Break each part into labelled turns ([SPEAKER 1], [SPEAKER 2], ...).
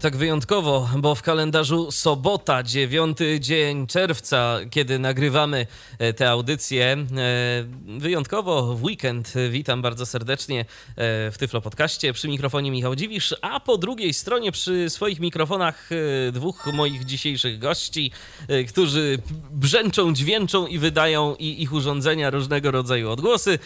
[SPEAKER 1] Tak wyjątkowo, bo w kalendarzu sobota, 9 dzień czerwca, kiedy nagrywamy e, te audycje. E, wyjątkowo w weekend witam bardzo serdecznie e, w Tyflo Podcaście przy mikrofonie Michał Dziwisz, a po drugiej stronie przy swoich mikrofonach dwóch moich dzisiejszych gości, którzy brzęczą, dźwięczą i wydają i ich urządzenia różnego rodzaju odgłosy.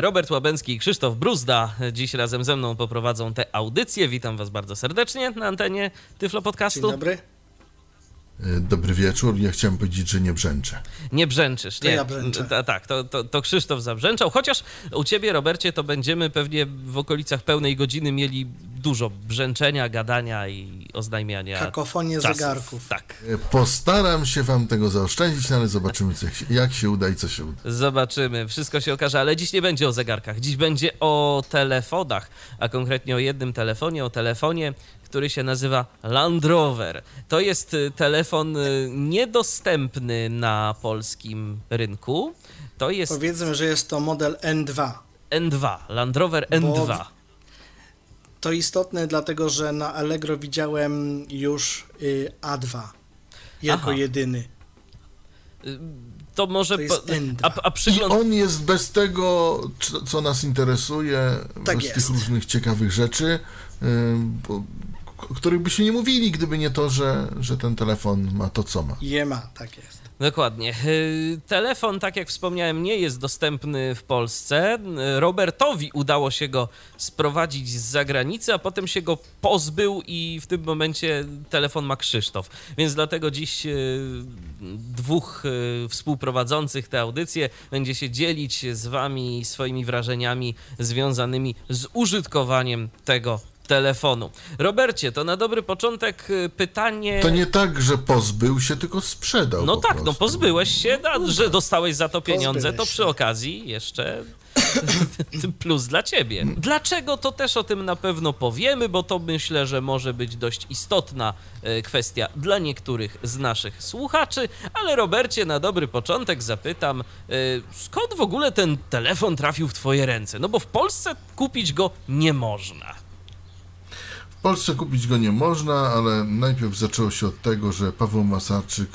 [SPEAKER 1] Robert Łabęcki i Krzysztof Bruzda dziś razem ze mną poprowadzą te audycje. Witam was bardzo serdecznie na antenie wysłuchanie Tyflo Podcastu.
[SPEAKER 2] Dzień dobry.
[SPEAKER 3] E, dobry wieczór. Ja chciałem powiedzieć, że nie brzęczę.
[SPEAKER 1] Nie brzęczysz, nie.
[SPEAKER 2] To ja brzęczę.
[SPEAKER 1] Ta, tak, to, to, to Krzysztof zabrzęczał. Chociaż u ciebie, Robercie, to będziemy pewnie w okolicach pełnej godziny mieli dużo brzęczenia, gadania i oznajmiania.
[SPEAKER 2] Kakofonię
[SPEAKER 1] czasów.
[SPEAKER 2] zegarków.
[SPEAKER 1] Tak.
[SPEAKER 3] E, Postaram się wam tego zaoszczędzić, no ale zobaczymy, jak się, jak się uda i co się uda.
[SPEAKER 1] Zobaczymy, wszystko się okaże, ale dziś nie będzie o zegarkach. Dziś będzie o telefonach, a konkretnie o jednym telefonie, o telefonie, który się nazywa Land Rover. To jest y, telefon y, niedostępny na polskim rynku. To jest
[SPEAKER 2] Powiedzmy, że jest to model N2.
[SPEAKER 1] N2, Land Rover N2.
[SPEAKER 2] Bo to istotne, dlatego że na Allegro widziałem już y, A2 jako
[SPEAKER 1] Aha.
[SPEAKER 2] jedyny.
[SPEAKER 1] To może.
[SPEAKER 2] To jest
[SPEAKER 1] po-
[SPEAKER 2] N2.
[SPEAKER 1] a, a
[SPEAKER 3] I
[SPEAKER 1] przygląd.
[SPEAKER 3] on jest bez tego, co- nas interesuje,
[SPEAKER 2] Tak
[SPEAKER 3] bez
[SPEAKER 2] jest.
[SPEAKER 3] tych różnych ciekawych rzeczy, bo, o których byśmy nie mówili, gdyby nie to, że, że ten telefon ma to, co ma.
[SPEAKER 2] Je ma, tak jest.
[SPEAKER 1] Dokładnie. Y, Telefon, tak jak wspomniałem, nie jest dostępny w Polsce. Y, Robertowi udało się go sprowadzić z zagranicy, a potem się go pozbył i w tym momencie telefon ma Krzysztof. Więc dlatego dziś y, dwóch współprowadzących tę audycję będzie się dzielić z wami swoimi wrażeniami związanymi z użytkowaniem tego telefonu. Robercie, to na dobry początek y, pytanie...
[SPEAKER 3] To nie tak, że pozbył się, tylko sprzedał.
[SPEAKER 1] No
[SPEAKER 3] po
[SPEAKER 1] tak, no
[SPEAKER 3] prostu.
[SPEAKER 1] pozbyłeś się, a, że dostałeś za to pieniądze, to
[SPEAKER 2] Pozbyłeś
[SPEAKER 1] przy
[SPEAKER 2] się.
[SPEAKER 1] okazji jeszcze plus dla ciebie. Dlaczego to też o tym na pewno powiemy, bo to myślę, że może być dość istotna e, kwestia dla niektórych z naszych słuchaczy, ale Robercie, na dobry początek zapytam, e, skąd w ogóle ten telefon trafił w twoje ręce? No bo w Polsce kupić go nie można.
[SPEAKER 3] W Polsce kupić go nie można, ale najpierw zaczęło się od tego, że Paweł Masarczyk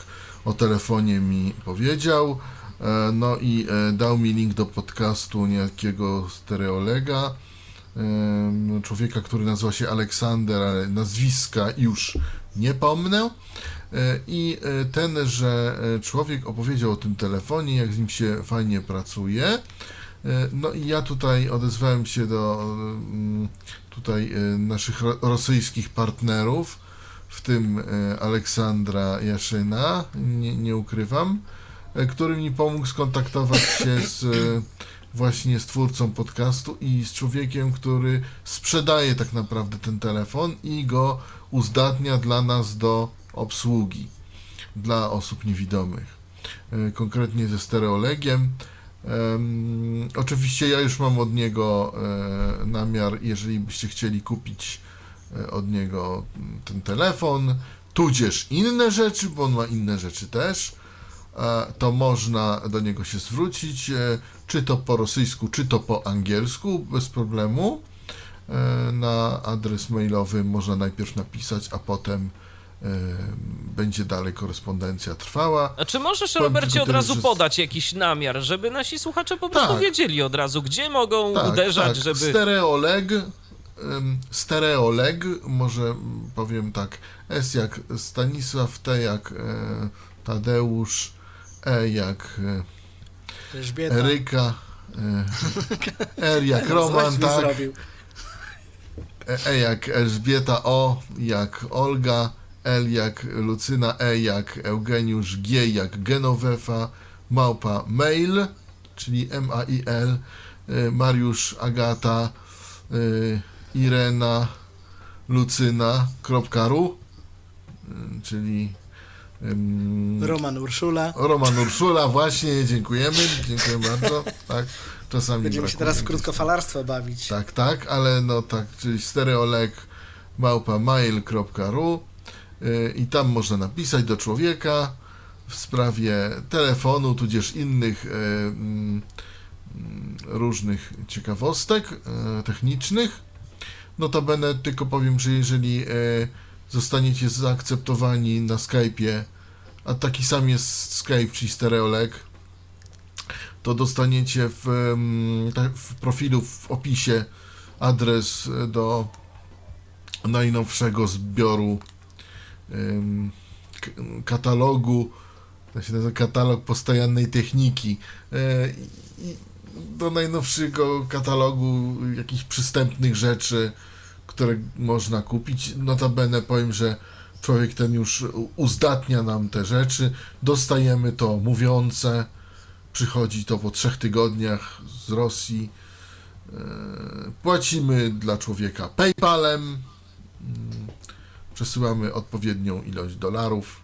[SPEAKER 3] o telefonie mi powiedział, e, no i e, dał mi link do podcastu niejakiego stereolega, człowieka, który nazywa się Aleksander, ale nazwiska już nie pomnę. E, I tenże człowiek opowiedział o tym telefonie, jak z nim się fajnie pracuje. No i ja tutaj odezwałem się do mm, tutaj e, naszych ro- rosyjskich partnerów, w tym e, Aleksandra Jaszyna, nie, nie ukrywam, e, który mi pomógł skontaktować się z właśnie z twórcą podcastu i z człowiekiem, który sprzedaje tak naprawdę ten telefon i go uzdatnia dla nas do obsługi dla osób niewidomych. Konkretnie ze stereolegiem. Em, oczywiście ja już mam od niego e, namiar, jeżeli byście chcieli kupić e, od niego ten telefon, tudzież inne rzeczy, bo on ma inne rzeczy też, e, to można do niego się zwrócić, e, czy to po rosyjsku, czy to po angielsku, bez problemu. E, Na adres mailowy można najpierw napisać, a potem będzie dalej korespondencja trwała.
[SPEAKER 1] A czy możesz,
[SPEAKER 3] Powiem
[SPEAKER 1] Robercie,
[SPEAKER 3] tylko
[SPEAKER 1] od razu
[SPEAKER 3] że-
[SPEAKER 1] podać jakiś namiar, żeby nasi słuchacze po prostu
[SPEAKER 3] Tak.
[SPEAKER 1] wiedzieli od razu, gdzie mogą
[SPEAKER 3] Tak,
[SPEAKER 1] uderzać,
[SPEAKER 3] tak.
[SPEAKER 1] żeby...
[SPEAKER 3] Stereoleg, stereoleg, może powiem tak, S jak Stanisław, T jak e, Tadeusz, E jak e,
[SPEAKER 2] Elżbieta.
[SPEAKER 3] Eryka, e, R jak Roman, tak,
[SPEAKER 2] zrobił.
[SPEAKER 3] E, e jak Elżbieta, O jak Olga, L jak Lucyna, E jak Eugeniusz, G jak Genovefa, Małpa Mail, czyli M-A-I-L, e, Mariusz, Agata, e, Irena, Lucyna.ru, e, czyli
[SPEAKER 2] Roman Urszula.
[SPEAKER 3] Roman Urszula, właśnie, dziękujemy, dziękuję bardzo, tak, czasami
[SPEAKER 2] Będziemy się teraz w krótkofalarstwo bawić.
[SPEAKER 3] tak, tak, ale no tak, czyli stereoleg małpa.mail.ru y, i tam można napisać do człowieka w sprawie telefonu, tudzież innych y, mm, różnych ciekawostek y, technicznych. Notabene tylko powiem, że jeżeli zostaniecie zaakceptowani na Skype'ie, a taki sam jest Skype, czyli Stereolek, to dostaniecie w, mm, w profilu, w opisie adres do najnowszego zbioru katalogu, katalog postojannej techniki. E, do najnowszego katalogu jakichś przystępnych rzeczy, które można kupić. Notabene powiem, że człowiek ten już uzdatnia nam te rzeczy. Dostajemy to mówiące. Przychodzi to po trzech tygodniach z Rosji. E, płacimy dla człowieka PayPalem. Przesyłamy odpowiednią ilość dolarów.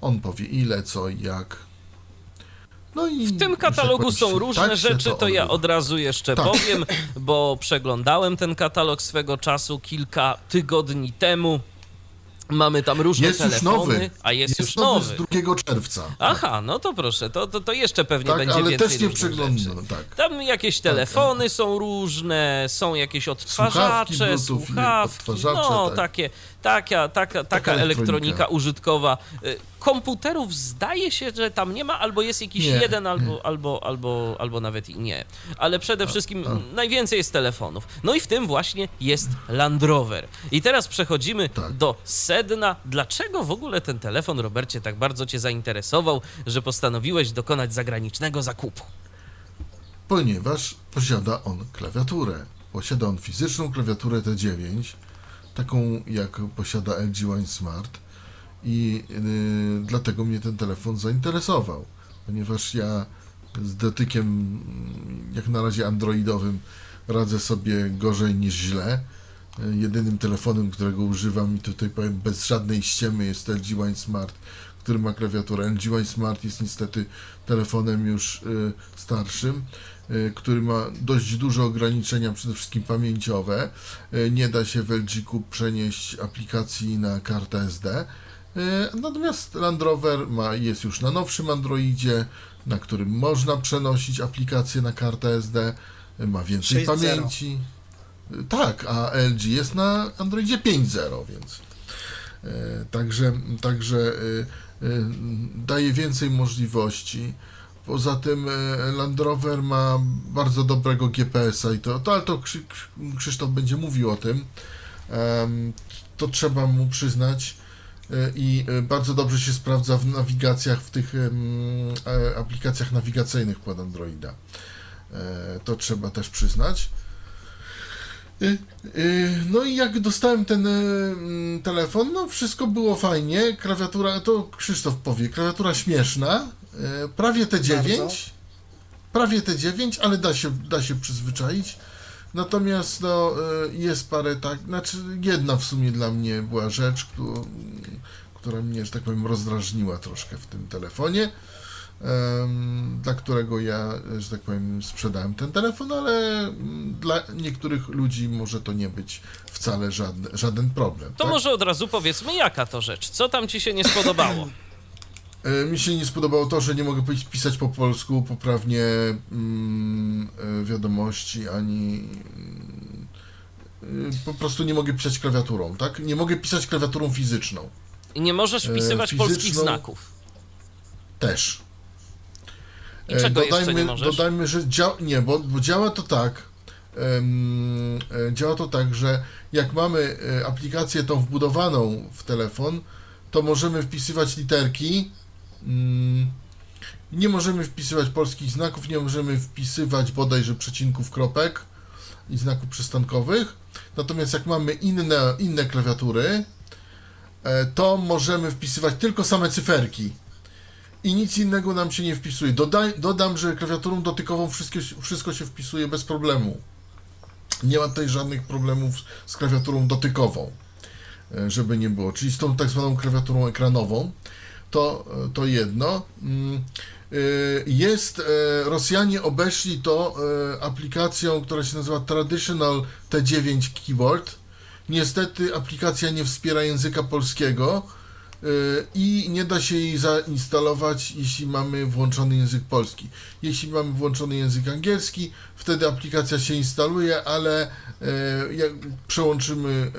[SPEAKER 3] On powie ile, co i jak.
[SPEAKER 1] No i w tym katalogu są różne tak rzeczy, to, to ja od razu jeszcze tak. powiem, bo przeglądałem ten katalog swego czasu kilka tygodni temu. Mamy tam różne
[SPEAKER 3] jest
[SPEAKER 1] telefony,
[SPEAKER 3] już nowy.
[SPEAKER 1] a jest, jest już
[SPEAKER 3] nowy. z 2 czerwca.
[SPEAKER 1] Aha, no to proszę, to, to, to jeszcze pewnie
[SPEAKER 3] tak,
[SPEAKER 1] będzie
[SPEAKER 3] ale
[SPEAKER 1] więcej
[SPEAKER 3] też nie przeglądam, tak.
[SPEAKER 1] Tam jakieś tak, telefony tak, są różne, są jakieś odtwarzacze, słuchawki, słuchawki no tak. takie, taka, taka, taka elektronika. użytkowa. Y, komputerów zdaje się, że tam nie ma, albo jest jakiś nie, jeden, albo, albo, albo, albo nawet i nie. Ale przede a, wszystkim a. najwięcej jest telefonów. No i w tym właśnie jest Land Rover. I teraz przechodzimy tak. do sedna. Dlaczego w ogóle ten telefon, Robercie, tak bardzo cię zainteresował, że postanowiłeś dokonać zagranicznego zakupu?
[SPEAKER 3] Ponieważ posiada on klawiaturę. Posiada on fizyczną klawiaturę T9, taką jak posiada LG Wine Smart i yy, dlatego mnie ten telefon zainteresował, ponieważ ja z dotykiem jak na razie androidowym radzę sobie gorzej niż źle. Jedynym telefonem, którego używam i tutaj powiem bez żadnej ściemy jest LG Wine Smart, który ma klawiaturę. LG Wine Smart jest niestety telefonem już y, starszym Y, który ma dość duże ograniczenia, przede wszystkim pamięciowe. Y, nie da się w LG przenieść aplikacji na kartę SD. Y, natomiast Land Rover ma, jest już na nowszym Androidzie, na którym można przenosić aplikacje na kartę SD, ma więcej pamięci. Tak, a LG jest na Androidzie 5.0, więc także, także daje więcej możliwości. Poza tym e, Land Rover ma bardzo dobrego GPS-a i to, to ale to Krzysztof będzie mówił o tym. To trzeba mu przyznać e, i e, bardzo dobrze się sprawdza w nawigacjach, w tych aplikacjach nawigacyjnych pod Androida. To trzeba też przyznać. No i jak dostałem ten telefon, no wszystko było fajnie. Klawiatura, to Krzysztof powie, klawiatura śmieszna, prawie te 9. Prawie te 9, ale da się, da się przyzwyczaić. Natomiast no, e, jest parę tak, znaczy jedna w sumie dla mnie była rzecz, która, która mnie, że tak powiem, rozdrażniła troszkę w tym telefonie, dla którego ja, że tak powiem, sprzedałem ten telefon, ale dla niektórych ludzi może to nie być wcale żaden, żaden problem.
[SPEAKER 1] To
[SPEAKER 3] tak?
[SPEAKER 1] może od razu powiedzmy, jaka to rzecz? Co tam ci się nie spodobało?
[SPEAKER 3] E, mi się nie spodobało to, że nie mogę pisać po polsku poprawnie mm, e, wiadomości, ani mm, po prostu nie mogę pisać klawiaturą, tak? Nie mogę pisać klawiaturą fizyczną.
[SPEAKER 1] I nie możesz e, wpisywać Fizyczną polskich znaków.
[SPEAKER 3] Też.
[SPEAKER 1] I czego dodajmy, nie możesz?
[SPEAKER 3] Dodajmy, że działa, nie, bo, bo działa to tak, um, działa to tak, że jak mamy aplikację tą wbudowaną w telefon, to możemy wpisywać literki nie możemy wpisywać polskich znaków, nie możemy wpisywać bodajże przecinków kropek i znaków przystankowych. Natomiast jak mamy inne, inne klawiatury, e, to możemy wpisywać tylko same cyferki i nic innego nam się nie wpisuje. Dodam, że klawiaturą dotykową wszystko, wszystko się wpisuje bez problemu. Nie ma tutaj żadnych problemów z klawiaturą dotykową, e, żeby nie było, czyli z tą tak zwaną klawiaturą ekranową to, to jedno. Mm, y, jest, e, Rosjanie obeszli to e, aplikacją, która się nazywa Traditional T9 Keyboard, Niestety aplikacja nie wspiera języka polskiego y, i nie da się jej zainstalować, jeśli mamy włączony język polski. Jeśli mamy włączony język angielski, wtedy aplikacja się instaluje, ale jak przełączymy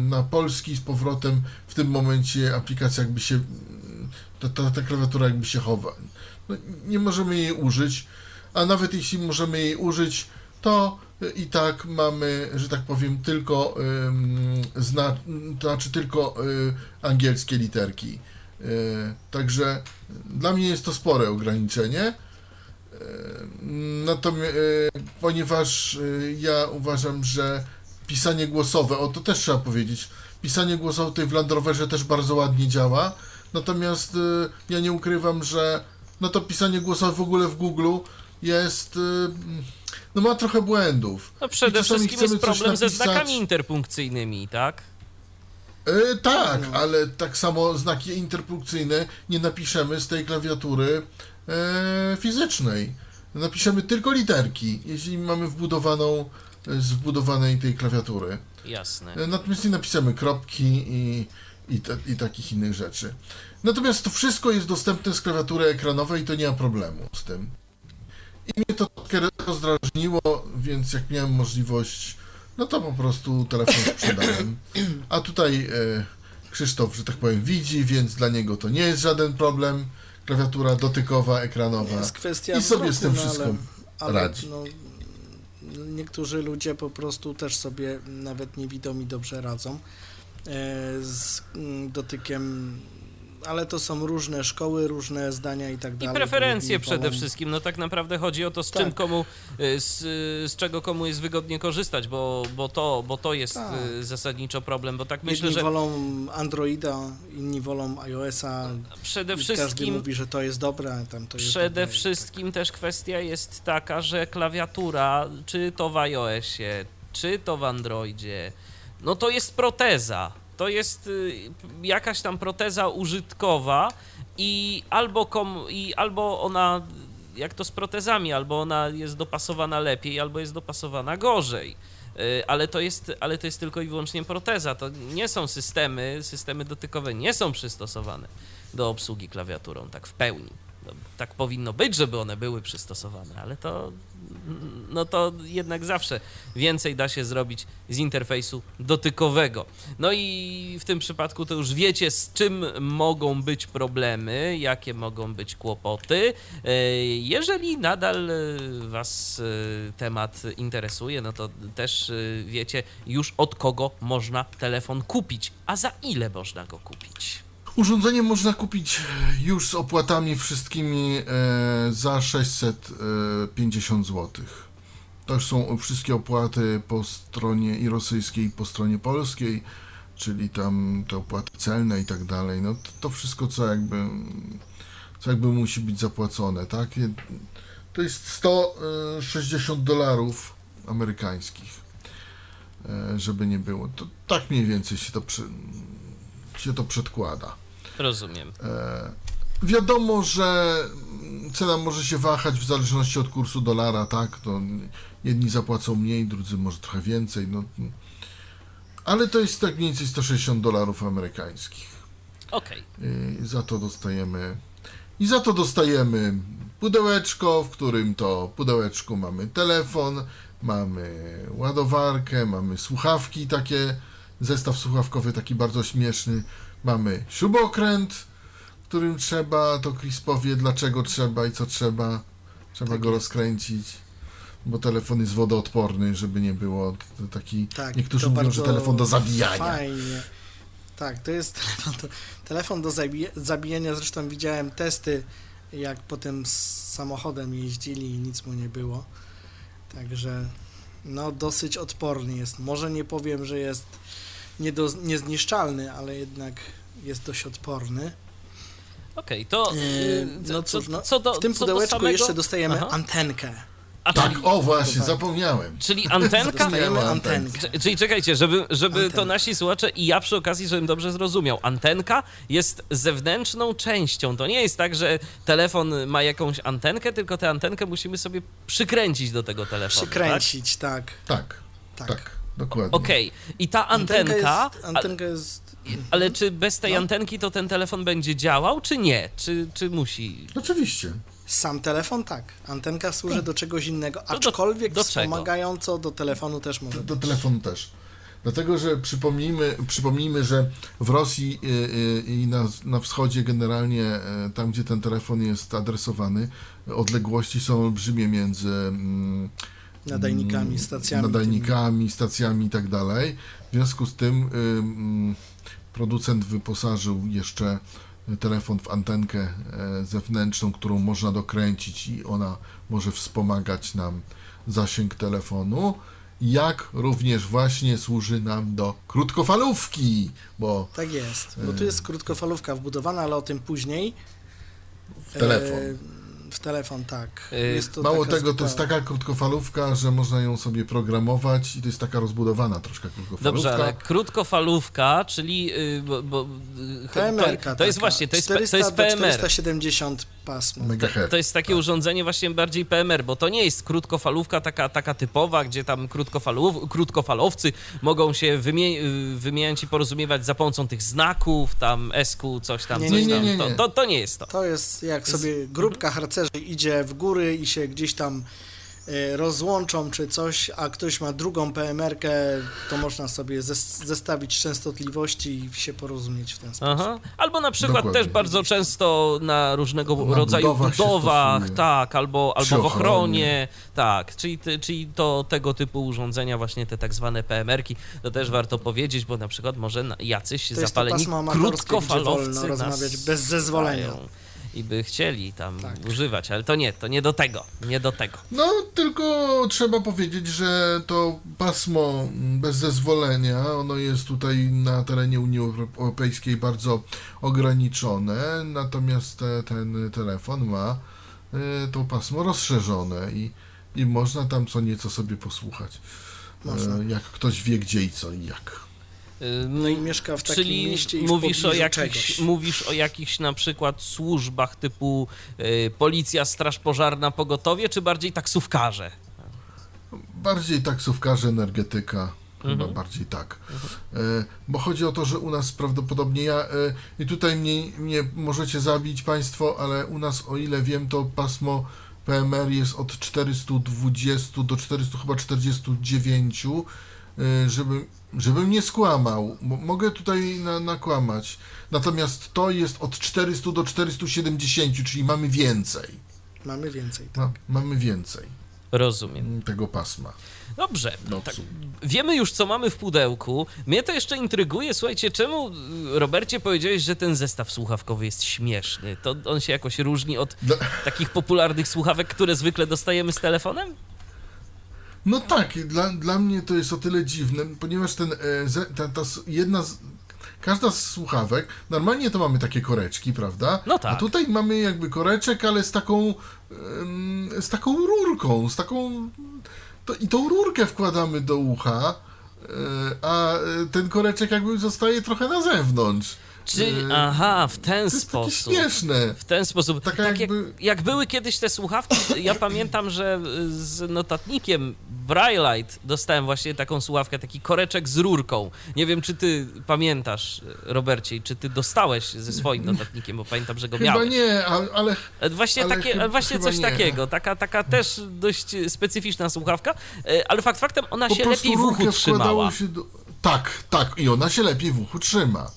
[SPEAKER 3] na polski z powrotem, w tym momencie aplikacja jakby się, ta, ta, ta klawiatura jakby się chowa. No, nie możemy jej użyć, a nawet jeśli możemy jej użyć, to i tak mamy, że tak powiem, tylko zna, to znaczy tylko y, angielskie literki. Y, także dla mnie jest to spore ograniczenie. Y, natomiast ponieważ ja uważam, że pisanie głosowe, o to też trzeba powiedzieć, pisanie głosowe tutaj w Land Roverze też bardzo ładnie działa. Natomiast ja nie ukrywam, że no to pisanie głosowe w ogóle w Google jest no ma trochę błędów.
[SPEAKER 1] No przede wszystkim jest problem ze znakami interpunkcyjnymi, tak?
[SPEAKER 3] E, tak, no. ale tak samo znaki interpunkcyjne nie napiszemy z tej klawiatury e, fizycznej. Napiszemy tylko literki, jeśli mamy wbudowaną e, z wbudowanej tej klawiatury.
[SPEAKER 1] Jasne.
[SPEAKER 3] Natomiast nie napisamy kropki i, i, te, i takich innych rzeczy. Natomiast to wszystko jest dostępne z klawiatury ekranowej i to nie ma problemu z tym. I mnie to trochę rozdrażniło, więc jak miałem możliwość, no to po prostu telefon sprzedałem. A tutaj e, Krzysztof, że tak powiem, widzi, więc dla niego to nie jest żaden problem. Klawiatura dotykowa, ekranowa.
[SPEAKER 2] Jest kwestia
[SPEAKER 3] I sobie z tym no, wszystkim ale, radzi.
[SPEAKER 2] No, niektórzy ludzie po prostu też sobie nawet niewidomi dobrze radzą z mm, dotykiem ale to są różne szkoły, różne zdania i tak dalej.
[SPEAKER 1] I preferencje przede wszystkim. No tak naprawdę chodzi o to, z tak. czym komu, y, z, z czego komu jest wygodnie korzystać, bo, bo, to, bo to jest tak. Y, zasadniczo problem, bo tak myślę,
[SPEAKER 2] Jedni
[SPEAKER 1] że...
[SPEAKER 2] wolą Androida, inni wolą iOS-a.
[SPEAKER 1] Przede wszystkim...
[SPEAKER 2] Każdy mówi, że to jest dobre, tam to jest
[SPEAKER 1] Przede
[SPEAKER 2] dobre,
[SPEAKER 1] wszystkim tak. też kwestia jest taka, że klawiatura, czy to w iOSie, czy to w Androidzie, no to jest proteza to jest y, jakaś tam proteza użytkowa i albo, kom, i albo ona, jak to z protezami, albo ona jest dopasowana lepiej, albo jest dopasowana gorzej. Y, ale to, jest, ale to jest tylko i wyłącznie proteza. To nie są systemy, systemy dotykowe nie są przystosowane do obsługi klawiaturą tak w pełni. No, tak powinno być, żeby one były przystosowane, ale to no to jednak zawsze więcej da się zrobić z interfejsu dotykowego. No i w tym przypadku to już wiecie, z czym mogą być problemy, jakie mogą być kłopoty. E, jeżeli nadal Was e, temat interesuje, no to też e, wiecie już od kogo można telefon kupić, a za ile można go kupić.
[SPEAKER 3] Urządzenie można kupić już z opłatami wszystkimi e, za 650 zł. To są wszystkie opłaty po stronie i rosyjskiej, i po stronie polskiej, czyli tam te opłaty celne i tak dalej. No to, to wszystko, co jakby, co jakby musi być zapłacone, tak? To jest 160 dolarów amerykańskich, e, żeby nie było. To tak mniej więcej się to, przy, się to przedkłada.
[SPEAKER 1] Rozumiem. E,
[SPEAKER 3] wiadomo, że cena może się wahać w zależności od kursu dolara, tak? To jedni zapłacą mniej, drudzy może trochę więcej, no. Ale to jest tak mniej więcej 160 dolarów amerykańskich.
[SPEAKER 1] Okej.
[SPEAKER 3] Okay. Za to dostajemy. I za to dostajemy pudełeczko, w którym to pudełeczku mamy telefon, mamy ładowarkę, mamy słuchawki takie, zestaw słuchawkowy taki bardzo śmieszny, Mamy śrubokręt, którym trzeba, to Chris powie dlaczego trzeba i co trzeba. Trzeba tak go jest. rozkręcić, bo telefon jest wodoodporny, żeby nie było taki... Tak, niektórzy mówią, że telefon do zabijania.
[SPEAKER 2] Fajnie. Tak, to jest telefon do, telefon do zabijania. Zresztą widziałem testy, jak potem z samochodem jeździli i nic mu nie było. Także no dosyć odporny jest. Może nie powiem, że jest nie do, niezniszczalny, ale jednak jest dość odporny.
[SPEAKER 1] Okej, okay, to.
[SPEAKER 2] Yy, no cóż, no, co do, w tym pudełeczku samego... jeszcze dostajemy Aha. antenkę.
[SPEAKER 3] A tak, czyli... o właśnie, zapomniałem.
[SPEAKER 1] Czyli antenka?
[SPEAKER 2] Dostajemy antenkę.
[SPEAKER 1] Czyli czekajcie, żeby, żeby to nasi słuchacze i ja przy okazji, żebym dobrze zrozumiał. Antenka jest zewnętrzną częścią. To nie jest tak, że telefon ma jakąś antenkę, tylko tę antenkę musimy sobie przykręcić do tego telefonu.
[SPEAKER 2] Przykręcić, tak?
[SPEAKER 3] Tak, tak. tak. Dokładnie.
[SPEAKER 1] Okej, i ta antenka,
[SPEAKER 2] jest, antenka jest
[SPEAKER 1] ale czy bez tej
[SPEAKER 2] No.
[SPEAKER 1] antenki to ten telefon będzie działał, czy nie? Czy, czy musi?
[SPEAKER 3] Oczywiście.
[SPEAKER 2] sam telefon, tak. Antenka służy do czegoś innego,
[SPEAKER 1] No do-
[SPEAKER 2] aczkolwiek
[SPEAKER 1] do czego?
[SPEAKER 2] wspomagająco do telefonu też może
[SPEAKER 3] Do
[SPEAKER 2] być.
[SPEAKER 3] telefonu też. Dlatego, że przypomnijmy, przypomnijmy że w Rosji y, y, i na, na wschodzie generalnie, y, tam gdzie ten telefon jest adresowany, odległości są olbrzymie między mm,
[SPEAKER 2] Nadajnikami, stacjami.
[SPEAKER 3] nadajnikami, stacjami i tak dalej. W związku z tym producent wyposażył jeszcze telefon w antenkę e, zewnętrzną, którą można dokręcić i ona może wspomagać nam zasięg telefonu, jak również właśnie służy nam do krótkofalówki, bo
[SPEAKER 2] Tak jest, bo tu jest krótkofalówka wbudowana, ale o tym później.
[SPEAKER 3] w telefon.
[SPEAKER 2] E, w telefon, tak. Jest to
[SPEAKER 3] Mało tego, to jest taka krótkofalówka, że można ją sobie programować i to jest taka rozbudowana troszkę krótkofalówka.
[SPEAKER 1] Dobrze, ale krótkofalówka, czyli. y, Bo, bo, y,
[SPEAKER 2] PMR.
[SPEAKER 1] to, to jest właśnie, to jest, P- to jest PMR.
[SPEAKER 2] 470 pasmo.
[SPEAKER 3] Megahertz.
[SPEAKER 1] To jest takie urządzenie właśnie bardziej PMR, bo to nie jest krótkofalówka taka, taka typowa, gdzie tam krótkofalów, krótkofalowcy mogą się wymie, wymieniać i porozumiewać za pomocą tych znaków, tam SQ, coś tam,
[SPEAKER 2] Nie,
[SPEAKER 1] coś
[SPEAKER 2] nie, nie,
[SPEAKER 1] tam.
[SPEAKER 3] nie,
[SPEAKER 1] To,
[SPEAKER 3] nie.
[SPEAKER 1] to, to nie jest to.
[SPEAKER 2] To jest jak sobie grupka harcerzy idzie w góry i się gdzieś tam rozłączą czy coś, a ktoś ma drugą PMR-kę, to można sobie zes- zestawić częstotliwości i się porozumieć w ten sposób.
[SPEAKER 1] Aha. Albo na przykład
[SPEAKER 3] Dokładnie.
[SPEAKER 1] też bardzo często na różnego
[SPEAKER 3] Na
[SPEAKER 1] rodzaju
[SPEAKER 3] budowach
[SPEAKER 1] tak, albo, albo w
[SPEAKER 3] ochronie.
[SPEAKER 1] tak, czyli, ty- czyli to tego typu urządzenia, właśnie te tak zwane PMR-ki, to też warto powiedzieć, bo na przykład może jacyś
[SPEAKER 2] To to
[SPEAKER 1] zapaleni
[SPEAKER 2] gdzie
[SPEAKER 1] krótkofalowcy
[SPEAKER 2] wolno rozmawiać bez zezwolenia.
[SPEAKER 1] I by chcieli tam
[SPEAKER 2] Tak.
[SPEAKER 1] używać, ale to nie, to nie do tego, nie do tego.
[SPEAKER 3] No, tylko trzeba powiedzieć, że to pasmo bez zezwolenia, ono jest tutaj na terenie Unii Euro- Europejskiej bardzo ograniczone, natomiast te, ten telefon ma e, to pasmo rozszerzone i, i można tam co nieco sobie posłuchać.
[SPEAKER 2] Można.
[SPEAKER 3] E, Jak ktoś wie gdzie i co i jak.
[SPEAKER 2] No i mieszka w takim
[SPEAKER 1] Czyli
[SPEAKER 2] mieście i w
[SPEAKER 1] mówisz o, jakichś,
[SPEAKER 2] czegoś.
[SPEAKER 1] mówisz o jakichś na przykład służbach typu y, policja, straż pożarna, pogotowie, czy bardziej taksówkarze?
[SPEAKER 3] Bardziej taksówkarze, energetyka, chyba
[SPEAKER 1] Mhm.
[SPEAKER 3] bardziej tak. E, bo chodzi o to, że u nas prawdopodobnie ja, e, i tutaj mnie, mnie możecie zabić Państwo, ale u nas, o ile wiem, to pasmo PMR jest od 420 do 400, chyba 49, e, żebym, żebym nie skłamał. Mo- Mogę tutaj na, nakłamać. Natomiast to jest od 400 do 470, czyli mamy więcej.
[SPEAKER 2] Mamy więcej. Tak.
[SPEAKER 3] No, mamy więcej
[SPEAKER 1] Rozumiem.
[SPEAKER 3] tego pasma.
[SPEAKER 1] Dobrze,
[SPEAKER 3] No,
[SPEAKER 1] tak, wiemy już, co mamy w pudełku. Mnie to jeszcze intryguje, słuchajcie, czemu, y, Robercie, powiedziałeś, że ten zestaw słuchawkowy jest śmieszny? To on się jakoś różni od
[SPEAKER 3] Dla-
[SPEAKER 1] takich popularnych słuchawek, które zwykle dostajemy z telefonem?
[SPEAKER 3] No tak, dla, dla mnie to jest o tyle dziwne, ponieważ ten, e, ta, ta jedna z, każda z słuchawek, normalnie to mamy takie koreczki, prawda?
[SPEAKER 1] No tak.
[SPEAKER 3] A tutaj mamy jakby koreczek, ale z taką, z taką rurką, z taką, to, i tą rurkę wkładamy do ucha, e, a e, ten koreczek jakby zostaje trochę na zewnątrz.
[SPEAKER 1] Czy,
[SPEAKER 3] E,
[SPEAKER 1] aha, w ten sposób.
[SPEAKER 3] śmieszne.
[SPEAKER 1] W ten sposób.
[SPEAKER 3] Taka
[SPEAKER 1] tak
[SPEAKER 3] jakby-
[SPEAKER 1] jak, jak były kiedyś te słuchawki, ja pamiętam, że z notatnikiem Braillite dostałem właśnie taką słuchawkę, taki koreczek z rurką. Nie wiem, czy ty pamiętasz, Robercie, czy ty dostałeś ze swoim notatnikiem, bo pamiętam, że go
[SPEAKER 3] Chyba
[SPEAKER 1] miałeś.
[SPEAKER 3] nie, ale,
[SPEAKER 1] E, Właśnie,
[SPEAKER 3] Ale
[SPEAKER 1] takie, e, właśnie coś
[SPEAKER 3] nie.
[SPEAKER 1] takiego, taka, taka też dość specyficzna słuchawka, e, ale fakt faktem ona
[SPEAKER 3] po
[SPEAKER 1] się lepiej w uchu trzymała.
[SPEAKER 3] do... Tak, tak, i ona się lepiej w uchu trzyma.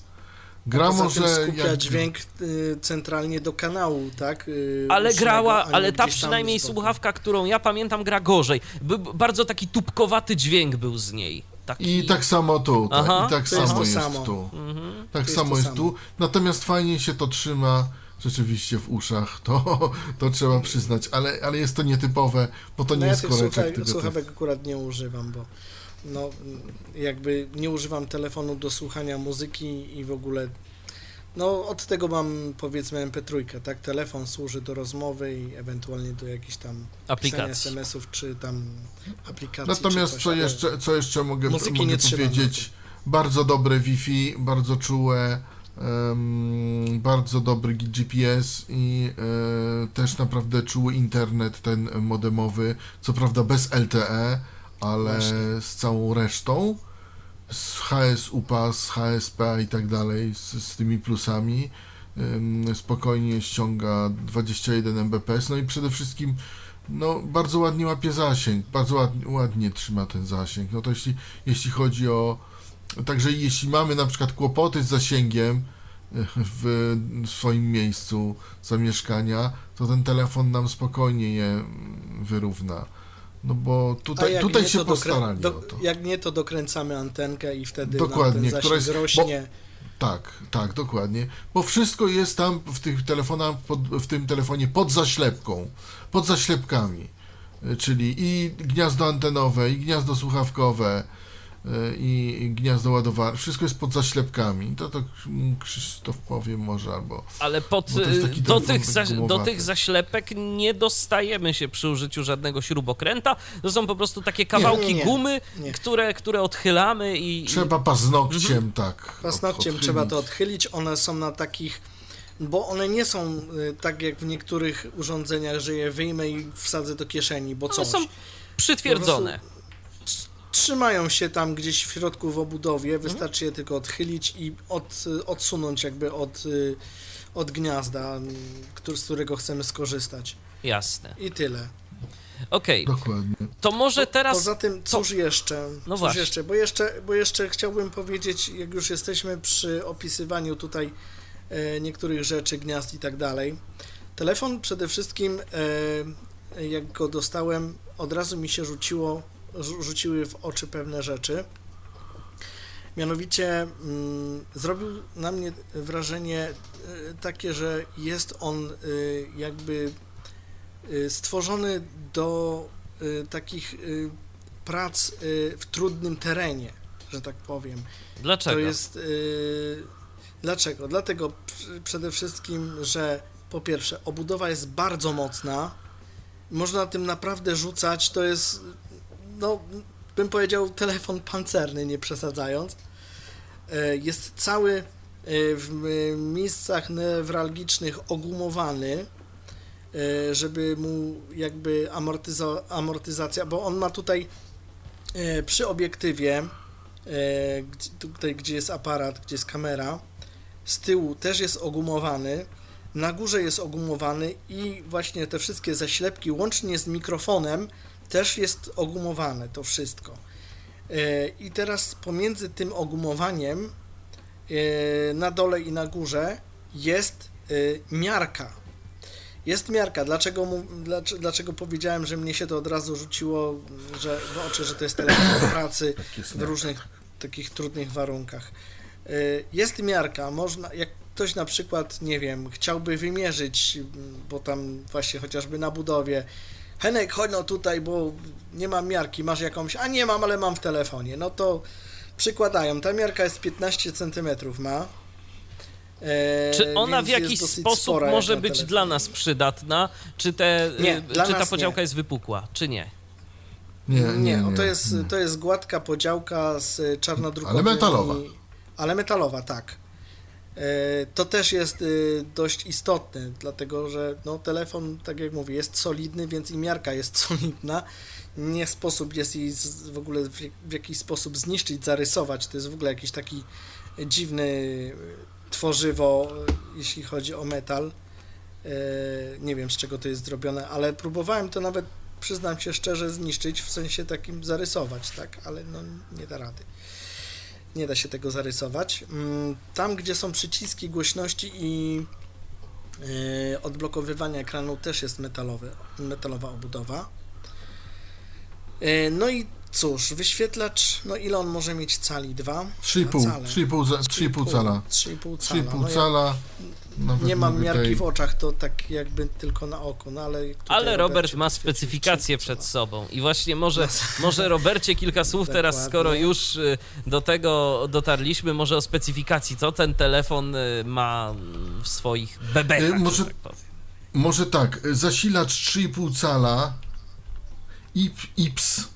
[SPEAKER 3] Gra
[SPEAKER 2] Poza
[SPEAKER 3] może...
[SPEAKER 2] tym skupia
[SPEAKER 3] jak-
[SPEAKER 2] dźwięk y, centralnie do kanału, tak? Y,
[SPEAKER 1] Ale grała,
[SPEAKER 2] nie
[SPEAKER 1] ale ta przynajmniej słuchawka, którą ja pamiętam, gra gorzej. By, bardzo taki tubkowaty dźwięk był z niej. Taki...
[SPEAKER 3] I tak samo tu, tak,
[SPEAKER 1] Aha.
[SPEAKER 3] i tak
[SPEAKER 2] To jest
[SPEAKER 3] samo
[SPEAKER 2] to
[SPEAKER 3] jest,
[SPEAKER 2] samo.
[SPEAKER 3] tu.
[SPEAKER 1] Mhm.
[SPEAKER 3] Tak
[SPEAKER 2] jest
[SPEAKER 3] samo jest
[SPEAKER 2] samo.
[SPEAKER 3] tu. Natomiast fajnie się to trzyma rzeczywiście w uszach, to, to trzeba przyznać, ale, ale jest to nietypowe, bo to nie
[SPEAKER 2] no ja
[SPEAKER 3] jest to...
[SPEAKER 2] słuchawek akurat nie używam, bo no, jakby nie używam telefonu do słuchania muzyki i w ogóle no od tego mam powiedzmy MP3, tak? Telefon służy do rozmowy i ewentualnie do jakichś tam pisania
[SPEAKER 1] Aplikacji.
[SPEAKER 2] SMS-ów czy tam aplikacji.
[SPEAKER 3] Natomiast co jeszcze, co jeszcze mogę,
[SPEAKER 2] Muzyki
[SPEAKER 3] mogę powiedzieć? Bardzo dobre Wi-Fi, bardzo czułe, em, bardzo dobry GPS i e, też naprawdę czuły internet ten modemowy, co prawda bez LTE, ale
[SPEAKER 2] Właśnie.
[SPEAKER 3] z całą resztą, z HS UPA, z HSP i tak dalej, z, z tymi plusami, ym, spokojnie ściąga 21 Mbps, no i przede wszystkim no, bardzo ładnie łapie zasięg, bardzo ładnie, ładnie trzyma ten zasięg. No to jeśli, jeśli chodzi o. Także jeśli mamy na przykład kłopoty z zasięgiem y, w swoim miejscu zamieszkania, to ten telefon nam spokojnie je wyrówna. No bo tutaj, tutaj się postarali
[SPEAKER 2] do,
[SPEAKER 3] o to.
[SPEAKER 2] Jak nie, to dokręcamy antenkę i wtedy
[SPEAKER 3] Dokładnie,
[SPEAKER 2] ten
[SPEAKER 3] która jest- bo-
[SPEAKER 2] rośnie.
[SPEAKER 3] Tak, tak, dokładnie. Bo wszystko jest tam w tych telefonach, pod, w tym telefonie pod zaślepką, pod zaślepkami. Czyli i gniazdo antenowe, i gniazdo słuchawkowe, i, i gniazdo ładowarki. Wszystko jest pod zaślepkami. To to Krzysztof powie może, albo...
[SPEAKER 1] Ale pod,
[SPEAKER 3] Bo to jest taki
[SPEAKER 1] do, tych za, do tych zaślepek nie dostajemy się przy użyciu żadnego śrubokręta. To są po prostu takie kawałki
[SPEAKER 2] nie, nie.
[SPEAKER 1] gumy,
[SPEAKER 2] Nie.
[SPEAKER 1] Które, które odchylamy i...
[SPEAKER 3] Trzeba paznokciem, tak.
[SPEAKER 2] Paznokciem
[SPEAKER 3] od-
[SPEAKER 2] trzeba to
[SPEAKER 3] odchylić.
[SPEAKER 2] One są na takich, bo one nie są y, tak jak w niektórych urządzeniach, że je wyjmę i wsadzę do kieszeni, bo
[SPEAKER 1] One
[SPEAKER 2] coś.
[SPEAKER 1] są przytwierdzone.
[SPEAKER 2] Trzymają się tam gdzieś w środku w obudowie, wystarczy je tylko odchylić i od, odsunąć jakby od, y, od gniazda, który, z którego chcemy skorzystać.
[SPEAKER 1] Jasne.
[SPEAKER 2] I tyle.
[SPEAKER 1] Okej,
[SPEAKER 3] Dokładnie.
[SPEAKER 1] to może teraz...
[SPEAKER 2] Poza tym, cóż jeszcze?
[SPEAKER 1] No
[SPEAKER 2] cóż
[SPEAKER 1] właśnie.
[SPEAKER 2] jeszcze? Bo jeszcze, bo jeszcze chciałbym powiedzieć, jak już jesteśmy przy opisywaniu tutaj e, niektórych rzeczy, gniazd i tak dalej. Telefon przede wszystkim, e, jak go dostałem, od razu mi się rzuciło, rzu- rzuciły w oczy pewne rzeczy. Mianowicie mm, zrobił na mnie wrażenie e, takie, że jest on e, jakby e, stworzony do takich prac w trudnym terenie, że tak powiem.
[SPEAKER 1] Dlaczego?
[SPEAKER 2] To jest. dlaczego? Dlatego pr- przede wszystkim, że po pierwsze, obudowa jest bardzo mocna. Można tym naprawdę rzucać. To jest, no, bym powiedział, telefon pancerny, nie przesadzając. E, Jest cały e, w miejscach newralgicznych ogumowany, e, żeby mu jakby amortyzo- amortyzacja, bo on ma tutaj przy obiektywie tutaj, gdzie jest aparat, gdzie jest kamera, z tyłu też jest ogumowany, na górze jest ogumowany i właśnie te wszystkie zaślepki, łącznie z mikrofonem, też jest ogumowane to wszystko. E, I teraz pomiędzy tym ogumowaniem e, na dole i na górze jest e, miarka. Jest miarka. Dlaczego, dlaczego, dlaczego powiedziałem, że mnie się to od razu rzuciło że w oczy, że to jest telefon pracy w różnych takich trudnych warunkach. Jest miarka, można, jak ktoś na przykład, nie wiem, chciałby wymierzyć, bo tam właśnie chociażby na budowie, Henek, chodź no tutaj, bo nie mam miarki, masz jakąś, a nie mam, ale mam w telefonie, no to przykładają, ta miarka jest 15 cm ma. E,
[SPEAKER 1] Czy ona w jakiś sposób
[SPEAKER 2] spora jak
[SPEAKER 1] może
[SPEAKER 2] na
[SPEAKER 1] być
[SPEAKER 2] telefon.
[SPEAKER 1] dla nas przydatna? Czy, te,
[SPEAKER 2] Nie,
[SPEAKER 1] y,
[SPEAKER 2] dla
[SPEAKER 1] czy ta podziałka
[SPEAKER 2] nie.
[SPEAKER 1] jest wypukła, czy nie?
[SPEAKER 3] Nie, nie, nie.
[SPEAKER 2] to, jest,
[SPEAKER 3] nie.
[SPEAKER 2] to jest gładka podziałka z czarnodrukowymi...
[SPEAKER 3] Ale metalowa.
[SPEAKER 2] Ale metalowa, tak. E, To też jest y, dość istotne, dlatego że no, telefon, tak jak mówię, jest solidny, więc i miarka jest solidna. Nie sposób jest jej w ogóle w, w jakiś sposób zniszczyć, zarysować. To jest w ogóle jakiś taki dziwny y, tworzywo, y, jeśli chodzi o metal. E, Nie wiem z czego to jest zrobione, ale próbowałem to nawet, przyznam się szczerze, zniszczyć, w sensie takim zarysować, tak, ale no nie da rady. Nie da się tego zarysować. Mm, Tam, gdzie są przyciski głośności i e, odblokowywania ekranu też jest metalowy, metalowa obudowa. E, No i cóż, wyświetlacz, no ile on może mieć cali? Dwa?
[SPEAKER 3] 3,5
[SPEAKER 2] Dwa cale.
[SPEAKER 3] 3,5 za- 3,5 cala.
[SPEAKER 2] 3,5 cala.
[SPEAKER 3] 3,5
[SPEAKER 2] No ja
[SPEAKER 3] cala.
[SPEAKER 2] Nie mam miarki
[SPEAKER 3] tej-
[SPEAKER 2] w oczach, to tak jakby tylko na oko, no ale... tutaj
[SPEAKER 1] Ale Robert ma specyfikację przed sobą. I właśnie może, może Robercie kilka słów teraz, skoro już y, do tego dotarliśmy, może o specyfikacji. Co ten telefon y, ma w swoich bebechach,
[SPEAKER 3] Y, może-
[SPEAKER 1] że tak.
[SPEAKER 3] Może tak, zasilacz 3,5 cala IP, IPS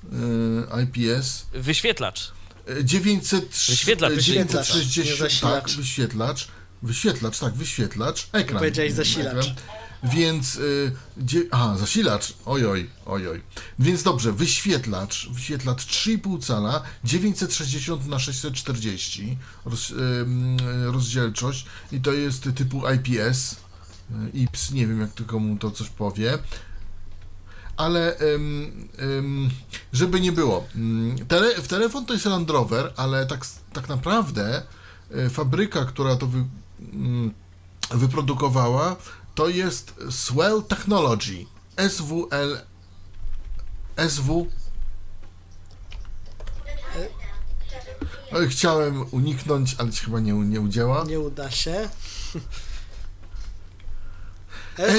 [SPEAKER 3] IPS
[SPEAKER 1] Wyświetlacz.
[SPEAKER 3] y, 900,
[SPEAKER 1] Wyświetlacz,
[SPEAKER 3] y,
[SPEAKER 2] wyświetlacz,
[SPEAKER 3] 960
[SPEAKER 2] nie zasilacz.
[SPEAKER 3] tak, wyświetlacz, wyświetlacz, tak, wyświetlacz, ekran.
[SPEAKER 2] Powiedziałeś zasilacz.
[SPEAKER 3] Ekran. Więc, y, dzie- aha, zasilacz, ojoj, ojoj. Więc dobrze, wyświetlacz, wyświetlacz 3,5 cala, 960 na 640 roz, ym, rozdzielczość i to jest typu IPS, y, IPS, nie wiem jak to komu to coś powie. Ale ym, ym, żeby nie było, ym, tele, w telefon to jest Land Rover, ale tak, tak naprawdę y, fabryka, która to wy, wyprodukowała, to jest Swell Technology. SWL. SW. Chciałem uniknąć, ale się chyba nie, nie udziała.
[SPEAKER 2] Nie uda się.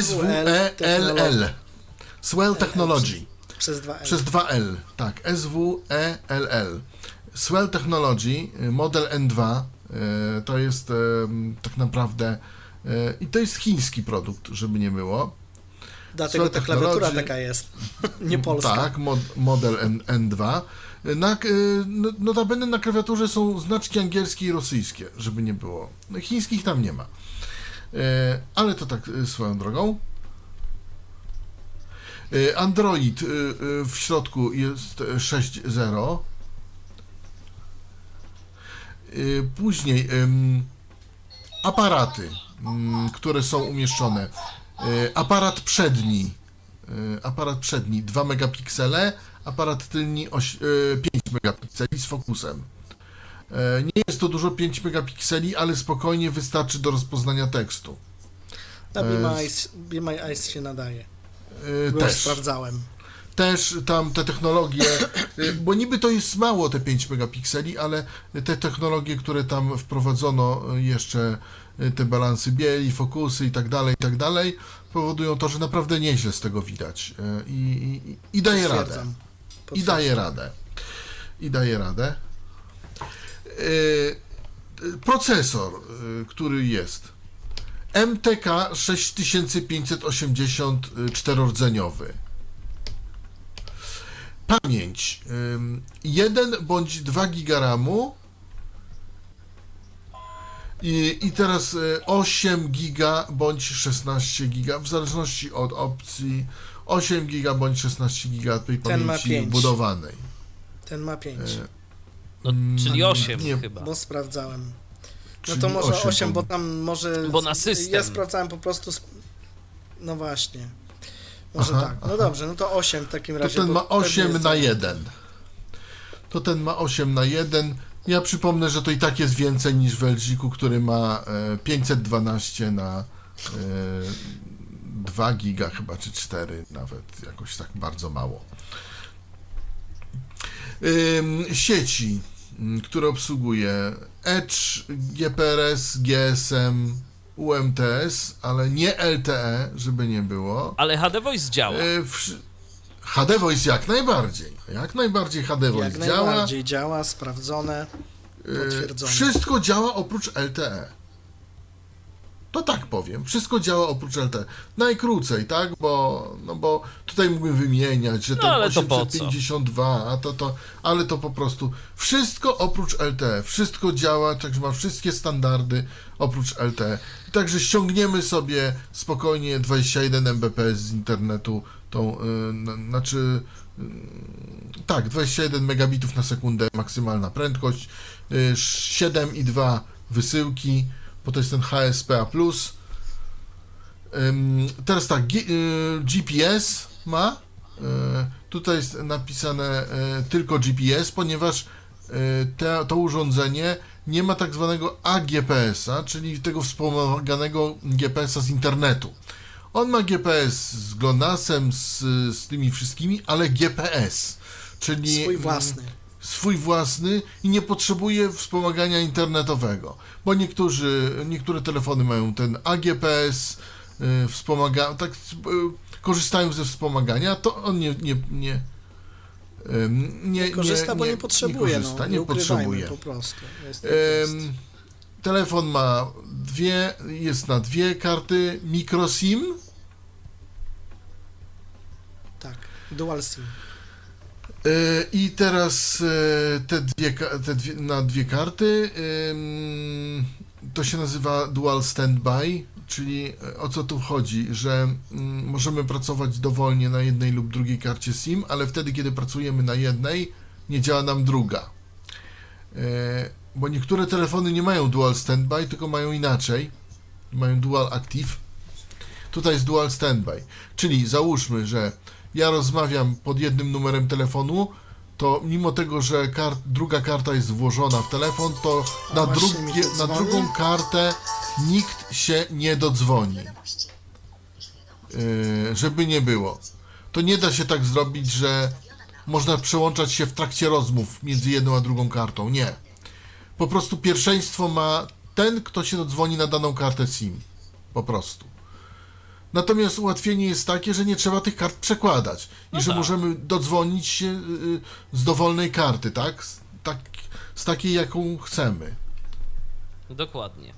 [SPEAKER 3] SWELL. Swell Technology.
[SPEAKER 2] Przez dwa L.
[SPEAKER 3] Przez 2L, tak. SWELL. Swell Technology, model N2, y, to jest y, tak naprawdę y, i to jest chiński produkt, żeby nie było.
[SPEAKER 2] Dlatego ta klawiatura taka jest. Nie polska.
[SPEAKER 3] Tak, mod, model N, N2. Na, no, notabene na klawiaturze są znaczki angielskie i rosyjskie, żeby nie było. No, Chińskich tam nie ma. Ale to tak swoją drogą. Android w środku jest 6.0. Y, Później aparaty, które są umieszczone. Y, Aparat przedni, y, aparat przedni 2 megapiksele, aparat tylni oś, y, 5 megapikseli z fokusem. Nie jest to dużo 5 megapikseli, ale spokojnie wystarczy do rozpoznania tekstu.
[SPEAKER 2] Na Be My Eyes, Be My Eyes się nadaje. Już
[SPEAKER 3] Też,
[SPEAKER 2] sprawdzałem.
[SPEAKER 3] Też tam te technologie, y, bo niby to jest mało te 5 megapikseli, ale te technologie, które tam wprowadzono y, jeszcze, y, te balansy bieli, fokusy i tak dalej, i tak dalej, powodują to, że naprawdę nieźle z tego widać i, i, i daje radę.
[SPEAKER 2] Potwierdzam.
[SPEAKER 3] I daje radę. I daje radę. Yy, procesor, yy, który jest MTK 6580 yy, czterordzeniowy. Pamięć 1 bądź 2 giga RAMu i, i teraz y, 8 giga bądź 16 giga, w zależności od opcji 8 giga bądź 16 giga tej
[SPEAKER 2] Ten ma
[SPEAKER 3] pamięci budowanej.
[SPEAKER 2] Ten ma 5,
[SPEAKER 3] E,
[SPEAKER 1] No, czyli 8
[SPEAKER 3] nie,
[SPEAKER 1] chyba.
[SPEAKER 2] bo sprawdzałem. No
[SPEAKER 3] czyli
[SPEAKER 2] to może 8,
[SPEAKER 3] 8,
[SPEAKER 2] bo tam może...
[SPEAKER 1] Bo na system.
[SPEAKER 2] Ja sprawdzałem po prostu... Sp... No właśnie. Może
[SPEAKER 3] Aha,
[SPEAKER 2] tak. No
[SPEAKER 3] aha.
[SPEAKER 2] dobrze, no to 8 w takim
[SPEAKER 3] To
[SPEAKER 2] razie.
[SPEAKER 3] ten
[SPEAKER 2] bo
[SPEAKER 3] ma
[SPEAKER 2] pewnie
[SPEAKER 3] 8
[SPEAKER 2] jest
[SPEAKER 3] na
[SPEAKER 2] za-
[SPEAKER 3] 1. To ten ma 8 na 1. Ja przypomnę, że to i tak jest więcej niż w LG-ku, który ma e, 512 na e, 2 giga chyba, czy 4 nawet, jakoś tak bardzo mało. Sieci, które obsługuje Edge, GPRS, GSM, UMTS, ale nie LTE, żeby nie było.
[SPEAKER 1] Ale HD Voice działa.
[SPEAKER 3] E, wszy- HD Voice jak najbardziej. Jak najbardziej HD Voice
[SPEAKER 2] Jak
[SPEAKER 3] działa.
[SPEAKER 2] najbardziej działa, sprawdzone.
[SPEAKER 3] E,
[SPEAKER 2] potwierdzone.
[SPEAKER 3] Wszystko działa oprócz LTE. To tak powiem. Wszystko działa oprócz LTE. Najkrócej, tak? Bo, no bo tutaj mógłbym wymieniać, że
[SPEAKER 1] No,
[SPEAKER 3] ten
[SPEAKER 1] ale to po co?
[SPEAKER 3] 852, a to, to, ale to po prostu wszystko oprócz LTE. Wszystko działa, także ma wszystkie standardy oprócz LTE. Także ściągniemy sobie spokojnie 21 Mbps z internetu, tą, y, n- znaczy y, tak, 21 megabitów na sekundę maksymalna prędkość, y, 7,2 wysyłki, bo to jest ten HSPA+. Ym, Teraz tak, G- y, GPS ma, y, tutaj jest napisane y, tylko GPS, ponieważ y, te, to urządzenie nie ma tak zwanego AGPS-a, czyli tego wspomaganego GPS-a z internetu. On ma GPS z GLONASS-em, z, z tymi wszystkimi, ale GPS, czyli
[SPEAKER 2] Swój własny.
[SPEAKER 3] swój własny i nie potrzebuje wspomagania internetowego, bo niektórzy, niektóre telefony mają ten AGPS, y, wspomaga, tak y, korzystają ze wspomagania, to on nie, nie, nie, nie,
[SPEAKER 2] Nie korzysta, bo nie potrzebuje.
[SPEAKER 3] nie korzysta,
[SPEAKER 2] no,
[SPEAKER 3] nie,
[SPEAKER 2] nie
[SPEAKER 3] potrzebuje.
[SPEAKER 2] po prostu. Jest,
[SPEAKER 3] telefon ma dwie, jest na dwie karty microSIM,
[SPEAKER 2] Tak, dual SIM.
[SPEAKER 3] Y, I teraz y, te dwie, te dwie, na dwie karty to się nazywa Dual Standby, Czyli e, o co tu chodzi, że mm, możemy pracować dowolnie na jednej lub drugiej karcie SIM, ale wtedy, kiedy pracujemy na jednej, nie działa nam druga. E, bo niektóre telefony nie mają dual standby, tylko mają inaczej. Mają dual active. Tutaj jest dual standby. Czyli załóżmy, że ja rozmawiam pod jednym numerem telefonu, to mimo tego, że kart, druga karta jest włożona w telefon, to na,
[SPEAKER 2] właśnie
[SPEAKER 3] drugie, na drugą kartę nikt się nie dodzwoni. Yy, żeby nie było. To nie da się tak zrobić, że można przełączać się w trakcie rozmów między jedną a drugą kartą. Nie. Po prostu pierwszeństwo ma ten, kto się dodzwoni na daną kartę SIM. Po prostu. Natomiast ułatwienie jest takie, że nie trzeba tych kart przekładać i
[SPEAKER 1] No
[SPEAKER 3] że
[SPEAKER 1] tak.
[SPEAKER 3] możemy dodzwonić się y, y, z dowolnej karty, tak? Z, tak? z takiej, jaką chcemy.
[SPEAKER 1] Dokładnie.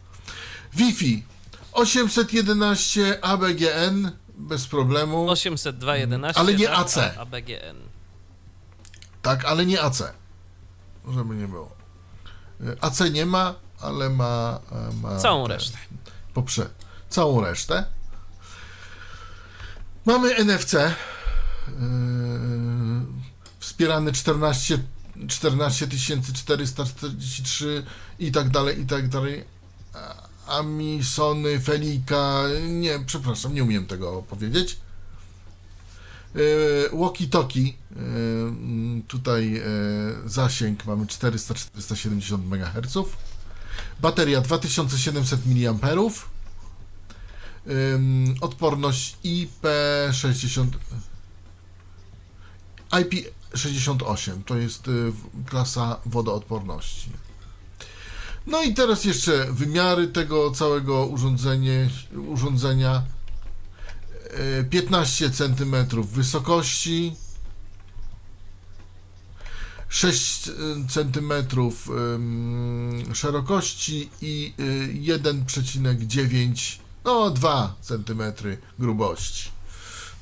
[SPEAKER 3] Wi-Fi 811 ABGN bez problemu,
[SPEAKER 1] 802.11.
[SPEAKER 3] Ale nie AC.
[SPEAKER 1] ABGN.
[SPEAKER 3] tak, ale nie AC. Żeby nie było. Y, AC nie ma, ale ma. e, ma
[SPEAKER 1] Całą
[SPEAKER 3] te-
[SPEAKER 1] resztę.
[SPEAKER 3] Poprze całą resztę. Mamy NFC. Yy, wspierany 14 14 443 i tak dalej, i tak dalej. Ami, Sony, Felika. Nie, przepraszam, nie umiem tego powiedzieć. Yy, Walkie-talkie. Yy, tutaj yy, zasięg mamy 400-470 MHz. Bateria 2700 mAh. Ym, odporność IP60 IP68 to jest y, klasa wodoodporności. No i teraz jeszcze wymiary tego całego urządzenie, urządzenia. Y, 15 cm wysokości, 6 cm szerokości i y, 1,9 no 2 cm grubości.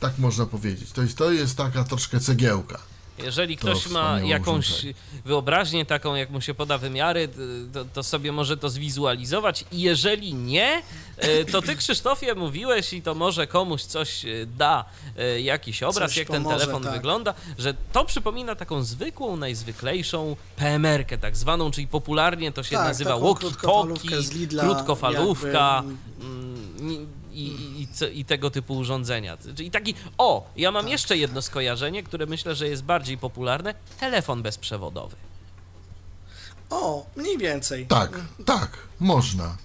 [SPEAKER 3] Tak można powiedzieć. To jest, to jest taka troszkę cegiełka.
[SPEAKER 1] Jeżeli
[SPEAKER 3] To
[SPEAKER 1] ktoś ma jakąś
[SPEAKER 3] urządzenie.
[SPEAKER 1] wyobraźnię taką, jak mu się poda wymiary, to, to sobie może to zwizualizować. I jeżeli nie, e, to ty, Krzysztofie, mówiłeś i to może komuś coś e, da, e, jakiś obraz,
[SPEAKER 2] Coś
[SPEAKER 1] jak ten
[SPEAKER 2] pomoże,
[SPEAKER 1] telefon
[SPEAKER 2] tak.
[SPEAKER 1] wygląda, że to przypomina taką zwykłą, najzwyklejszą PMR-kę tak zwaną, czyli popularnie to się
[SPEAKER 2] Tak,
[SPEAKER 1] nazywa walkie-talkie,
[SPEAKER 2] krótkofalówkę z Lidla,
[SPEAKER 1] krótkofalówka
[SPEAKER 2] jakby,
[SPEAKER 1] mm, i, i, i, co- i tego typu urządzenia. Czyli taki, o, ja mam jeszcze jedno skojarzenie, które myślę, że jest bardziej popularne, telefon bezprzewodowy.
[SPEAKER 2] O, mniej więcej.
[SPEAKER 3] Tak, tak, można.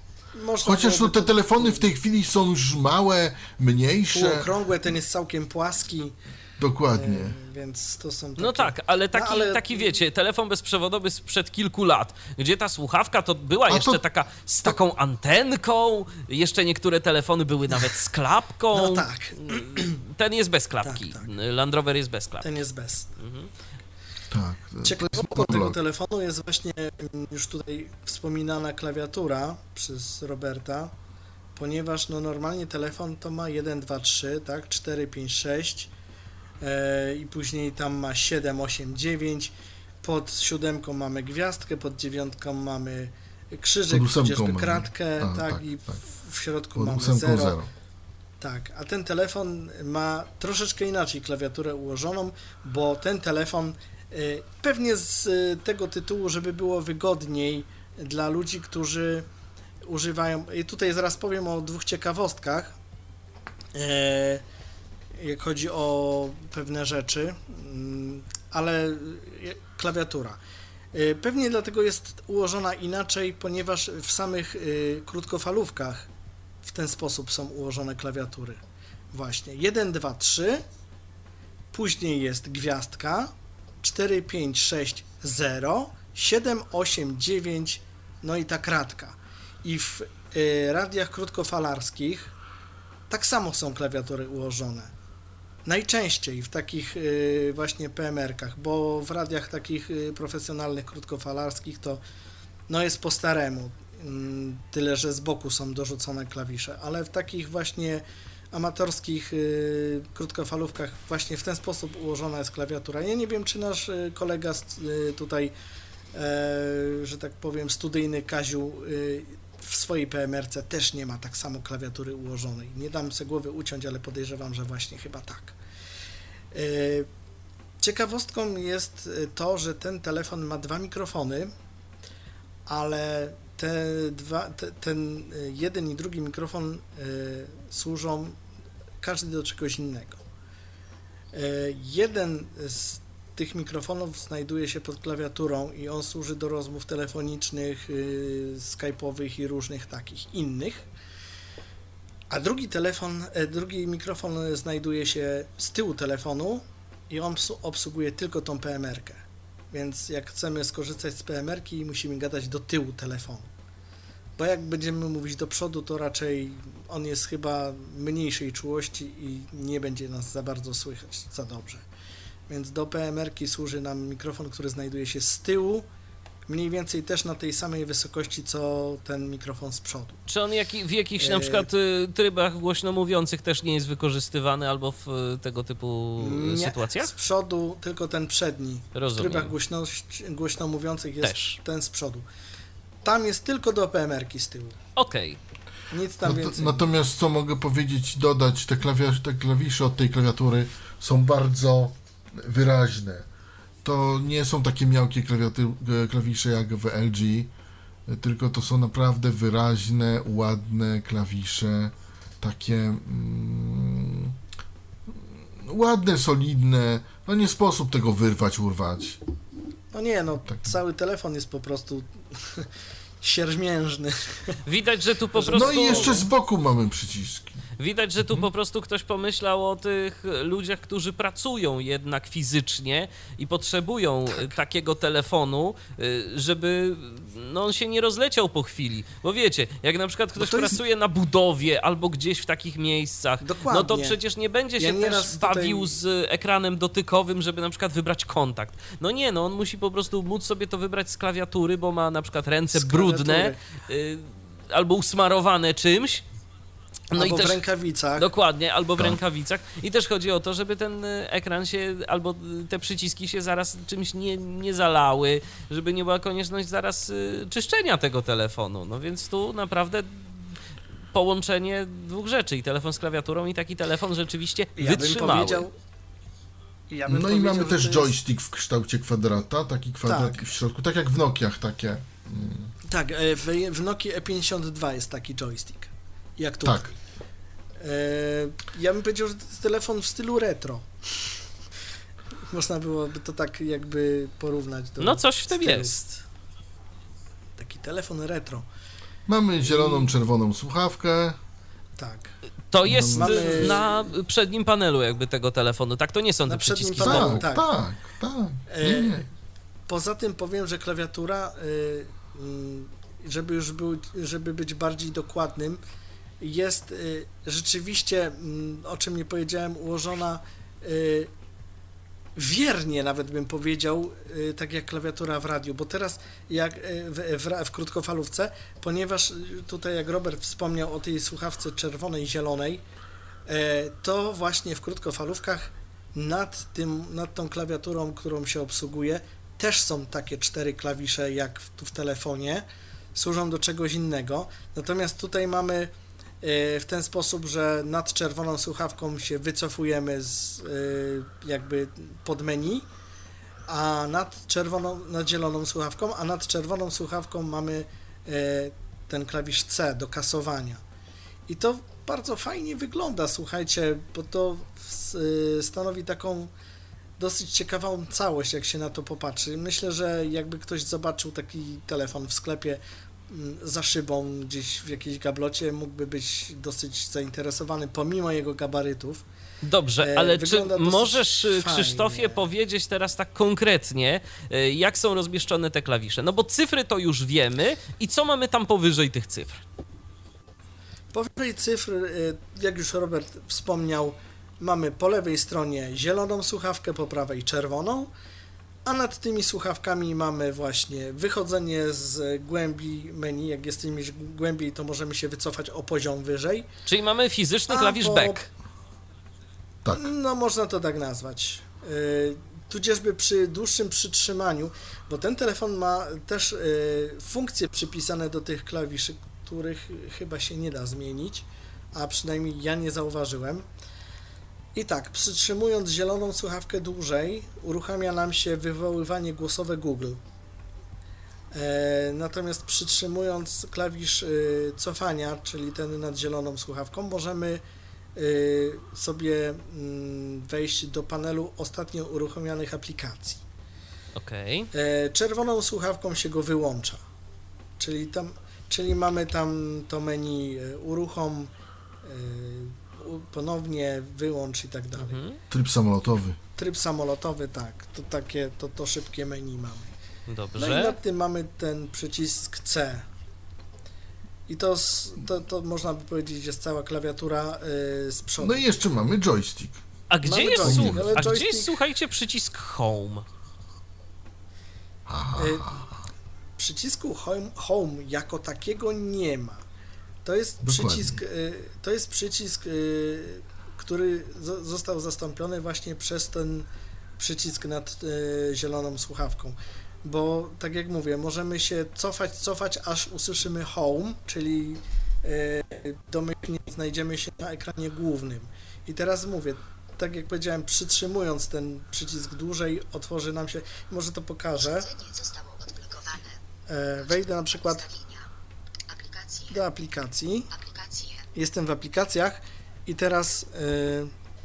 [SPEAKER 2] Można
[SPEAKER 3] Chociaż no, te telefony w tej chwili są już małe, mniejsze.
[SPEAKER 2] Półokrągłe, ten jest całkiem płaski,
[SPEAKER 3] Dokładnie.
[SPEAKER 2] e, więc to są takie...
[SPEAKER 1] No tak, ale taki,
[SPEAKER 2] No, ale-
[SPEAKER 1] taki wiecie, telefon bezprzewodowy sprzed kilku lat, gdzie ta słuchawka to była
[SPEAKER 3] A to-
[SPEAKER 1] jeszcze taka z taką antenką, jeszcze niektóre telefony były nawet z klapką.
[SPEAKER 2] No tak,
[SPEAKER 1] Ten jest bez klapki.
[SPEAKER 2] Tak, tak.
[SPEAKER 1] Land Rover jest bez klapki.
[SPEAKER 2] ten jest bez.
[SPEAKER 3] Tak. to jest
[SPEAKER 2] Ciekawostką tego telefonu jest właśnie mm, już tutaj wspominana klawiatura przez Roberta, ponieważ no normalnie telefon to ma 1, 2, 3, tak, 4, 5, 6 e, i później tam ma 7, 8, 9, pod siódemką mamy gwiazdkę, pod dziewiątką mamy krzyżyk, tudzież kratkę,
[SPEAKER 3] A,
[SPEAKER 2] tak,
[SPEAKER 3] tak,
[SPEAKER 2] i
[SPEAKER 3] tak.
[SPEAKER 2] w, w środku
[SPEAKER 3] Pod
[SPEAKER 2] mamy
[SPEAKER 3] ósemką
[SPEAKER 2] 0.
[SPEAKER 3] zero.
[SPEAKER 2] Tak, a ten telefon ma troszeczkę inaczej klawiaturę ułożoną, bo ten telefon y, pewnie z y, tego tytułu, żeby było wygodniej dla ludzi, którzy używają. I tutaj zaraz powiem o dwóch ciekawostkach, e, jak chodzi o pewne rzeczy, mm, ale y, klawiatura. Y, Pewnie dlatego jest ułożona inaczej, ponieważ w samych y, krótkofalówkach w ten sposób są ułożone klawiatury. Właśnie 1, 2, 3, później jest gwiazdka, 4, 5, 6, 0, 7, 8, 9, no i ta kratka. I w radiach krótkofalarskich tak samo są klawiatury ułożone. Najczęściej w takich y, właśnie PMR-kach, bo w radiach takich y, profesjonalnych krótkofalarskich to no jest po staremu. Mm, Tyle, że z boku są dorzucone klawisze, ale w takich właśnie amatorskich y, krótkofalówkach właśnie w ten sposób ułożona jest klawiatura. Ja nie wiem, czy nasz kolega tutaj, e, że tak powiem, studyjny Kaziu w swojej PMR-ce też nie ma tak samo klawiatury ułożonej. Nie dam sobie głowy uciąć, ale podejrzewam, że właśnie chyba tak. Y, ciekawostką jest to, że ten telefon ma dwa mikrofony, ale te dwa, te, ten jeden i drugi mikrofon służą każdy do czegoś innego. Jeden z tych mikrofonów znajduje się pod klawiaturą i on służy do rozmów telefonicznych, yy, skype'owych i różnych takich innych. A drugi telefon, e, drugi mikrofon znajduje się z tyłu telefonu i on obsługuje tylko tą PMR-kę. Więc jak chcemy skorzystać z PMR-ki, musimy gadać do tyłu telefonu. Bo jak będziemy mówić do przodu, to raczej on jest chyba mniejszej czułości i nie będzie nas za bardzo słychać za dobrze. Więc do PMR-ki służy nam mikrofon, który znajduje się z tyłu, mniej więcej też na tej samej wysokości, co ten mikrofon z przodu.
[SPEAKER 1] Czy on jak, w jakichś na e, przykład y, trybach głośno mówiących też nie jest wykorzystywany albo w y, tego typu y, nie, sytuacjach?
[SPEAKER 2] z przodu tylko ten przedni.
[SPEAKER 1] Rozumiem.
[SPEAKER 2] W trybach głośno, głośno mówiących jest też. ten z przodu. Tam jest tylko do PMR-ki z tyłu.
[SPEAKER 1] Okej.
[SPEAKER 2] Okay. Nic tam więcej.
[SPEAKER 3] Natomiast co mogę powiedzieć, dodać, te, klawisz, te klawisze od tej klawiatury są bardzo wyraźne. To nie są takie miałkie klawisze jak w LG, tylko to są naprawdę wyraźne, ładne klawisze, takie mm, ładne, solidne. No nie sposób tego wyrwać, urwać.
[SPEAKER 2] No nie, no tak. cały telefon jest po prostu siermiężny.
[SPEAKER 1] Widać, że tu po prostu...
[SPEAKER 3] No i jeszcze z boku mamy przyciski.
[SPEAKER 1] Widać, że tu mhm. po prostu ktoś pomyślał o tych ludziach, którzy pracują jednak fizycznie i potrzebują tak. takiego telefonu, y, żeby no, on się nie rozleciał po chwili. Bo wiecie, jak na przykład ktoś pracuje jest... na budowie albo gdzieś w takich miejscach, Dokładnie. no to przecież nie będzie się ja też bawił tutaj... z ekranem dotykowym, żeby na przykład wybrać kontakt. No nie, no on musi po prostu móc sobie to wybrać z klawiatury, bo ma na przykład ręce brudne y, albo usmarowane czymś
[SPEAKER 2] no albo i też, w rękawicach.
[SPEAKER 1] Dokładnie, albo w tak. rękawicach. I też chodzi o to, żeby ten y, ekran się, albo y, te przyciski się zaraz czymś nie, nie zalały, żeby nie była konieczność zaraz y, czyszczenia tego telefonu. No więc tu naprawdę połączenie dwóch rzeczy, i telefon z klawiaturą, i taki telefon rzeczywiście ja wytrzymały. Powiedział,
[SPEAKER 3] ja no i mamy też joystick w kształcie kwadrata, taki kwadrat tak. w środku, tak jak w Nokiach takie. Mm.
[SPEAKER 2] Tak, e, w, w Nokii E52 jest taki joystick. Jak tutaj. Tak. E, ja bym powiedział, że to jest telefon w stylu retro. Można byłoby to tak jakby porównać do.
[SPEAKER 1] No coś w tym stylu. jest.
[SPEAKER 2] Taki telefon retro.
[SPEAKER 3] Mamy zieloną, I... czerwoną słuchawkę.
[SPEAKER 2] Tak.
[SPEAKER 1] To jest Mamy... na przednim panelu jakby tego telefonu, tak? To nie są te przyciski panelu,
[SPEAKER 3] tak, tak, tak. Nie, nie.
[SPEAKER 2] Poza tym powiem, że klawiatura, y, mm, żeby już był, żeby być bardziej dokładnym, jest y, rzeczywiście, mm, o czym nie powiedziałem, ułożona y, wiernie, nawet bym powiedział, y, tak jak klawiatura w radiu, bo teraz jak w, w, w, krótkofalówce, ponieważ tutaj jak Robert wspomniał o tej słuchawce czerwonej zielonej, to właśnie w krótkofalówkach nad, tym, nad tą klawiaturą, którą się obsługuje, też są takie cztery klawisze jak tu w telefonie, służą do czegoś innego, natomiast tutaj mamy w ten sposób, że nad czerwoną słuchawką się wycofujemy z e, jakby pod menu, a nad czerwoną, nad zieloną słuchawką, a nad czerwoną słuchawką mamy e, ten klawisz C do kasowania. I to bardzo fajnie wygląda, słuchajcie, bo to stanowi taką dosyć ciekawą całość, jak się na to popatrzy. Myślę, że jakby ktoś zobaczył taki telefon w sklepie za szybą gdzieś w jakiejś gablocie mógłby być dosyć zainteresowany pomimo jego gabarytów.
[SPEAKER 1] Dobrze, e, ale czy możesz, e, fajnie. Krzysztofie, powiedzieć teraz tak konkretnie, e, jak są rozmieszczone te klawisze? No bo cyfry to już wiemy i co mamy tam powyżej tych cyfr?
[SPEAKER 2] Powyżej cyfr, jak już Robert wspomniał, mamy po lewej stronie zieloną słuchawkę, po prawej czerwoną, a nad tymi słuchawkami mamy właśnie wychodzenie z głębi menu. Jak jesteśmy głębiej, to możemy się wycofać o poziom wyżej.
[SPEAKER 1] Czyli mamy fizyczny klawisz po... back.
[SPEAKER 2] Tak. No, można to tak nazwać. Yy, tudzieżby przy dłuższym przytrzymaniu, bo ten telefon ma też yy, funkcje przypisane do tych klawiszy, których chyba się nie da zmienić, a przynajmniej ja nie zauważyłem. I tak, przytrzymując zieloną słuchawkę dłużej, uruchamia nam się wywoływanie głosowe Google. E, natomiast przytrzymując klawisz y, cofania, czyli ten nad zieloną słuchawką, możemy y, sobie mm, wejść do panelu ostatnio uruchomionych aplikacji. E, czerwoną słuchawką się go wyłącza. Czyli tam, czyli mamy tam to menu e, uruchom, e, ponownie wyłącz i tak dalej.
[SPEAKER 1] Mhm.
[SPEAKER 3] Tryb samolotowy.
[SPEAKER 2] Tryb samolotowy, tak, to takie, to, to szybkie menu mamy. No i
[SPEAKER 1] Dobrze.
[SPEAKER 2] nad tym mamy ten przycisk C. I to, to, to można by powiedzieć jest cała klawiatura y, z przodu.
[SPEAKER 3] No i jeszcze mamy joystick.
[SPEAKER 1] A gdzie
[SPEAKER 2] Mamy
[SPEAKER 1] jest,
[SPEAKER 2] joystick,
[SPEAKER 1] słuch-
[SPEAKER 2] ale
[SPEAKER 1] a gdzie
[SPEAKER 2] joystick-
[SPEAKER 1] jest, słuchajcie, przycisk home?
[SPEAKER 2] Y, przycisku home, home jako takiego nie ma. To jest
[SPEAKER 3] Dokładnie.
[SPEAKER 2] przycisk, y, to jest przycisk, y, który zo- został zastąpiony właśnie przez ten przycisk nad y, zieloną słuchawką. Bo tak jak mówię, możemy się cofać, cofać, aż usłyszymy home, czyli domyślnie znajdziemy się na ekranie głównym. I teraz mówię, tak jak powiedziałem, przytrzymując ten przycisk dłużej, otworzy nam się, może to pokażę. E, Wejdę na przykład. Do aplikacji. Jestem w aplikacjach i teraz y,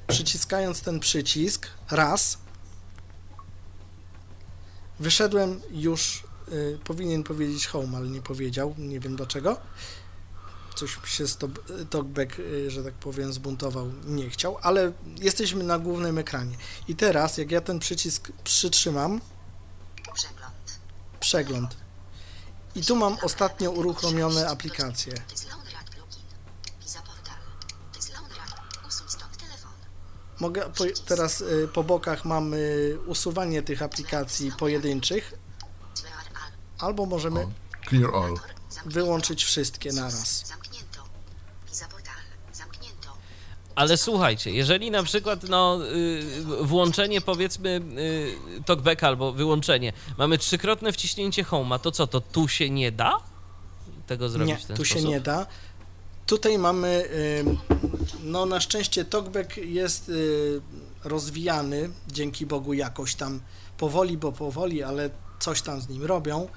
[SPEAKER 2] przyciskając ten przycisk raz, wyszedłem już, y, powinien powiedzieć home, ale nie powiedział, nie wiem dlaczego. Coś się talkback, y, że tak powiem, zbuntował, nie chciał, ale jesteśmy na głównym ekranie. I teraz, jak ja ten przycisk przytrzymam,
[SPEAKER 4] Przegląd.
[SPEAKER 2] przegląd. I tu mam ostatnio uruchomione aplikacje. Mogę po, teraz y, po bokach mamy usuwanie tych aplikacji pojedynczych, albo możemy
[SPEAKER 3] all.
[SPEAKER 2] Wyłączyć wszystkie naraz.
[SPEAKER 1] Ale słuchajcie, jeżeli na przykład no, y, włączenie powiedzmy y, talkback albo wyłączenie, mamy trzykrotne wciśnięcie home'a, to co, to tu się nie da tego zrobić
[SPEAKER 2] Nie,
[SPEAKER 1] w ten
[SPEAKER 2] tu się
[SPEAKER 1] sposób?
[SPEAKER 2] nie da. Tutaj mamy, y, no na szczęście TalkBack jest y, rozwijany, dzięki Bogu jakoś tam powoli, bo powoli, ale coś tam z nim robią.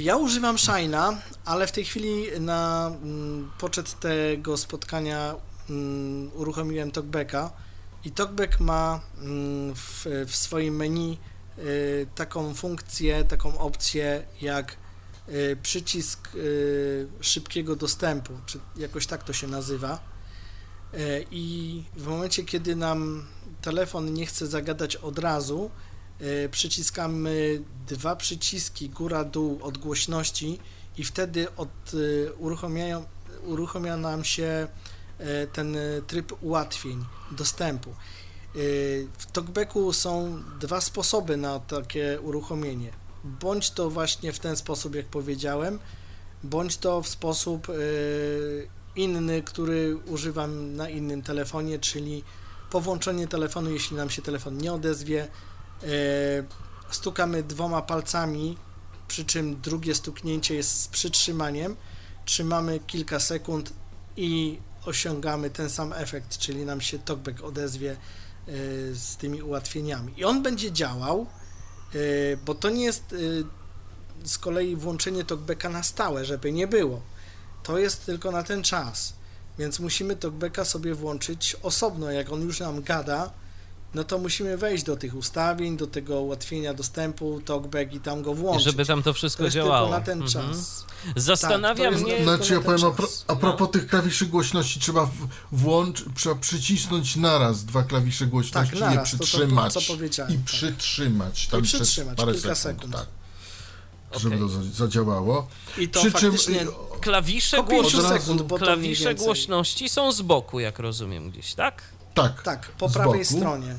[SPEAKER 2] Ja używam Shine'a, ale w tej chwili na mm, poczet tego spotkania mm, uruchomiłem TalkBacka i TalkBack ma mm, w, w swoim menu y, taką funkcję, taką opcję jak y, przycisk y, szybkiego dostępu, czy jakoś tak to się nazywa. Y, I w momencie, kiedy nam telefon nie chce zagadać od razu, y, przyciskamy dwa przyciski góra-dół od głośności i wtedy od, y, uruchamia nam się ten y, tryb ułatwień dostępu. Y, W TalkBacku są dwa sposoby na takie uruchomienie. Bądź to właśnie w ten sposób, jak powiedziałem, bądź to w sposób inny, który używam na innym telefonie, czyli po włączeniu telefonu, jeśli nam się telefon nie odezwie, stukamy dwoma palcami, przy czym drugie stuknięcie jest z przytrzymaniem, trzymamy kilka sekund i osiągamy ten sam efekt, czyli nam się talkback odezwie y, z tymi ułatwieniami. I on będzie działał, y, bo to nie jest y, z kolei włączenie talkbacka na stałe, żeby nie było. To jest tylko na ten czas. Więc musimy talkbacka sobie włączyć osobno. Jak on już nam gada, no to musimy wejść do tych ustawień, do tego ułatwienia dostępu, talkback i tam go
[SPEAKER 1] I
[SPEAKER 2] włączyć.
[SPEAKER 1] żeby tam to
[SPEAKER 2] to
[SPEAKER 1] wszystko
[SPEAKER 2] jest
[SPEAKER 1] działało.
[SPEAKER 2] tylko na ten
[SPEAKER 1] Mhm.
[SPEAKER 2] czas.
[SPEAKER 1] Zastanawia
[SPEAKER 2] Tak, to
[SPEAKER 1] mnie...
[SPEAKER 2] na-
[SPEAKER 3] Znaczy ja powiem, a, pro, a propos tych klawiszy głośności, trzeba włącz, trzeba przycisnąć naraz dwa klawisze głośności
[SPEAKER 2] Tak,
[SPEAKER 3] i je
[SPEAKER 2] naraz, to- to- to,
[SPEAKER 3] przytrzymać.
[SPEAKER 2] co powiedziałem,
[SPEAKER 3] I
[SPEAKER 2] tak.
[SPEAKER 3] przytrzymać tam
[SPEAKER 2] I
[SPEAKER 3] przez
[SPEAKER 2] przytrzymać
[SPEAKER 3] parę
[SPEAKER 2] kilka
[SPEAKER 3] sekund,
[SPEAKER 2] sekund.
[SPEAKER 3] tak. Żeby to za- zadziałało.
[SPEAKER 2] I to
[SPEAKER 3] Przy czym
[SPEAKER 2] faktycznie
[SPEAKER 1] Klawisze,
[SPEAKER 2] sekund, to
[SPEAKER 1] klawisze głośności są z boku, jak rozumiem gdzieś, tak?
[SPEAKER 3] Tak,
[SPEAKER 2] Tak, po prawej
[SPEAKER 3] boku.
[SPEAKER 2] stronie.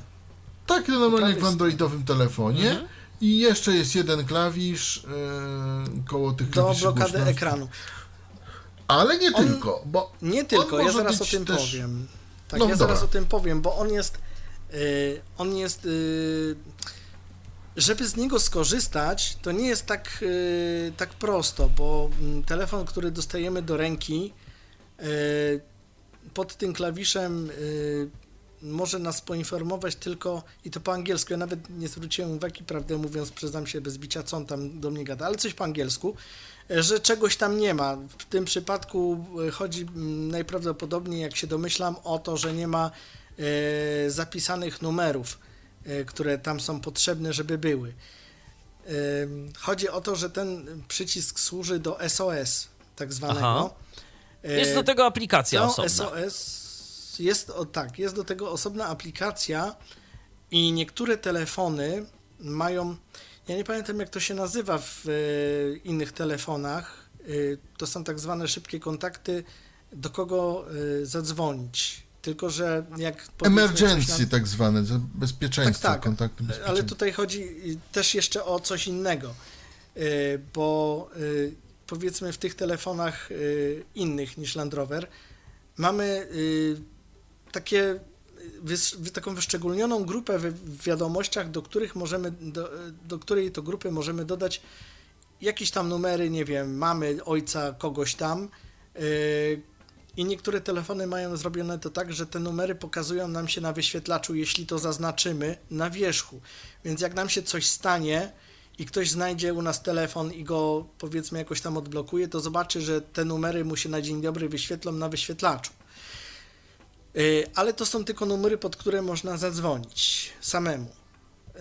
[SPEAKER 3] Tak, no normalnie jak w androidowym telefonie.
[SPEAKER 1] Mhm.
[SPEAKER 3] I jeszcze jest jeden klawisz yy, koło tych
[SPEAKER 2] Do
[SPEAKER 3] klawiszy
[SPEAKER 2] blokady
[SPEAKER 3] głośności.
[SPEAKER 2] ekranu.
[SPEAKER 3] Ale nie
[SPEAKER 2] On-
[SPEAKER 3] tylko, bo
[SPEAKER 2] Nie tylko, ja zaraz o tym
[SPEAKER 3] też-
[SPEAKER 2] powiem. Tak,
[SPEAKER 3] No
[SPEAKER 2] ja
[SPEAKER 3] dobra.
[SPEAKER 2] zaraz o tym powiem, bo on jest, y, on jest, y, żeby z niego skorzystać, to nie jest tak, yy, tak prosto, bo mm, telefon, który dostajemy do ręki, yy, pod tym klawiszem yy, może nas poinformować tylko, i to po angielsku, ja nawet nie zwróciłem uwagi, prawdę mówiąc, przyznam się bez bicia, co on tam do mnie gada, ale coś po angielsku, że czegoś tam nie ma. W tym przypadku e, chodzi najprawdopodobniej, jak się domyślam, o to, że nie ma e, zapisanych numerów, e, które tam są potrzebne, żeby były. Chodzi o to, że ten przycisk służy do SOS, tak zwanego.
[SPEAKER 1] Aha. Jest do tego aplikacja
[SPEAKER 2] no,
[SPEAKER 1] osobna.
[SPEAKER 2] SOS jest, o, tak, jest do tego osobna aplikacja i niektóre telefony mają, ja nie pamiętam jak to się nazywa w e, innych telefonach, e, to są tak zwane szybkie kontakty, do kogo e, zadzwonić. Tylko, że jak.
[SPEAKER 3] Emergency, na... tak zwane, bezpieczeństwo,
[SPEAKER 2] tak, tak,
[SPEAKER 3] kontakty bezpieczeństwa.
[SPEAKER 2] Ale tutaj chodzi też jeszcze o coś innego, bo powiedzmy w tych telefonach innych niż Land Rover mamy takie taką wyszczególnioną grupę w wiadomościach, do których możemy, do, do której to grupy możemy dodać jakieś tam numery, nie wiem, mamy, ojca, kogoś tam. Yy, I niektóre telefony mają zrobione to tak, że te numery pokazują nam się na wyświetlaczu, jeśli to zaznaczymy na wierzchu. Więc jak nam się coś stanie i ktoś znajdzie u nas telefon i go powiedzmy jakoś tam odblokuje, to zobaczy, że te numery mu się na dzień dobry wyświetlą na wyświetlaczu. Y, ale to są tylko numery, pod które można zadzwonić samemu.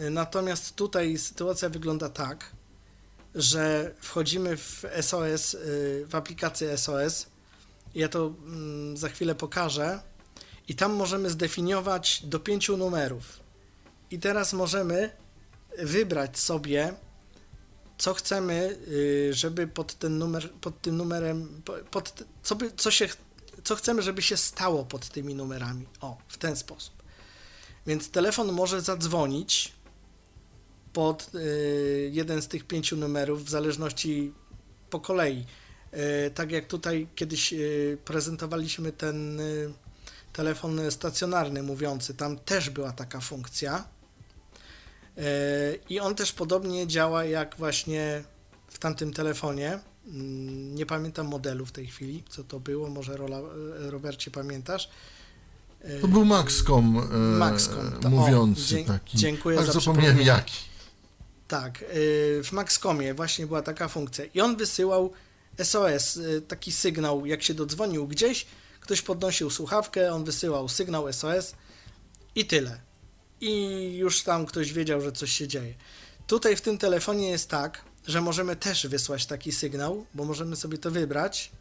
[SPEAKER 2] Y, natomiast tutaj sytuacja wygląda tak, że wchodzimy w SOS, y, w aplikację SOS. Ja to mm, za chwilę pokażę. I tam możemy zdefiniować do pięciu numerów. I teraz możemy wybrać sobie, co chcemy, żeby pod ten numer, pod tym numerem, pod, co, by, co się co chcemy, żeby się stało pod tymi numerami. O, w ten sposób. Więc telefon może zadzwonić pod y, jeden z tych pięciu numerów, w zależności po kolei. Y, tak jak tutaj kiedyś y, prezentowaliśmy ten telefon stacjonarny mówiący, tam też była taka funkcja. I on też podobnie działa jak właśnie w tamtym telefonie. Mm, nie pamiętam modelu w tej chwili, co to było, może Rola, e, Robercie pamiętasz.
[SPEAKER 3] To był Maxcom, e, Maxcom to, mówiący o, taki.
[SPEAKER 2] Dziękuję Aż
[SPEAKER 3] za zapomniałem jaki.
[SPEAKER 2] Tak, e, w Maxcomie właśnie była taka funkcja i on wysyłał SOS, taki sygnał, jak się dodzwonił gdzieś, ktoś podnosił słuchawkę, on wysyłał sygnał SOS i tyle. I już tam ktoś wiedział, że coś się dzieje. Tutaj w tym telefonie jest tak, że możemy też wysłać taki sygnał, bo możemy sobie to wybrać,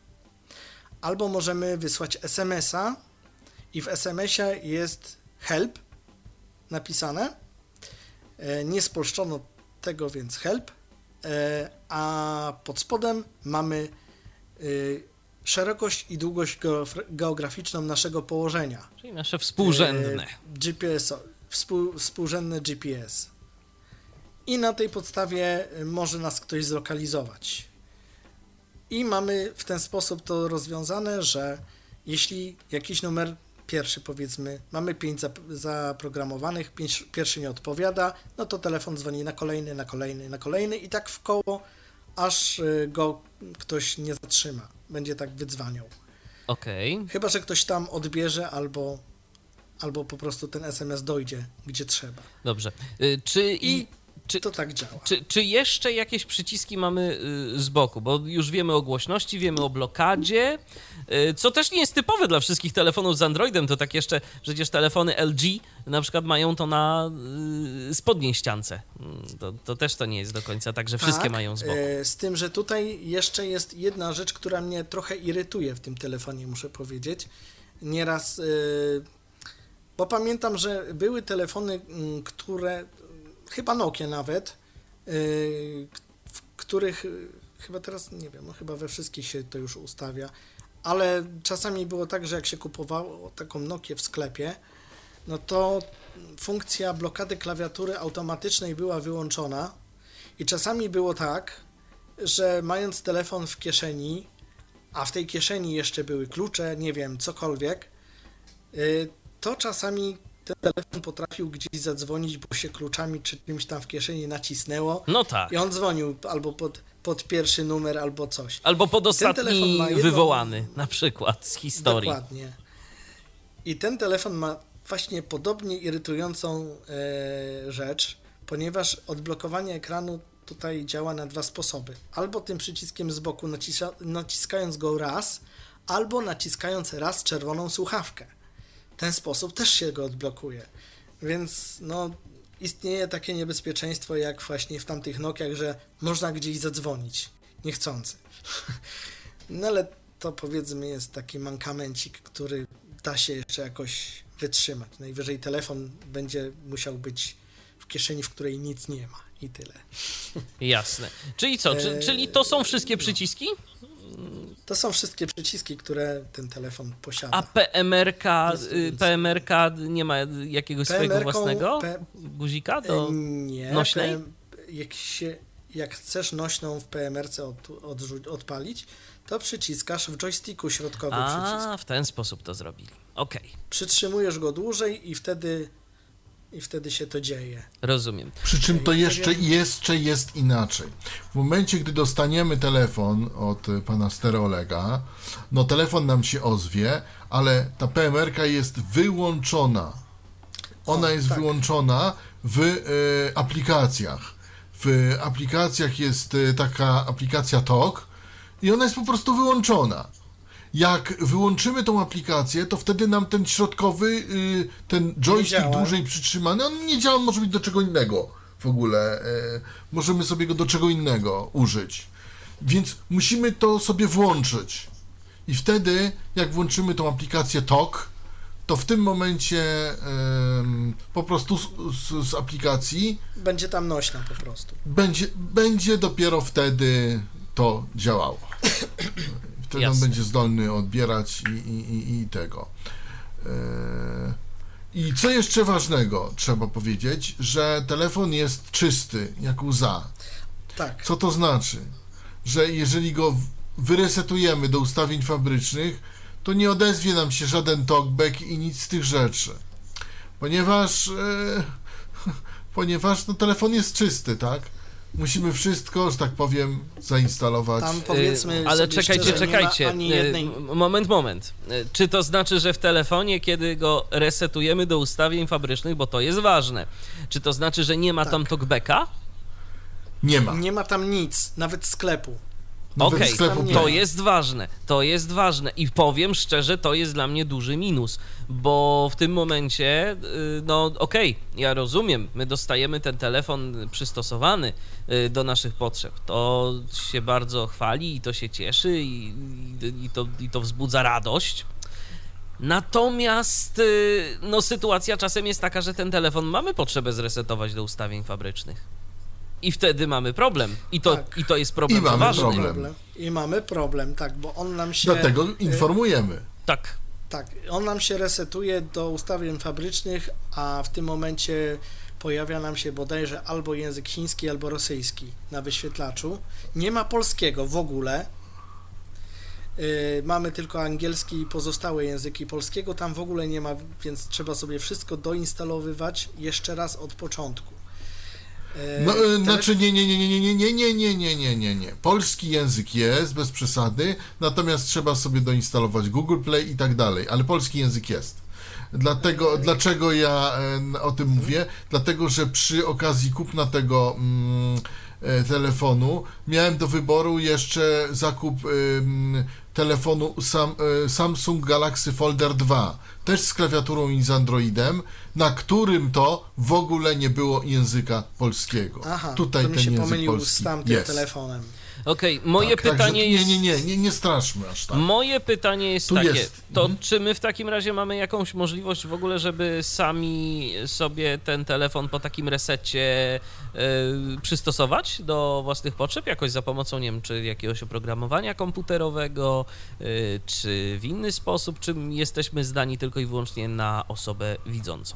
[SPEAKER 2] albo możemy wysłać SMS-a i w SMS-ie jest help napisane. E, nie spolszczono tego, więc help, e, a pod spodem mamy e, szerokość i długość geograficzną naszego położenia.
[SPEAKER 1] Czyli nasze współrzędne.
[SPEAKER 2] GPS, współ, współrzędne GPS i na tej podstawie y, może nas ktoś zlokalizować. I mamy w ten sposób to rozwiązane, że jeśli jakiś numer pierwszy powiedzmy, mamy pięć zaprogramowanych, pięć, pierwszy nie odpowiada, no to telefon dzwoni na kolejny, na kolejny, na kolejny i tak w koło, aż y, go ktoś nie zatrzyma. Będzie tak wydzwaniał.
[SPEAKER 1] Okej. Okay.
[SPEAKER 2] Chyba, że ktoś tam odbierze albo, albo po prostu ten SMS dojdzie, gdzie trzeba.
[SPEAKER 1] Dobrze. Y, czy i
[SPEAKER 2] czy, to tak działa.
[SPEAKER 1] Czy, czy jeszcze jakieś przyciski mamy y, z boku? Bo już wiemy o głośności, wiemy o blokadzie, y, co też nie jest typowe dla wszystkich telefonów z Androidem. To tak jeszcze, przecież telefony LG na przykład mają to na y, spodniej ściance. Mm, to, to też to nie jest do końca tak, że wszystkie tak, mają z boku.
[SPEAKER 2] Z tym, że tutaj jeszcze jest jedna rzecz, która mnie trochę irytuje w tym telefonie, muszę powiedzieć. Nieraz bo pamiętam, że były telefony, mm, które chyba Nokia nawet, y, w których y, chyba teraz, nie wiem, no chyba we wszystkich się to już ustawia, ale czasami było tak, że jak się kupowało taką Nokię w sklepie, no to funkcja blokady klawiatury automatycznej była wyłączona i czasami było tak, że mając telefon w kieszeni, a w tej kieszeni jeszcze były klucze, nie wiem, cokolwiek, y, to czasami ten telefon potrafił gdzieś zadzwonić, bo się kluczami czy czymś tam w kieszeni nacisnęło
[SPEAKER 1] No tak.
[SPEAKER 2] i on dzwonił albo pod, pod pierwszy numer, albo coś.
[SPEAKER 1] Albo pod ostatni
[SPEAKER 2] ma jedną-
[SPEAKER 1] wywołany, na przykład z historii.
[SPEAKER 2] Dokładnie. I ten telefon ma właśnie podobnie irytującą e, rzecz, ponieważ odblokowanie ekranu tutaj działa na dwa sposoby. Albo tym przyciskiem z boku nacisza, naciskając go raz, albo naciskając raz czerwoną słuchawkę. W ten sposób też się go odblokuje. Więc no, istnieje takie niebezpieczeństwo jak właśnie w tamtych Nokiach, że można gdzieś zadzwonić niechcący. No ale to powiedzmy jest taki mankamencik, który da się jeszcze jakoś wytrzymać. Najwyżej telefon będzie musiał być w kieszeni, w której nic nie ma i tyle.
[SPEAKER 1] Jasne. Czyli co? Czy, czyli to są wszystkie przyciski?
[SPEAKER 2] To są wszystkie przyciski, które ten telefon posiada.
[SPEAKER 1] A PMR-ka,
[SPEAKER 2] Jest
[SPEAKER 1] y. PMR-ka nie ma jakiegoś swojego własnego
[SPEAKER 2] P-
[SPEAKER 1] guzika do...
[SPEAKER 2] E, Nie.
[SPEAKER 1] nośnej?
[SPEAKER 2] Jak, się, jak chcesz nośną w PMR-ce od, odrzu- odpalić, to przyciskasz w joysticku środkowy przycisk.
[SPEAKER 1] A, w ten sposób to zrobili. Okej,
[SPEAKER 2] Przytrzymujesz go dłużej i wtedy, i wtedy się to dzieje.
[SPEAKER 1] rozumiem.
[SPEAKER 3] Przy czym to jeszcze, jeszcze jest inaczej. W momencie, gdy dostaniemy telefon od pana stereolega, no telefon nam się ozwie, ale ta PMR-ka jest wyłączona. Ona
[SPEAKER 2] O,
[SPEAKER 3] jest
[SPEAKER 2] tak.
[SPEAKER 3] wyłączona w y, aplikacjach. W aplikacjach jest y, taka aplikacja TOK i ona jest po prostu wyłączona. Jak wyłączymy tą aplikację, to wtedy nam ten środkowy, y, ten joystick dłużej przytrzymany, on nie działa, może być do czego innego w ogóle. y, Możemy sobie go do czego innego użyć. Więc musimy to sobie włączyć. I wtedy, jak włączymy tą aplikację TOK, to w tym momencie po prostu z, z, z aplikacji
[SPEAKER 2] Będzie tam nośna po prostu.
[SPEAKER 3] będzie, będzie dopiero wtedy to działało. Wtedy on
[SPEAKER 1] Jasne.
[SPEAKER 3] będzie zdolny odbierać i, i, i, i tego. E, I co jeszcze ważnego trzeba powiedzieć, że telefon jest czysty, jak łza.
[SPEAKER 2] Tak.
[SPEAKER 3] Co to znaczy? Że jeżeli go wyresetujemy do ustawień fabrycznych, to nie odezwie nam się żaden talkback i nic z tych rzeczy. Ponieważ, e, ponieważ no, telefon jest czysty, tak? Musimy wszystko, że tak powiem, zainstalować.
[SPEAKER 2] Tam powiedzmy.
[SPEAKER 1] Y, Ale czekajcie,
[SPEAKER 2] szczerze,
[SPEAKER 1] czekajcie. Y, Moment, moment. Y, Czy to znaczy, że w telefonie, kiedy go resetujemy do ustawień fabrycznych, bo to jest ważne, czy to znaczy, że nie ma tam
[SPEAKER 2] Tak.
[SPEAKER 1] talkbacka?
[SPEAKER 3] Nie ma.
[SPEAKER 2] Nie ma tam nic, nawet sklepu.
[SPEAKER 3] Nawet
[SPEAKER 1] Okej,
[SPEAKER 2] nie
[SPEAKER 1] to jest ważne, to jest ważne i powiem szczerze, to jest dla mnie duży minus, bo w tym momencie, y, no okej, ja rozumiem, my dostajemy ten telefon przystosowany y, do naszych potrzeb, to się bardzo chwali i to się cieszy i, i, i, to, i to wzbudza radość. Natomiast y, no, sytuacja czasem jest taka, że ten telefon mamy potrzebę zresetować do ustawień fabrycznych. I wtedy mamy problem. I to,
[SPEAKER 2] Tak.
[SPEAKER 1] i to jest problem
[SPEAKER 3] I mamy
[SPEAKER 1] poważny.
[SPEAKER 3] problem.
[SPEAKER 2] I mamy problem, tak, bo on nam się.
[SPEAKER 3] Dlatego informujemy.
[SPEAKER 1] Tak.
[SPEAKER 2] Tak, on nam się resetuje do ustawień fabrycznych, a w tym momencie pojawia nam się bodajże albo język chiński, albo rosyjski na wyświetlaczu. Nie ma polskiego w ogóle. Yy, mamy tylko angielski i pozostałe języki polskiego. Tam w ogóle nie ma, więc trzeba sobie wszystko doinstalowywać jeszcze raz od początku. Yy,
[SPEAKER 3] No, e,
[SPEAKER 2] telefon-
[SPEAKER 3] znaczy nie, nie, nie, nie, nie, nie, nie, nie, nie, nie, nie, nie. Polski język jest, bez przesady, natomiast trzeba sobie doinstalować Google Play i tak dalej, ale polski język jest. Dlatego, dlaczego ja e, o tym mówię? Dlatego, że przy okazji kupna tego mm, e, telefonu miałem do wyboru jeszcze zakup telefonu Sam, e, Samsung Galaxy Folder 2, też z klawiaturą i z Androidem, na którym to w ogóle nie było języka polskiego.
[SPEAKER 2] Aha,
[SPEAKER 3] Tutaj
[SPEAKER 2] to mi
[SPEAKER 3] ten
[SPEAKER 2] się
[SPEAKER 3] język
[SPEAKER 2] pomylił
[SPEAKER 3] polski
[SPEAKER 2] z tamtym
[SPEAKER 3] jest.
[SPEAKER 2] telefonem.
[SPEAKER 1] Okej, moje
[SPEAKER 3] Tak,
[SPEAKER 1] pytanie jest.
[SPEAKER 3] Nie, nie, nie, nie, straszmy aż tak.
[SPEAKER 1] Moje pytanie jest
[SPEAKER 3] Tu
[SPEAKER 1] takie,
[SPEAKER 3] jest.
[SPEAKER 1] to
[SPEAKER 3] Mhm.
[SPEAKER 1] czy my w takim razie mamy jakąś możliwość w ogóle, żeby sami sobie ten telefon po takim resecie e, przystosować do własnych potrzeb, jakoś za pomocą, nie wiem, czy jakiegoś oprogramowania komputerowego, e, czy w inny sposób, czy jesteśmy zdani tylko i wyłącznie na osobę widzącą?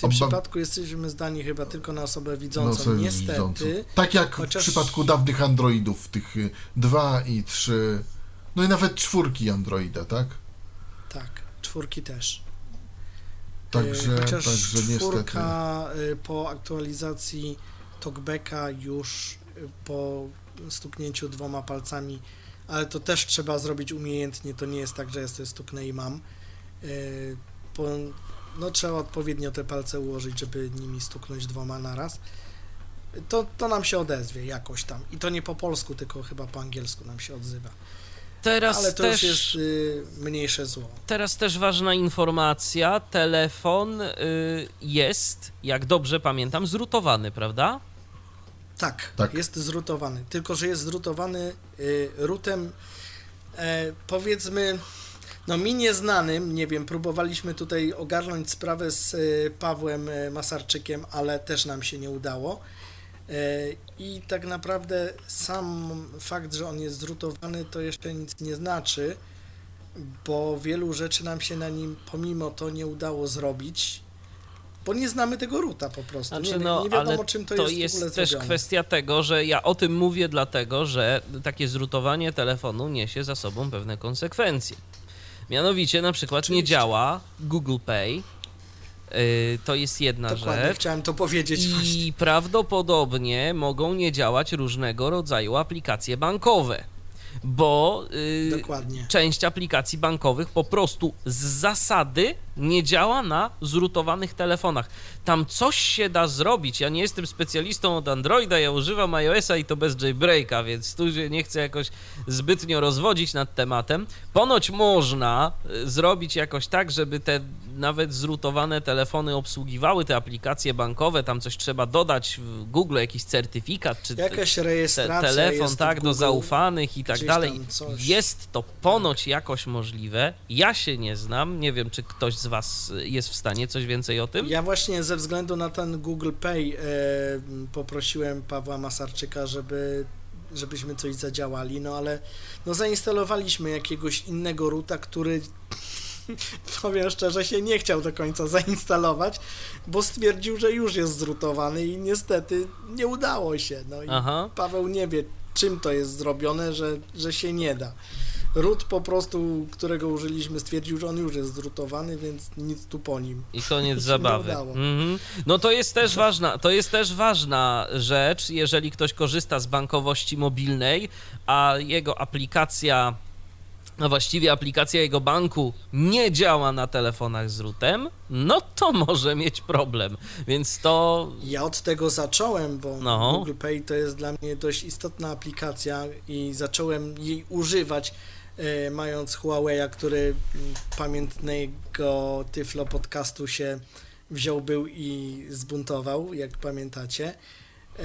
[SPEAKER 2] W tym przypadku jesteśmy zdani chyba tylko na osobę widzącą.
[SPEAKER 3] sobie
[SPEAKER 2] Niestety.
[SPEAKER 3] widzącą. Tak jak
[SPEAKER 2] chociaż-
[SPEAKER 3] w przypadku dawnych Androidów, tych y, dwa i trzy, no i nawet czwórki Androida, tak?
[SPEAKER 2] Tak, czwórki też.
[SPEAKER 3] Także,
[SPEAKER 2] E, Chociaż
[SPEAKER 3] także
[SPEAKER 2] czwórka y, po aktualizacji talkbacka już y, po stuknięciu dwoma palcami, ale to też trzeba zrobić umiejętnie, to nie jest tak, że ja sobie stuknę i mam. Y, Po, no trzeba odpowiednio te palce ułożyć, żeby nimi stuknąć dwoma naraz. To, to nam się odezwie jakoś tam. I to nie po polsku, tylko chyba po angielsku nam się odzywa.
[SPEAKER 1] Teraz
[SPEAKER 2] Ale to
[SPEAKER 1] też...
[SPEAKER 2] już jest y, mniejsze zło.
[SPEAKER 1] Teraz też ważna informacja. Telefon y, jest, jak dobrze pamiętam, zrutowany, prawda?
[SPEAKER 2] Tak,
[SPEAKER 3] Tak.
[SPEAKER 2] jest zrutowany. Tylko, że jest zrutowany y, rutem e, powiedzmy, no mi nieznanym, nie wiem, próbowaliśmy tutaj ogarnąć sprawę z y, Pawłem y, Masarczykiem, ale też nam się nie udało. E, I tak naprawdę sam fakt, że on jest zrutowany, to jeszcze nic nie znaczy, bo wielu rzeczy nam się na nim pomimo to nie udało zrobić. Bo nie znamy tego ruta po prostu.
[SPEAKER 1] Znaczy,
[SPEAKER 2] nie,
[SPEAKER 1] no,
[SPEAKER 2] nie wiadomo, czym to,
[SPEAKER 1] to
[SPEAKER 2] jest,
[SPEAKER 1] jest,
[SPEAKER 2] w ogóle
[SPEAKER 1] też
[SPEAKER 2] zrobione.
[SPEAKER 1] kwestia tego, że ja o tym mówię dlatego, że takie zrutowanie telefonu niesie za sobą pewne konsekwencje. Mianowicie na przykład nie
[SPEAKER 2] Oczywiście.
[SPEAKER 1] działa Google Pay. Yy, to jest jedna
[SPEAKER 2] Dokładnie,
[SPEAKER 1] rzecz.
[SPEAKER 2] chciałem to powiedzieć właśnie.
[SPEAKER 1] I prawdopodobnie mogą nie działać różnego rodzaju aplikacje bankowe, bo yy,
[SPEAKER 2] Dokładnie.
[SPEAKER 1] część aplikacji bankowych po prostu z zasady nie działa na zrutowanych telefonach. Tam coś się da zrobić. Ja nie jestem specjalistą od Androida, ja używam iOS-a i to bez jailbreaka, więc tu się nie chcę jakoś zbytnio rozwodzić nad tematem. Ponoć można y, zrobić jakoś tak, żeby te nawet zrutowane telefony obsługiwały te aplikacje bankowe, tam coś trzeba dodać w Google, jakiś certyfikat, czy
[SPEAKER 2] Jakaś
[SPEAKER 1] te,
[SPEAKER 2] rejestracja
[SPEAKER 1] telefon,
[SPEAKER 2] jest
[SPEAKER 1] tak,
[SPEAKER 2] w
[SPEAKER 1] do
[SPEAKER 2] Google.
[SPEAKER 1] zaufanych i tak dalej. Jest to ponoć jakoś możliwe. Ja się nie znam. Nie wiem, czy ktoś z Was jest w stanie coś więcej o tym.
[SPEAKER 2] Ja właśnie ze względu na ten Google Pay e, poprosiłem Pawła Masarczyka, żeby żebyśmy coś zadziałali, no ale no zainstalowaliśmy jakiegoś innego ruta, który powiem szczerze się nie chciał do końca zainstalować, bo stwierdził, że już jest zrutowany i niestety nie udało się. No i
[SPEAKER 1] Aha.
[SPEAKER 2] Paweł nie wie, czym to jest zrobione, że, że się nie da. Root po prostu, którego użyliśmy, stwierdził, że on już jest zrutowany, więc nic tu po nim.
[SPEAKER 1] I koniec zabawy. Mhm. No to jest też ważna, to jest też ważna rzecz, jeżeli ktoś korzysta z bankowości mobilnej, a jego aplikacja, no właściwie aplikacja jego banku nie działa na telefonach z routem, no to może mieć problem. Więc to
[SPEAKER 2] Ja od tego zacząłem, bo
[SPEAKER 1] No.
[SPEAKER 2] Google Pay to jest dla mnie dość istotna aplikacja i zacząłem jej używać, mając Huawei'a, który pamiętnego Tyflo podcastu się wziął był i zbuntował, jak pamiętacie. E,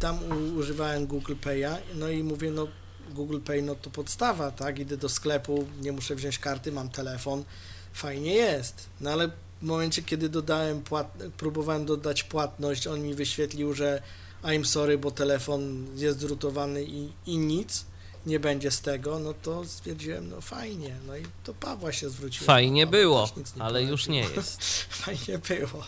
[SPEAKER 2] tam używałem Google Pay'a, no i mówię, no Google Pay no to podstawa, tak? Idę do sklepu, nie muszę wziąć karty, mam telefon, fajnie jest. No ale w momencie, kiedy dodałem płat... próbowałem dodać płatność, on mi wyświetlił, że I'm sorry, bo telefon jest zrutowany i, i nic nie będzie z tego, no to stwierdziłem, no fajnie, no i to Pawła się zwróciło.
[SPEAKER 1] fajnie
[SPEAKER 2] Paweł
[SPEAKER 1] było, ale już nie jest.
[SPEAKER 2] Fajnie było.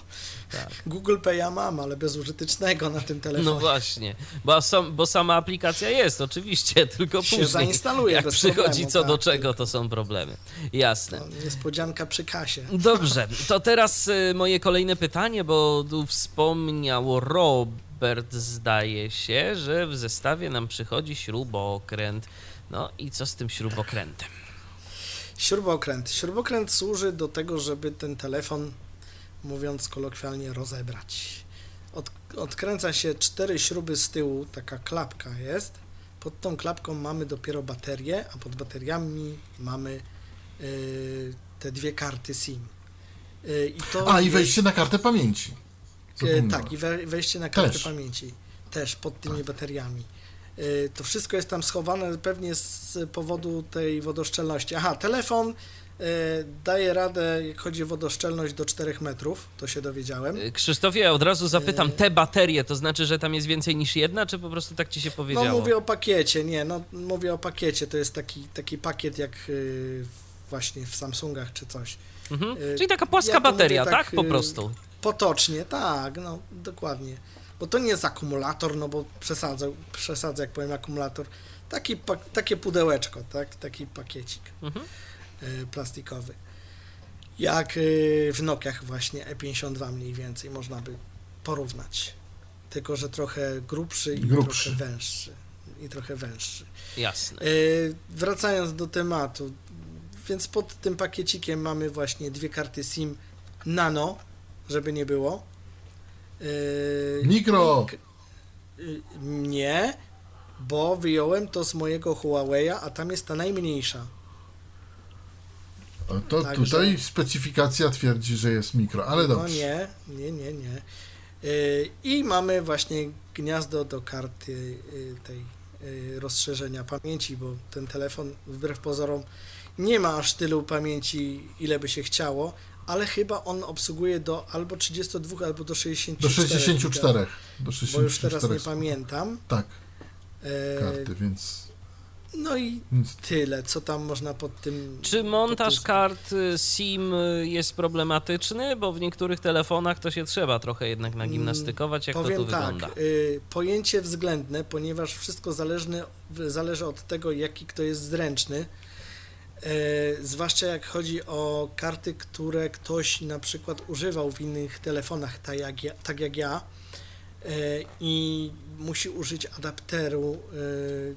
[SPEAKER 1] Tak.
[SPEAKER 2] Google Pay'a mam, ale bezużytecznego na tym telefonie.
[SPEAKER 1] No właśnie, bo, sam, bo sama aplikacja jest, oczywiście, tylko
[SPEAKER 2] Się
[SPEAKER 1] później,
[SPEAKER 2] zainstaluje
[SPEAKER 1] jak przychodzi
[SPEAKER 2] problemu,
[SPEAKER 1] co do
[SPEAKER 2] tak.
[SPEAKER 1] czego, to są problemy. Jasne.
[SPEAKER 2] To niespodzianka przy kasie.
[SPEAKER 1] Dobrze, to teraz y, moje kolejne pytanie, bo tu wspomniał Robert, zdaje się, że w zestawie nam przychodzi śrubokręt. No i co z tym śrubokrętem?
[SPEAKER 2] Śrubokręt. Śrubokręt służy do tego, żeby ten telefon, mówiąc kolokwialnie, rozebrać. Od, odkręca się cztery śruby z tyłu, taka klapka jest. Pod tą klapką mamy dopiero baterię, a pod bateriami mamy y, te dwie karty SIM. Y, i to
[SPEAKER 3] A, i
[SPEAKER 2] jest-
[SPEAKER 3] wejście na kartę pamięci.
[SPEAKER 2] E. Tak, i we, wejście na kartę
[SPEAKER 3] Też.
[SPEAKER 2] pamięci też pod tymi bateriami. E, To wszystko jest tam schowane pewnie z powodu tej wodoszczelności. Aha, telefon e, daje radę, jak chodzi o wodoszczelność, do 4 metrów, to się dowiedziałem.
[SPEAKER 1] Krzysztofie, ja od razu zapytam, te baterie, to znaczy, że tam jest więcej niż jedna, czy po prostu tak ci się
[SPEAKER 2] No
[SPEAKER 1] powiedziało?
[SPEAKER 2] mówię o pakiecie, nie, no mówię o pakiecie, to jest taki, taki pakiet jak właśnie w Samsungach czy coś.
[SPEAKER 1] Mhm. Czyli taka płaska
[SPEAKER 2] ja
[SPEAKER 1] bateria,
[SPEAKER 2] tak,
[SPEAKER 1] tak? Po prostu.
[SPEAKER 2] Potocznie, tak, no dokładnie. Bo to nie jest akumulator, no bo przesadzę, przesadzę jak powiem akumulator. Taki, pa- takie pudełeczko, tak? Taki pakiecik
[SPEAKER 1] Mhm.
[SPEAKER 2] y, plastikowy. Jak y, w Nokiach właśnie E52 mniej więcej można by porównać. Tylko, że trochę grubszy i
[SPEAKER 3] Grubszy.
[SPEAKER 2] trochę węższy. I trochę węższy.
[SPEAKER 1] Jasne.
[SPEAKER 2] Y, Wracając do tematu, więc pod tym pakiecikiem mamy właśnie dwie karty SIM nano, żeby nie było. Y,
[SPEAKER 3] Mikro!
[SPEAKER 2] y, Nie, bo wyjąłem to z mojego Huawei'a, a tam jest ta najmniejsza.
[SPEAKER 3] O, To
[SPEAKER 2] Także-
[SPEAKER 3] tutaj specyfikacja twierdzi, że jest mikro, ale
[SPEAKER 2] No
[SPEAKER 3] dobrze.
[SPEAKER 2] nie, nie, nie, nie. Y, I mamy właśnie gniazdo do karty y, tej y, rozszerzenia pamięci, bo ten telefon wbrew pozorom nie ma aż tylu pamięci, ile by się chciało, ale chyba on obsługuje do albo 32, albo do 64.
[SPEAKER 3] Do 64. Do
[SPEAKER 2] Bo
[SPEAKER 3] 64
[SPEAKER 2] już teraz nie pamiętam.
[SPEAKER 3] Tak,
[SPEAKER 2] E,
[SPEAKER 3] karty, więc,
[SPEAKER 2] No i
[SPEAKER 3] więc
[SPEAKER 2] tyle, co tam można pod tym...
[SPEAKER 1] Czy montaż
[SPEAKER 2] tym-
[SPEAKER 1] kart y, SIM y, jest problematyczny? Bo w niektórych telefonach to się trzeba trochę jednak nagimnastykować. Jak to
[SPEAKER 2] Powiem
[SPEAKER 1] tu
[SPEAKER 2] tak,
[SPEAKER 1] wygląda?
[SPEAKER 2] y, pojęcie względne, ponieważ wszystko zależne, zależy od tego, jaki kto jest zręczny. Y, zwłaszcza jak chodzi o karty, które ktoś na przykład używał w innych telefonach, tak jak ja, tak jak ja y, i musi użyć adapteru, y,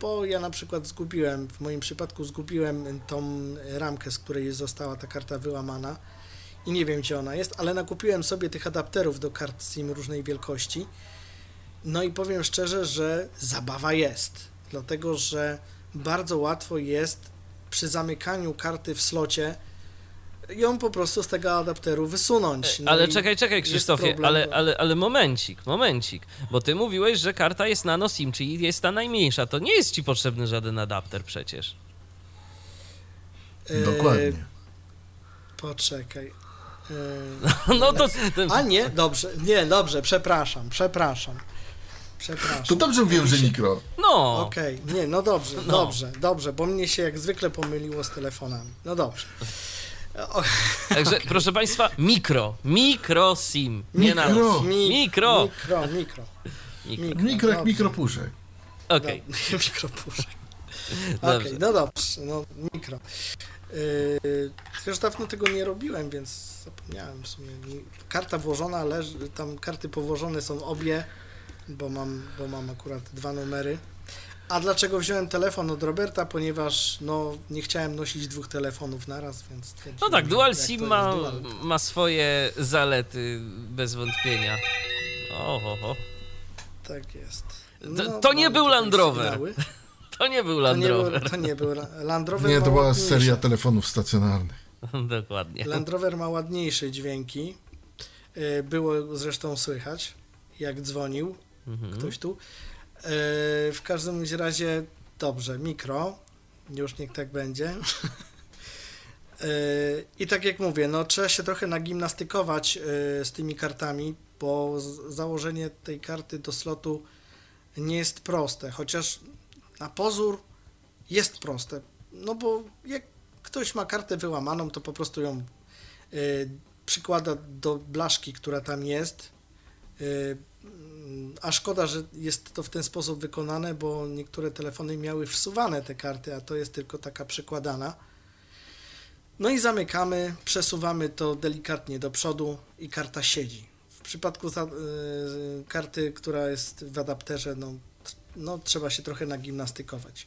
[SPEAKER 2] bo ja na przykład zgubiłem, w moim przypadku zgubiłem tą ramkę, z której została ta karta wyłamana i nie wiem gdzie ona jest, ale nakupiłem sobie tych adapterów do kart SIM różnej wielkości. No i powiem szczerze, że zabawa jest, dlatego że bardzo łatwo jest przy zamykaniu karty w slocie ją po prostu z tego adapteru wysunąć. No
[SPEAKER 1] ale czekaj, czekaj Krzysztofie,
[SPEAKER 2] problem,
[SPEAKER 1] ale,
[SPEAKER 2] bo-
[SPEAKER 1] ale, ale momencik, momencik, bo ty mówiłeś, że karta jest nano SIM, czyli jest ta najmniejsza. To nie jest ci potrzebny żaden adapter przecież.
[SPEAKER 2] e,
[SPEAKER 3] dokładnie.
[SPEAKER 2] Poczekaj. E,
[SPEAKER 1] No to... to
[SPEAKER 2] A nie, dobrze, nie, dobrze, przepraszam, przepraszam. Przepraszam.
[SPEAKER 3] To dobrze mówiłem, że mikro.
[SPEAKER 1] no,
[SPEAKER 2] Okej, nie, no dobrze,
[SPEAKER 1] No.
[SPEAKER 2] dobrze, dobrze, bo mnie się jak zwykle pomyliło z telefonami. No dobrze. O,
[SPEAKER 1] także proszę państwa, mikro, mikro SIM, nie
[SPEAKER 3] Mikro.
[SPEAKER 1] nano.
[SPEAKER 2] mi-
[SPEAKER 1] Mikro.
[SPEAKER 2] Mikro, mikro.
[SPEAKER 1] Mikro.
[SPEAKER 3] Mikro jak
[SPEAKER 2] dobrze.
[SPEAKER 3] mikropuszek.
[SPEAKER 1] Okej,
[SPEAKER 2] No, mikropuszek. Okej, no dobrze, no mikro. Yy, już dawno tego nie robiłem, więc zapomniałem w sumie. Karta włożona, leży, tam karty położone są obie, bo mam, bo mam akurat dwa numery. A dlaczego wziąłem telefon od Roberta? Ponieważ no, nie chciałem nosić dwóch telefonów naraz, więc
[SPEAKER 1] no tak, Dual
[SPEAKER 2] to
[SPEAKER 1] SIM ma,
[SPEAKER 2] dual,
[SPEAKER 1] ma swoje zalety, bez wątpienia. Oho,
[SPEAKER 2] Tak jest.
[SPEAKER 1] To- to nie był Land Rover. to nie był
[SPEAKER 2] To
[SPEAKER 1] Land
[SPEAKER 2] nie, był,
[SPEAKER 1] Rover.
[SPEAKER 2] to nie był Ra- Land Rover.
[SPEAKER 3] Nie,
[SPEAKER 2] ma
[SPEAKER 3] to była
[SPEAKER 2] ładniejsze.
[SPEAKER 3] seria telefonów stacjonarnych.
[SPEAKER 1] Dokładnie.
[SPEAKER 2] Land Rover ma ładniejsze dźwięki. E, Było zresztą słychać, jak dzwonił
[SPEAKER 1] Mhm.
[SPEAKER 2] ktoś tu. E, W każdym razie dobrze, mikro. Już niech tak będzie. E, I tak jak mówię, no trzeba się trochę nagimnastykować e, z tymi kartami, bo założenie tej karty do slotu nie jest proste, chociaż na pozór jest proste. No bo jak ktoś ma kartę wyłamaną, to po prostu ją przykłada do blaszki, która tam jest. A szkoda, że jest to w ten sposób wykonane, bo niektóre telefony miały wsuwane te karty, a to jest tylko taka przykładana. No i zamykamy, przesuwamy to delikatnie do przodu i karta siedzi. W przypadku za, y, karty, która jest w adapterze, no, no trzeba się trochę nagimnastykować.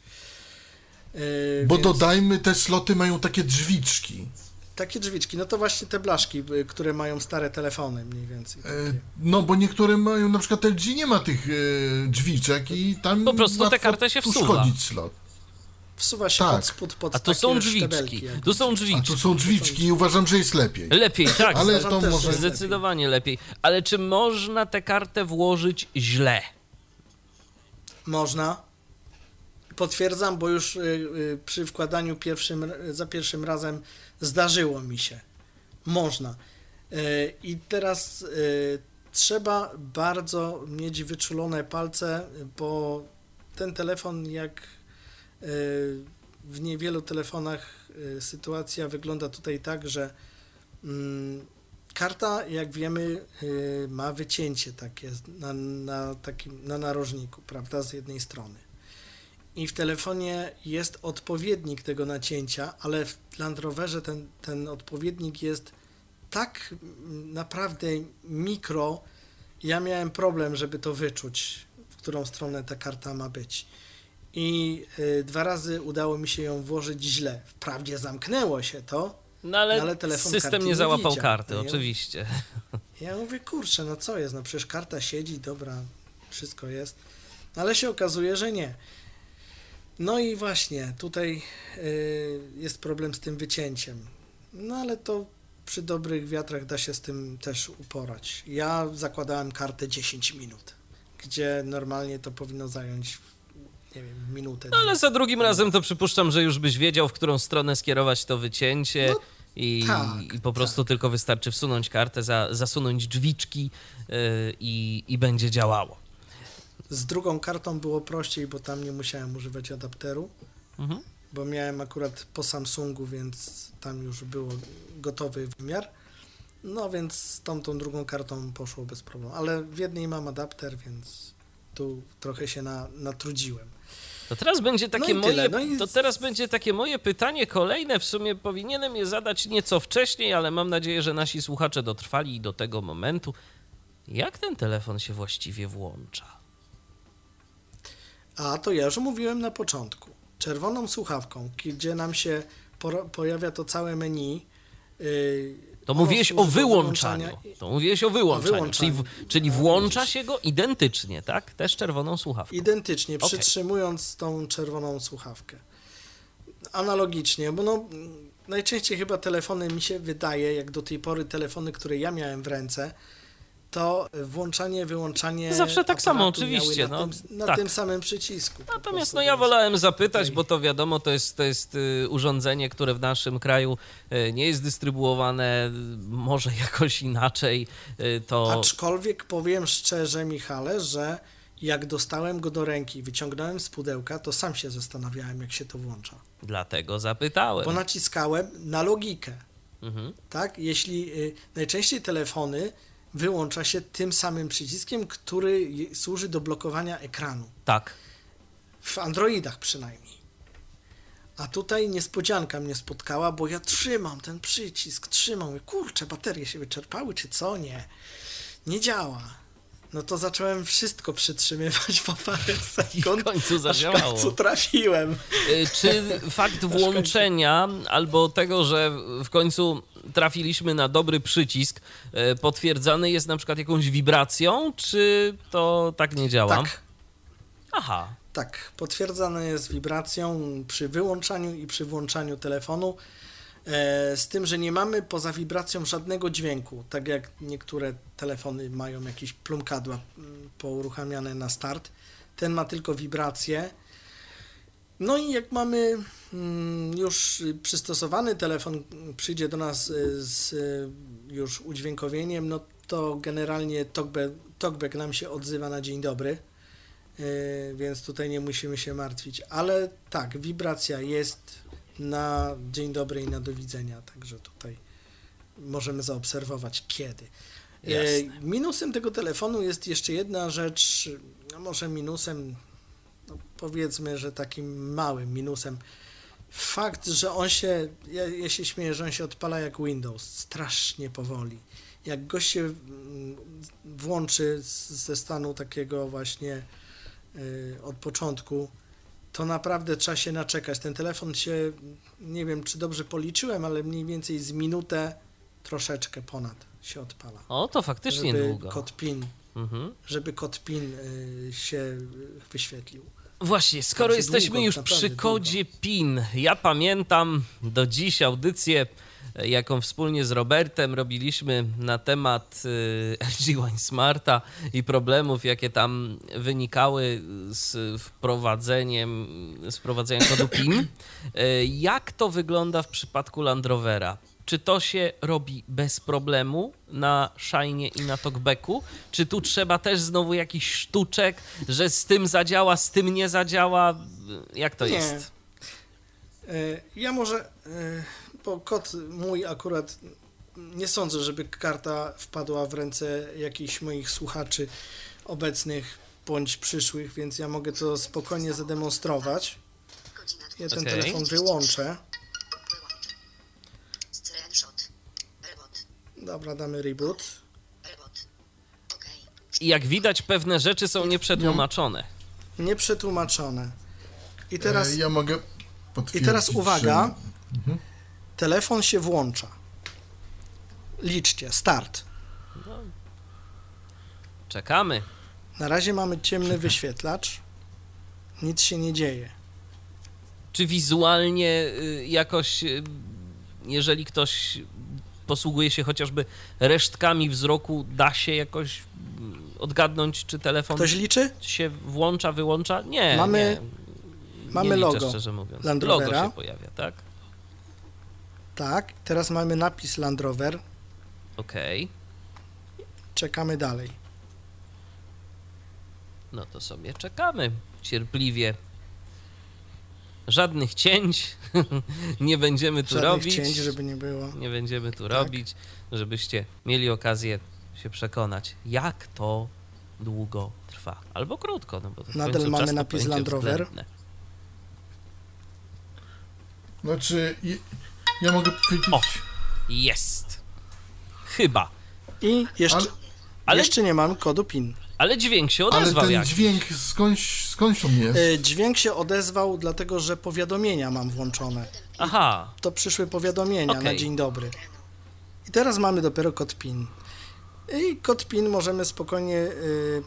[SPEAKER 2] Y,
[SPEAKER 3] Bo
[SPEAKER 2] więc-
[SPEAKER 3] dodajmy, te sloty mają takie drzwiczki.
[SPEAKER 2] Takie drzwiczki, no to właśnie te blaszki, y, które mają stare telefony mniej więcej.
[SPEAKER 3] E. No, bo niektóre mają, na przykład LG nie ma tych e, drzwiczek i tam
[SPEAKER 1] Po prostu tę
[SPEAKER 3] łatwo
[SPEAKER 1] kartę się wsuwa.
[SPEAKER 3] slot.
[SPEAKER 2] Wsuwa się
[SPEAKER 3] tak.
[SPEAKER 2] pod spód, pod
[SPEAKER 1] A to są drzwiczki. Tu są
[SPEAKER 3] A
[SPEAKER 1] drzwiczki.
[SPEAKER 3] tu są drzwiczki i uważam, że jest lepiej.
[SPEAKER 1] Lepiej, tak.
[SPEAKER 3] Ale to może...
[SPEAKER 2] że-
[SPEAKER 1] Zdecydowanie lepiej. Ale czy można tę kartę włożyć źle?
[SPEAKER 2] Można. Potwierdzam, bo już y, y, przy wkładaniu pierwszym, za pierwszym razem zdarzyło mi się. Można. Y, I teraz trzeba bardzo mieć wyczulone palce, bo ten telefon, jak w niewielu telefonach sytuacja wygląda tutaj tak, że mm, karta, jak wiemy, ma wycięcie takie na, na, takim, na narożniku, prawda, z jednej strony. I w telefonie jest odpowiednik tego nacięcia, ale w Land Roverze ten, ten odpowiednik jest tak naprawdę mikro. Ja miałem problem, żeby to wyczuć, w którą stronę ta karta ma być. I y, dwa razy udało mi się ją włożyć źle. Wprawdzie zamknęło się to,
[SPEAKER 1] No ale,
[SPEAKER 2] No, ale telefon
[SPEAKER 1] system
[SPEAKER 2] karty
[SPEAKER 1] nie
[SPEAKER 2] nie
[SPEAKER 1] załapał karty,
[SPEAKER 2] No i-
[SPEAKER 1] oczywiście.
[SPEAKER 2] Ja mówię, kurczę, no co jest, no przecież karta siedzi, dobra, wszystko jest. Ale się okazuje, że nie. No i właśnie, tutaj y, jest problem z tym wycięciem. No ale to przy dobrych wiatrach da się z tym też uporać. Ja zakładałem kartę 10 minut, gdzie normalnie to powinno zająć, nie wiem, minutę.
[SPEAKER 1] No ale za drugim razem to przypuszczam, że już byś wiedział, w którą stronę skierować to wycięcie.
[SPEAKER 2] No,
[SPEAKER 1] I,
[SPEAKER 2] tak,
[SPEAKER 1] I po prostu tylko wystarczy wsunąć kartę, za, zasunąć drzwiczki yy, i, i będzie działało.
[SPEAKER 2] Z drugą kartą było prościej, bo tam nie musiałem używać adapteru.
[SPEAKER 1] Mhm.
[SPEAKER 2] bo miałem akurat po Samsungu, więc tam już było gotowy wymiar. No więc z tą, tą drugą kartą poszło bez problemu. Ale w jednej mam adapter, więc tu trochę się na, natrudziłem.
[SPEAKER 1] To teraz będzie takie
[SPEAKER 2] i
[SPEAKER 1] moje,
[SPEAKER 2] no i-
[SPEAKER 1] to teraz będzie takie moje pytanie kolejne. W sumie powinienem je zadać nieco wcześniej, ale mam nadzieję, że nasi słuchacze dotrwali do tego momentu. Jak ten telefon się właściwie włącza?
[SPEAKER 2] A to ja już mówiłem na początku. Czerwoną słuchawką, gdzie nam się pojawia to całe menu. Yy,
[SPEAKER 1] To mówiłeś o wyłączaniu. To mówiłeś o wyłączaniu,
[SPEAKER 2] wyłączaniu.
[SPEAKER 1] Czyli, w, czyli
[SPEAKER 2] No,
[SPEAKER 1] włącza się go identycznie, tak? Też czerwoną słuchawką.
[SPEAKER 2] Identycznie,
[SPEAKER 1] Okej.
[SPEAKER 2] przytrzymując tą czerwoną słuchawkę. Analogicznie, bo no, najczęściej chyba telefony mi się wydaje, jak do tej pory telefony, które ja miałem w ręce, to włączanie, wyłączanie.
[SPEAKER 1] Zawsze tak samo, oczywiście,
[SPEAKER 2] Na,
[SPEAKER 1] no,
[SPEAKER 2] tym, na
[SPEAKER 1] tak.
[SPEAKER 2] tym samym przycisku.
[SPEAKER 1] Natomiast no ja wolałem zapytać,
[SPEAKER 2] tutaj-
[SPEAKER 1] bo to wiadomo, to jest, to jest y, urządzenie, które w naszym kraju y, nie jest dystrybuowane, może jakoś inaczej, y, to
[SPEAKER 2] Aczkolwiek powiem szczerze, Michale, że jak dostałem go do ręki, wyciągnąłem z pudełka, to sam się zastanawiałem, jak się to włącza.
[SPEAKER 1] dlatego zapytałem.
[SPEAKER 2] Bo naciskałem na logikę.
[SPEAKER 1] Mhm.
[SPEAKER 2] tak? Jeśli najczęściej telefony wyłącza się tym samym przyciskiem, który służy do blokowania ekranu.
[SPEAKER 1] Tak.
[SPEAKER 2] W Androidach przynajmniej. A tutaj niespodzianka mnie spotkała, bo ja trzymam ten przycisk, trzymam. Mówię, Kurczę, baterie się wyczerpały, czy co? Nie. Nie działa. No to zacząłem wszystko przytrzymywać po parę
[SPEAKER 1] I w
[SPEAKER 2] sekund.
[SPEAKER 1] końcu
[SPEAKER 2] Aż w
[SPEAKER 1] zadziałało.
[SPEAKER 2] końcu trafiłem.
[SPEAKER 1] Y, Czy fakt włączenia albo tego, że w końcu trafiliśmy na dobry przycisk, y, potwierdzany jest na przykład jakąś wibracją, czy to tak nie działa?
[SPEAKER 2] Tak.
[SPEAKER 1] Aha.
[SPEAKER 2] Tak, potwierdzane jest wibracją przy wyłączaniu i przy włączaniu telefonu. E, z tym, że nie mamy poza wibracją żadnego dźwięku, tak jak niektóre telefony mają jakieś plumkadła mm, pouruchamiane na start. Ten ma tylko wibrację. No i jak mamy mm, już przystosowany telefon, przyjdzie do nas y, z y, już udźwiękowieniem, no to generalnie talkback, talkback nam się odzywa na dzień dobry. Yy, więc tutaj nie musimy się martwić. Ale tak, wibracja jest na dzień dobry i na do widzenia, także tutaj możemy zaobserwować kiedy.
[SPEAKER 1] Jasne.
[SPEAKER 2] Minusem tego telefonu jest jeszcze jedna rzecz, no może minusem, powiedzmy, że takim małym minusem. Fakt, że on się, ja, ja się śmieję, że on się odpala jak Windows, strasznie powoli. Jak go się mm, włączy z- ze stanu takiego właśnie y, od początku, to naprawdę trzeba się naczekać. Ten telefon się, nie wiem czy dobrze policzyłem, ale mniej więcej z minutę troszeczkę ponad się odpala.
[SPEAKER 1] O, to faktycznie
[SPEAKER 2] żeby
[SPEAKER 1] długo.
[SPEAKER 2] kod PIN,
[SPEAKER 1] Mhm.
[SPEAKER 2] żeby kod PIN y, się wyświetlił.
[SPEAKER 1] Właśnie, skoro jesteśmy
[SPEAKER 2] długo,
[SPEAKER 1] już przy kodzie PIN, ja pamiętam do dziś audycję, e, jaką wspólnie z Robertem robiliśmy na temat y, LG Wine Smarta i problemów, jakie tam wynikały z wprowadzeniem, z wprowadzeniem kodu PIN. E, Jak to wygląda w przypadku Land Rovera? Czy to się robi bez problemu na Shine i na Talkbacku? Czy tu trzeba też znowu jakiś sztuczek, że z tym zadziała, z tym nie zadziała? Jak to
[SPEAKER 2] Nie.
[SPEAKER 1] jest?
[SPEAKER 2] Y, Ja może, y, bo kod mój akurat nie sądzę, żeby karta wpadła w ręce jakichś moich słuchaczy obecnych bądź przyszłych, więc ja mogę to spokojnie zademonstrować. Ja ten
[SPEAKER 1] Okej.
[SPEAKER 2] telefon wyłączę.
[SPEAKER 4] Wyłącz. Screenshot. Reboot.
[SPEAKER 2] Dobra, damy reboot.
[SPEAKER 1] I jak widać, pewne rzeczy są nieprzetłumaczone.
[SPEAKER 2] Nieprzetłumaczone. I teraz,
[SPEAKER 3] E, ja mogę
[SPEAKER 2] i teraz uwaga,
[SPEAKER 3] że-
[SPEAKER 2] telefon się włącza. Liczcie, start.
[SPEAKER 1] Czekamy.
[SPEAKER 2] Na razie mamy ciemny wyświetlacz. Nic się nie dzieje.
[SPEAKER 1] Czy wizualnie y, jakoś, y, jeżeli ktoś posługuje się chociażby resztkami wzroku, da się jakoś mm, odgadnąć, czy telefon
[SPEAKER 2] Ktoś liczy?
[SPEAKER 1] się włącza, wyłącza? Nie.
[SPEAKER 2] Mamy-
[SPEAKER 1] nie.
[SPEAKER 2] mamy
[SPEAKER 1] nie liczę,
[SPEAKER 2] logo
[SPEAKER 1] szczerze mówiąc.
[SPEAKER 2] Land
[SPEAKER 1] Logo się pojawia, tak?
[SPEAKER 2] Tak. Teraz mamy napis Land Rover.
[SPEAKER 1] Okej.
[SPEAKER 2] Czekamy dalej.
[SPEAKER 1] No to sobie czekamy cierpliwie. Żadnych cięć nie będziemy tu
[SPEAKER 2] Żadnych
[SPEAKER 1] robić.
[SPEAKER 2] cięć, żeby nie było.
[SPEAKER 1] Nie będziemy tu
[SPEAKER 2] Tak.
[SPEAKER 1] robić, żebyście mieli okazję się przekonać, jak to długo trwa. Albo krótko, no bo
[SPEAKER 2] Nadal mamy napis Land Rover.
[SPEAKER 1] względne.
[SPEAKER 3] Znaczy, je- ja mogę powiedzieć...
[SPEAKER 1] O! Jest. Chyba.
[SPEAKER 2] I jeszcze,
[SPEAKER 3] Ale-
[SPEAKER 2] jeszcze nie mamy kodu PIN.
[SPEAKER 1] Ale dźwięk się
[SPEAKER 3] Ale
[SPEAKER 1] odezwał
[SPEAKER 3] ten
[SPEAKER 1] jakiś.
[SPEAKER 3] dźwięk skądś, skądś on jest?
[SPEAKER 2] E, Dźwięk się odezwał, dlatego że powiadomienia mam włączone.
[SPEAKER 1] Aha,
[SPEAKER 2] To przyszły powiadomienia na
[SPEAKER 1] Okej.
[SPEAKER 2] dzień dobry. I teraz mamy dopiero kod PIN. I kod PIN możemy spokojnie y,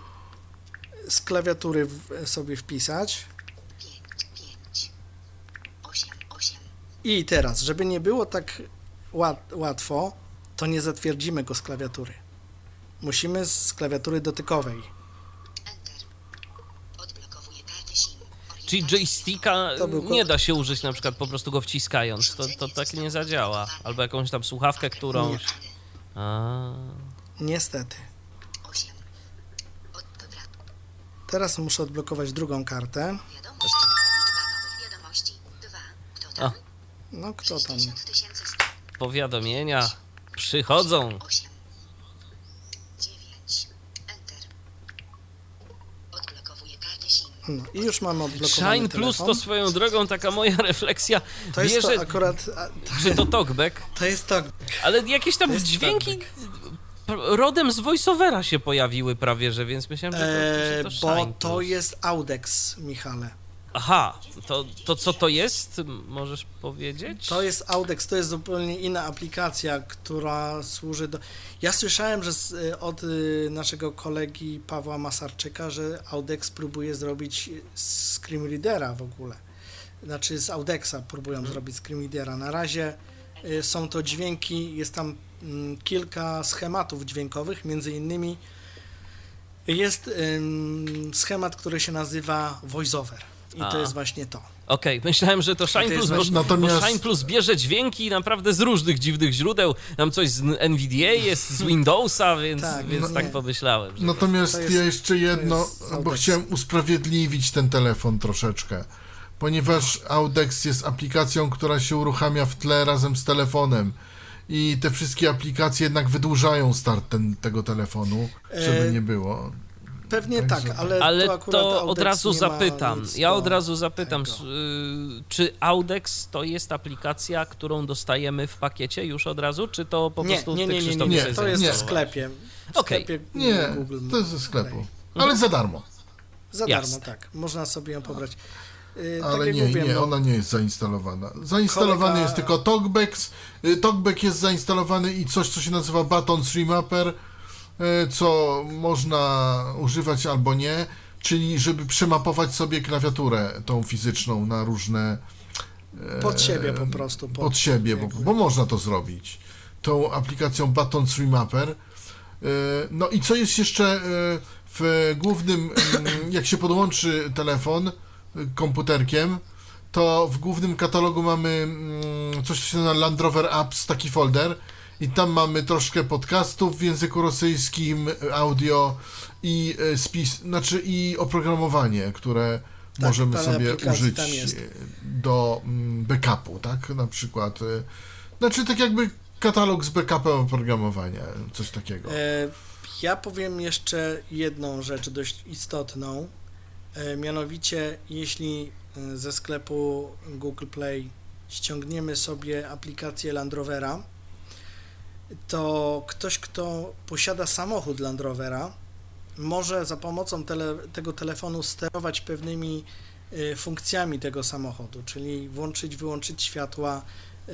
[SPEAKER 2] z klawiatury w, sobie wpisać.
[SPEAKER 4] 5, 5. 8, 8.
[SPEAKER 2] I teraz, żeby nie było tak łat, łatwo, to nie zatwierdzimy go z klawiatury. Musimy z klawiatury dotykowej.
[SPEAKER 1] Czyli joysticka
[SPEAKER 2] To był
[SPEAKER 1] nie da się użyć na przykład po prostu go wciskając. To, to tak nie zadziała. Albo jakąś tam słuchawkę, którąś... A,
[SPEAKER 2] Niestety.
[SPEAKER 4] 8. Od, dobra.
[SPEAKER 2] Teraz muszę odblokować drugą kartę.
[SPEAKER 4] Wiadomość. Liczba nowych wiadomości. 2. Kto tam?
[SPEAKER 2] No kto tam?
[SPEAKER 4] 60 tysięcy
[SPEAKER 1] powiadomienia przychodzą.
[SPEAKER 4] 8. 9. Enter. Odblokowuję kartę SIM.
[SPEAKER 2] No i już mamy odblokowany
[SPEAKER 1] Shine Plus
[SPEAKER 2] telefon.
[SPEAKER 1] to swoją drogą taka moja refleksja.
[SPEAKER 2] To jest
[SPEAKER 1] bierze,
[SPEAKER 2] to akurat... A,
[SPEAKER 1] czy to talkback,
[SPEAKER 2] to jest to...
[SPEAKER 1] ale jakieś tam
[SPEAKER 2] To
[SPEAKER 1] dźwięki pr- rodem z voiceovera się pojawiły prawie, że więc myślałem, że to, że to
[SPEAKER 2] bo
[SPEAKER 1] Shine
[SPEAKER 2] to jest Audex, Michale.
[SPEAKER 1] Aha, to, to co to jest? Możesz powiedzieć?
[SPEAKER 2] To jest Audex, to jest zupełnie inna aplikacja, która służy do... Ja słyszałem że z, y, od y, naszego kolegi Pawła Masarczyka, że Audex próbuje zrobić Readera w ogóle. Znaczy z Audexa próbują
[SPEAKER 1] Mhm.
[SPEAKER 2] zrobić Readera. Na razie y, są to dźwięki, jest tam mm, kilka schematów dźwiękowych, między innymi jest schemat, który się nazywa VoiceOver. I
[SPEAKER 1] A.
[SPEAKER 2] to jest właśnie to.
[SPEAKER 1] Okej, myślałem, że to Shine
[SPEAKER 2] To
[SPEAKER 1] Plus, bo,
[SPEAKER 2] właśnie-
[SPEAKER 3] Natomiast-
[SPEAKER 1] bo Shine Plus bierze dźwięki naprawdę z różnych dziwnych źródeł. Tam coś z NVDA jest, z Windowsa, więc
[SPEAKER 2] Tak,
[SPEAKER 1] więc
[SPEAKER 2] no
[SPEAKER 1] tak pomyślałem. Że
[SPEAKER 3] Natomiast
[SPEAKER 2] To jest-
[SPEAKER 3] ja jeszcze jedno,
[SPEAKER 2] jest
[SPEAKER 3] bo
[SPEAKER 2] Audex.
[SPEAKER 3] chciałem usprawiedliwić ten telefon troszeczkę. Ponieważ Audex jest aplikacją, która się uruchamia w tle razem z telefonem. I te wszystkie aplikacje jednak wydłużają start ten, tego telefonu, żeby
[SPEAKER 2] E,
[SPEAKER 3] nie było.
[SPEAKER 2] Pewnie tak, ale,
[SPEAKER 1] Ale
[SPEAKER 2] to,
[SPEAKER 1] to, od razu
[SPEAKER 2] nie ma
[SPEAKER 1] zapytam.
[SPEAKER 2] nic
[SPEAKER 1] Ja od razu zapytam,
[SPEAKER 2] tego.
[SPEAKER 1] y, czy Audex to jest aplikacja, którą dostajemy w pakiecie już od razu, czy to po
[SPEAKER 2] Nie,
[SPEAKER 1] prostu
[SPEAKER 2] nie, nie, nie, nie,
[SPEAKER 3] nie,
[SPEAKER 2] to jest w sklepie. W
[SPEAKER 1] Okej.
[SPEAKER 2] sklepie
[SPEAKER 3] Nie,
[SPEAKER 2] Google
[SPEAKER 3] to jest ze sklepu. Ale za darmo.
[SPEAKER 2] Za
[SPEAKER 1] Jasne.
[SPEAKER 2] darmo, tak. Można sobie ją pobrać. Yy, tak
[SPEAKER 3] Ale
[SPEAKER 2] jak
[SPEAKER 3] nie,
[SPEAKER 2] mówiłem,
[SPEAKER 3] nie,
[SPEAKER 2] no,
[SPEAKER 3] ona nie jest zainstalowana. Zainstalowany
[SPEAKER 2] Kolega-
[SPEAKER 3] jest tylko TalkBacks. Y, TalkBack jest zainstalowany i coś, co się nazywa Buttons Remapper, co można używać albo nie, czyli żeby przemapować sobie klawiaturę tą fizyczną na różne
[SPEAKER 2] pod siebie po prostu.
[SPEAKER 3] pod siebie, bo, bo można to zrobić. Tą aplikacją Buttons Remapper. Yy, No i co jest jeszcze w głównym, mm, jak się podłączy telefon komputerkiem, to w głównym katalogu mamy mm, coś, co się nazywa Land Rover Apps, taki folder i tam mamy troszkę podcastów w języku rosyjskim, audio i yy, spis, znaczy i oprogramowanie, które
[SPEAKER 2] Tak,
[SPEAKER 3] możemy sobie użyć yy, do mm, backupu, tak? Na przykład, yy, znaczy tak jakby katalog z backupem oprogramowania, coś takiego.
[SPEAKER 2] E, Ja powiem jeszcze jedną rzecz dość istotną. E, Mianowicie, jeśli e, ze sklepu Google Play ściągniemy sobie aplikację Land Rovera, to ktoś, kto posiada samochód Land Rovera, może za pomocą tele, tego telefonu sterować pewnymi e, funkcjami tego samochodu, czyli włączyć, wyłączyć światła, e,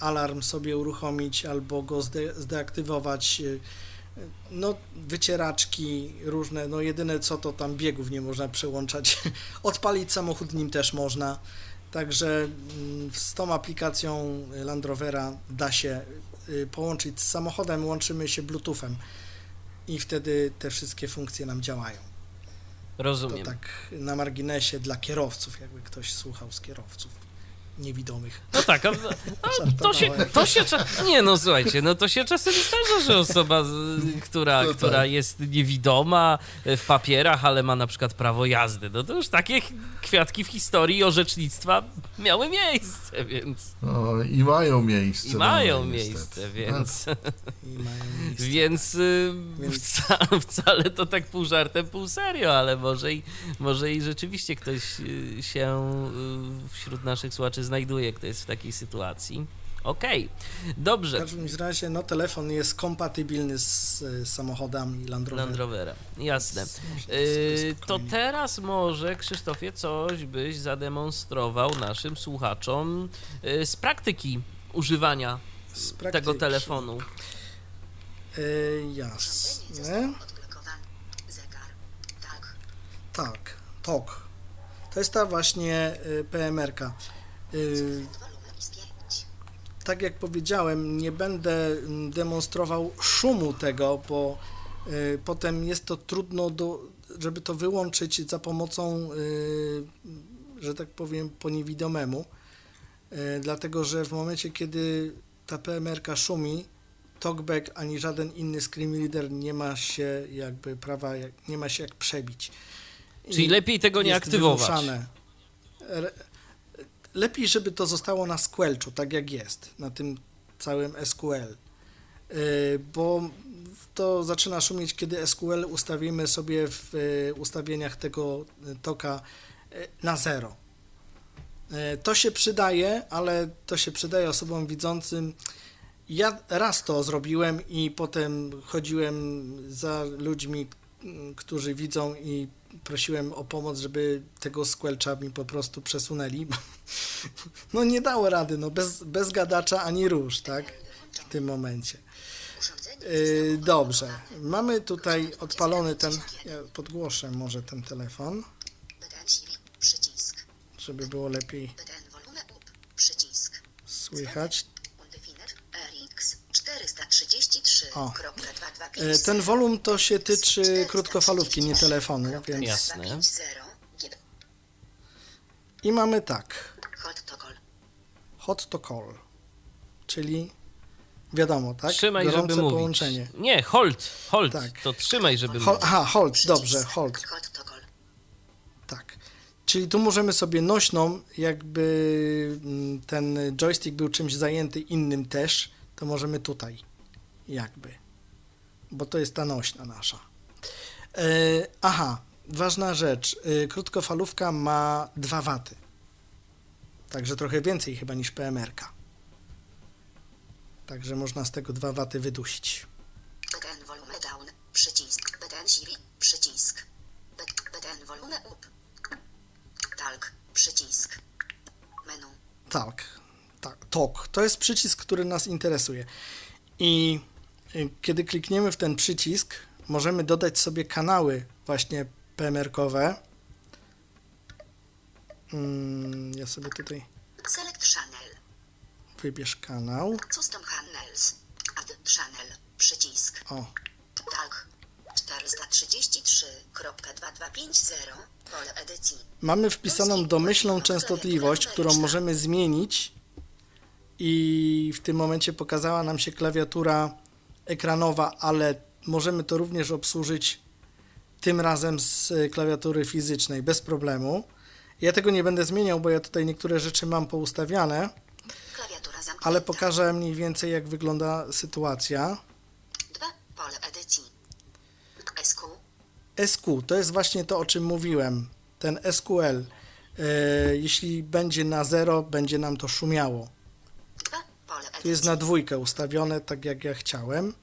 [SPEAKER 2] alarm sobie uruchomić albo go zde, zdeaktywować. e, No, wycieraczki różne, no jedyne co to tam biegów nie można przełączać. Odpalić samochód nim też można. Także mm, z tą aplikacją Land Rovera da się y, połączyć z samochodem, łączymy się Bluetoothem i wtedy te wszystkie funkcje nam działają. To
[SPEAKER 1] Rozumiem.
[SPEAKER 2] tak na marginesie dla kierowców, jakby ktoś słuchał z kierowców niewidomych.
[SPEAKER 1] No tak, a, a to, się, to się Nie no, słuchajcie, no to się czasem zdarza, że osoba, która,
[SPEAKER 3] No tak.
[SPEAKER 1] która jest niewidoma e, w papierach, ale ma na przykład prawo jazdy, no to już takie kwiatki w historii orzecznictwa miały miejsce, więc...
[SPEAKER 3] No, I mają miejsce.
[SPEAKER 1] I
[SPEAKER 3] no,
[SPEAKER 1] mają
[SPEAKER 3] niestety.
[SPEAKER 1] miejsce, więc...
[SPEAKER 2] I mają miejsce.
[SPEAKER 1] Więc, y,
[SPEAKER 2] Więc-
[SPEAKER 1] Wca, wcale to tak pół żartem, pół serio, ale może i, może i rzeczywiście ktoś y, się y, wśród naszych słuchaczy znajduje, kto jest w takiej sytuacji. Okej,
[SPEAKER 2] W
[SPEAKER 1] dobrze.
[SPEAKER 2] każdym razie, no telefon jest kompatybilny z y, samochodami Land Rover.
[SPEAKER 1] Land Rovera, jasne. Y, to teraz może, Krzysztofie, coś byś zademonstrował naszym słuchaczom y, z praktyki używania
[SPEAKER 2] Z
[SPEAKER 1] tego
[SPEAKER 2] praktyki.
[SPEAKER 1] telefonu.
[SPEAKER 2] Y, jasne.
[SPEAKER 4] Tak.
[SPEAKER 2] Tak, TOK. To jest ta właśnie y, PMR-ka. Y,
[SPEAKER 4] Wolumen jest 5.
[SPEAKER 2] tak jak powiedziałem, nie będę mm, demonstrował szumu tego, bo y, potem jest to trudno, do, żeby to wyłączyć za pomocą, y, że tak powiem, po niewidomemu. Y, dlatego, że w momencie, kiedy ta PMR-ka szumi, talkback ani żaden inny screen reader nie ma się jakby prawa, nie ma się jak przebić.
[SPEAKER 1] Czyli
[SPEAKER 2] I
[SPEAKER 1] lepiej tego nie aktywować.
[SPEAKER 2] wymuszane. Lepiej, żeby to zostało na Squelchu, tak jak jest, na tym całym SQL. Yy, Bo to zaczyna szumieć, kiedy SQL ustawimy sobie w y, ustawieniach tego y, toka y, na zero. Y, To się przydaje, ale to się przydaje osobom widzącym. Ja raz to zrobiłem i potem chodziłem za ludźmi, mm, którzy widzą i prosiłem o pomoc, żeby tego squelcha mi po prostu przesunęli. No nie dało rady, no bez, bez gadacza ani róż, tak? W tym momencie. Yy, dobrze, mamy tutaj odpalony ten, ja podgłoszę może ten telefon, żeby było lepiej słychać.
[SPEAKER 4] Undefiner RX 433.
[SPEAKER 2] O.
[SPEAKER 4] Kropka 225.
[SPEAKER 2] Yy, Ten wolum to się tyczy krótkofalówki, nie telefonu, więc...
[SPEAKER 1] Jasne.
[SPEAKER 4] 250 GB.
[SPEAKER 2] I mamy tak,
[SPEAKER 4] Hot to call.
[SPEAKER 2] hot to call, czyli wiadomo, tak?
[SPEAKER 1] Trzymaj,
[SPEAKER 2] Gorące
[SPEAKER 1] żeby mówić.
[SPEAKER 2] połączenie.
[SPEAKER 1] Nie, hold, hold,
[SPEAKER 2] Tak.
[SPEAKER 1] to trzymaj, żeby
[SPEAKER 2] Hol,
[SPEAKER 1] mówić.
[SPEAKER 2] aha, hold, dobrze, hold.
[SPEAKER 4] Hot to call.
[SPEAKER 2] Tak. Czyli tu możemy sobie nośną, jakby mm, ten joystick był czymś zajęty innym też, to możemy tutaj, jakby. Bo to jest ta nośna nasza. E, aha, ważna rzecz. E, krótkofalówka ma 2 waty. Także trochę więcej chyba niż PMR-ka. Także można z tego 2 waty wydusić.
[SPEAKER 4] BTN volume down. Przycisk. BTN Siri. Przycisk. B- BTN volume up. Talk. Przycisk. Menu.
[SPEAKER 2] Tak, tak, TOK. To jest przycisk, który nas interesuje. I y, kiedy klikniemy w ten przycisk, możemy dodać sobie kanały właśnie PMR-kowe. Mm, Ja sobie tutaj
[SPEAKER 4] Select channel.
[SPEAKER 2] wybierz kanał.
[SPEAKER 4] Custom channels. Add channel. Przycisk.
[SPEAKER 2] O,
[SPEAKER 4] Talk. 433.2250. Pole edycji.
[SPEAKER 2] mamy wpisaną domyślną częstotliwość, którą możemy zmienić i w tym momencie pokazała nam się klawiatura ekranowa, ale możemy to również obsłużyć tym razem z e, klawiatury fizycznej bez problemu. Ja tego nie będę zmieniał, bo ja tutaj niektóre rzeczy mam poustawiane, ale pokażę mniej więcej jak wygląda sytuacja.
[SPEAKER 4] 2. Pole edycji.
[SPEAKER 2] SQ to jest właśnie to, o czym mówiłem. Ten SQL. E, jeśli będzie na 0, będzie nam to szumiało.
[SPEAKER 4] 2. Pole edycji.
[SPEAKER 2] Tu jest na dwójkę ustawione, tak jak ja chciałem,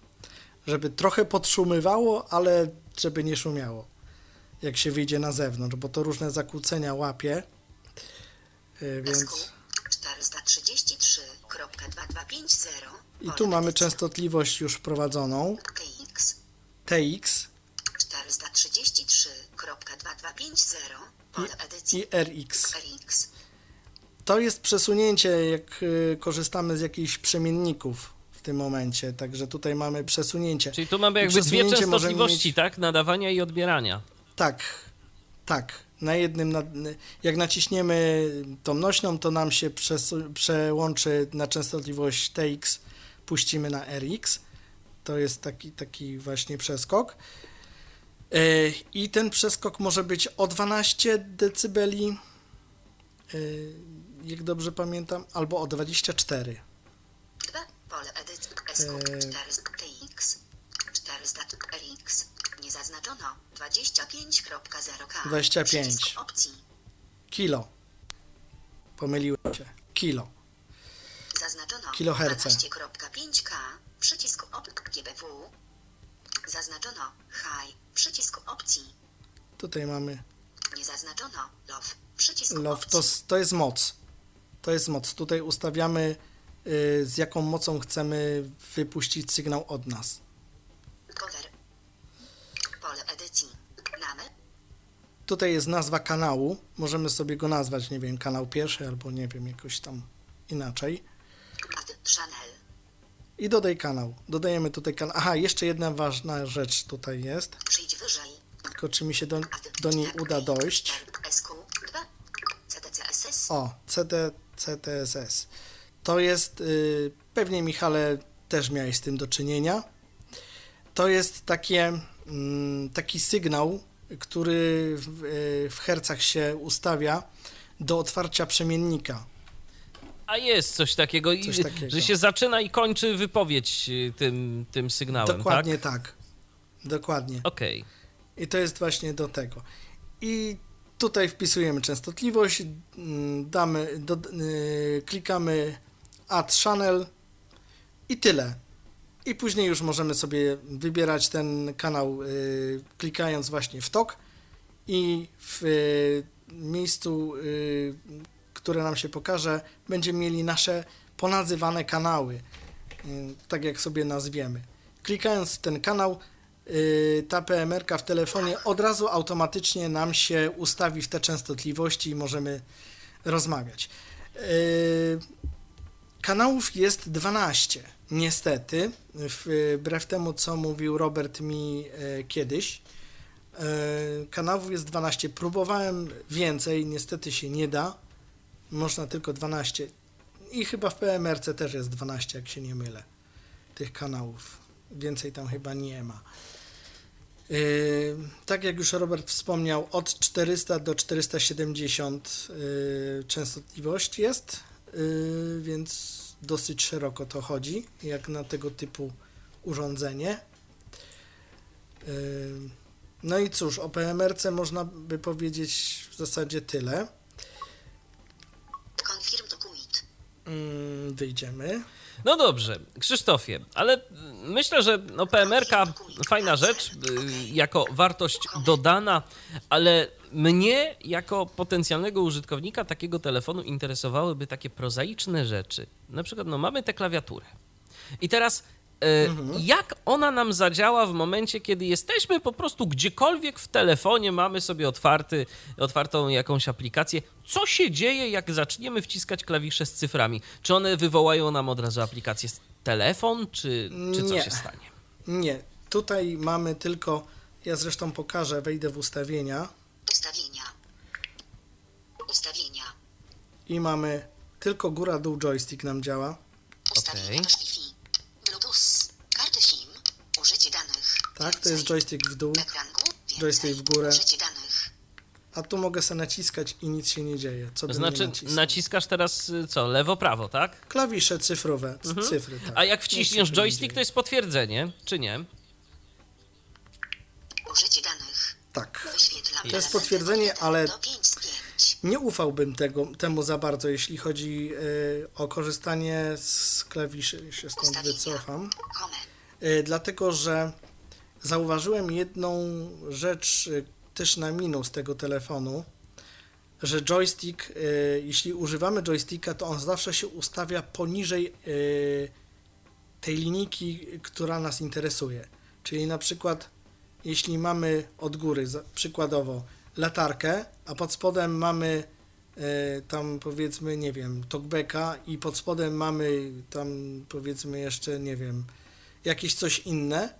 [SPEAKER 2] żeby trochę podszumywało, ale żeby nie szumiało, jak się wyjdzie na zewnątrz, bo to różne zakłócenia łapie, Yy, więc...
[SPEAKER 4] SQ 433.2250.
[SPEAKER 2] I tu mamy częstotliwość już wprowadzoną, TX
[SPEAKER 4] 433.2250. Pole edycji.
[SPEAKER 2] i RX.
[SPEAKER 4] RX.
[SPEAKER 2] To jest przesunięcie, jak y, korzystamy z jakichś przemienników w tym momencie, także tutaj mamy przesunięcie.
[SPEAKER 1] Czyli tu mamy jakby dwie częstotliwości,
[SPEAKER 2] mieć-
[SPEAKER 1] tak? Nadawania i odbierania.
[SPEAKER 2] Tak, tak. Na jednym, na, jak naciśniemy tą nośną, to nam się przesu- przełączy na częstotliwość TX, puścimy na RX. To jest taki, taki właśnie przeskok. E, I ten przeskok może być o 12 decybeli, e, jak dobrze pamiętam, albo o 24.
[SPEAKER 4] 2. Pole edycji. SQ
[SPEAKER 2] Eee.
[SPEAKER 4] 400 TX 400 RX. Nie zaznaczono 25.0K.
[SPEAKER 2] 25.
[SPEAKER 4] Przycisk opcji.
[SPEAKER 2] Kilo. Pomyliłem się. Kilo.
[SPEAKER 4] Zaznaczono
[SPEAKER 2] Kiloherce.
[SPEAKER 4] 12.5K. Przycisk opcji GBW. Zaznaczono High. Przycisk opcji.
[SPEAKER 2] Tutaj mamy
[SPEAKER 4] Nie zaznaczono Low. Przycisk
[SPEAKER 2] Love, to, to jest moc. To jest moc. Tutaj ustawiamy, y, z jaką mocą chcemy wypuścić sygnał od nas.
[SPEAKER 4] Cover. Pole edycji. Name.
[SPEAKER 2] Tutaj jest nazwa kanału. Możemy sobie go nazwać, nie wiem, kanał pierwszy albo nie wiem, jakoś tam inaczej.
[SPEAKER 4] Channel.
[SPEAKER 2] I dodaj kanał. Dodajemy tutaj kanał. Aha, jeszcze jedna ważna rzecz tutaj jest.
[SPEAKER 4] Przyjdź wyżej.
[SPEAKER 2] Tylko czy mi się do, do niej uda dojść.
[SPEAKER 4] Tag SQ 2. CTCSS.
[SPEAKER 2] O, CD, CTSS. To jest, y, pewnie Michale też miałeś z tym do czynienia. To jest takie, mm, taki sygnał, który w, y, w hercach się ustawia do otwarcia przemiennika.
[SPEAKER 1] A jest coś takiego, i-
[SPEAKER 2] Coś takiego.
[SPEAKER 1] że się zaczyna i kończy wypowiedź y, tym, tym sygnałem,
[SPEAKER 2] Dokładnie
[SPEAKER 1] tak?
[SPEAKER 2] tak. Dokładnie.
[SPEAKER 1] Okej.
[SPEAKER 2] I to jest właśnie do tego. I tutaj wpisujemy częstotliwość, mm, damy, do, y, klikamy Add Channel i tyle. I później już możemy sobie wybierać ten kanał, y, klikając właśnie w TOK i w y, miejscu, y, które nam się pokaże, będziemy mieli nasze ponazywane kanały, y, tak jak sobie nazwiemy. Klikając w ten kanał, ta PMR-ka w telefonie od razu automatycznie nam się ustawi w te częstotliwości i możemy rozmawiać. Y, Kanałów jest 12, niestety, wbrew temu, co mówił Robert mi e, kiedyś. Kanałów jest 12. Próbowałem więcej, niestety się nie da. Można tylko 12. I chyba w PMRC też jest 12, jak się nie mylę, tych kanałów. Więcej tam chyba nie ma. E, Tak jak już Robert wspomniał, od 400 do 470 e, częstotliwość jest, e, więc dosyć szeroko to chodzi, jak na tego typu urządzenie. No i cóż, o PMRC można by powiedzieć w zasadzie tyle. Mm, Wyjdziemy.
[SPEAKER 1] No dobrze, Krzysztofie, ale myślę, że no PMR-ka fajna rzecz, y, jako wartość dodana, ale mnie jako potencjalnego użytkownika takiego telefonu interesowałyby takie prozaiczne rzeczy. Na przykład, no mamy tę klawiaturę. I teraz y, jak ona nam zadziała w momencie, kiedy jesteśmy po prostu gdziekolwiek w telefonie, mamy sobie otwarty, otwartą jakąś aplikację. Co się dzieje, jak zaczniemy wciskać klawisze z cyframi? Czy one wywołają nam od razu aplikację z telefon, czy, czy co
[SPEAKER 2] Nie.
[SPEAKER 1] się stanie?
[SPEAKER 2] Nie, tutaj mamy tylko, ja zresztą pokażę, wejdę w ustawienia
[SPEAKER 4] Ustawienia. Ustawienia.
[SPEAKER 2] i mamy tylko góra-dół joystick nam działa.
[SPEAKER 4] Ustawienia
[SPEAKER 1] Okej.
[SPEAKER 4] Wi-Fi. Bluetooth. Karty SIM. Użycie danych.
[SPEAKER 2] Tak, to jest joystick w dół, joystick w górę. A tu mogę sobie naciskać i nic się nie dzieje. Co
[SPEAKER 1] To znaczy, naciskasz teraz y, co, lewo, prawo, tak?
[SPEAKER 2] Klawisze cyfrowe,
[SPEAKER 1] Mhm.
[SPEAKER 2] cyfry, tak.
[SPEAKER 1] A jak wciśniesz joystick, to jest potwierdzenie, czy nie?
[SPEAKER 4] Użycie danych.
[SPEAKER 2] Tak.
[SPEAKER 4] Wyświetlam
[SPEAKER 2] To jest potwierdzenie, ale nie ufałbym tego, temu za bardzo, jeśli chodzi y, o korzystanie z klawiszy. Się stąd
[SPEAKER 4] Ustawienia.
[SPEAKER 2] wycofam.
[SPEAKER 4] Home.
[SPEAKER 2] Y, dlatego, że zauważyłem jedną rzecz y, też na minus tego telefonu, że joystick, y, jeśli używamy joysticka, to on zawsze się ustawia poniżej y, tej linijki, która nas interesuje. Czyli na przykład, jeśli mamy od góry, przykładowo, latarkę, a pod spodem mamy tam powiedzmy, nie wiem, talkbacka i pod spodem mamy tam powiedzmy jeszcze, nie wiem, jakieś coś inne,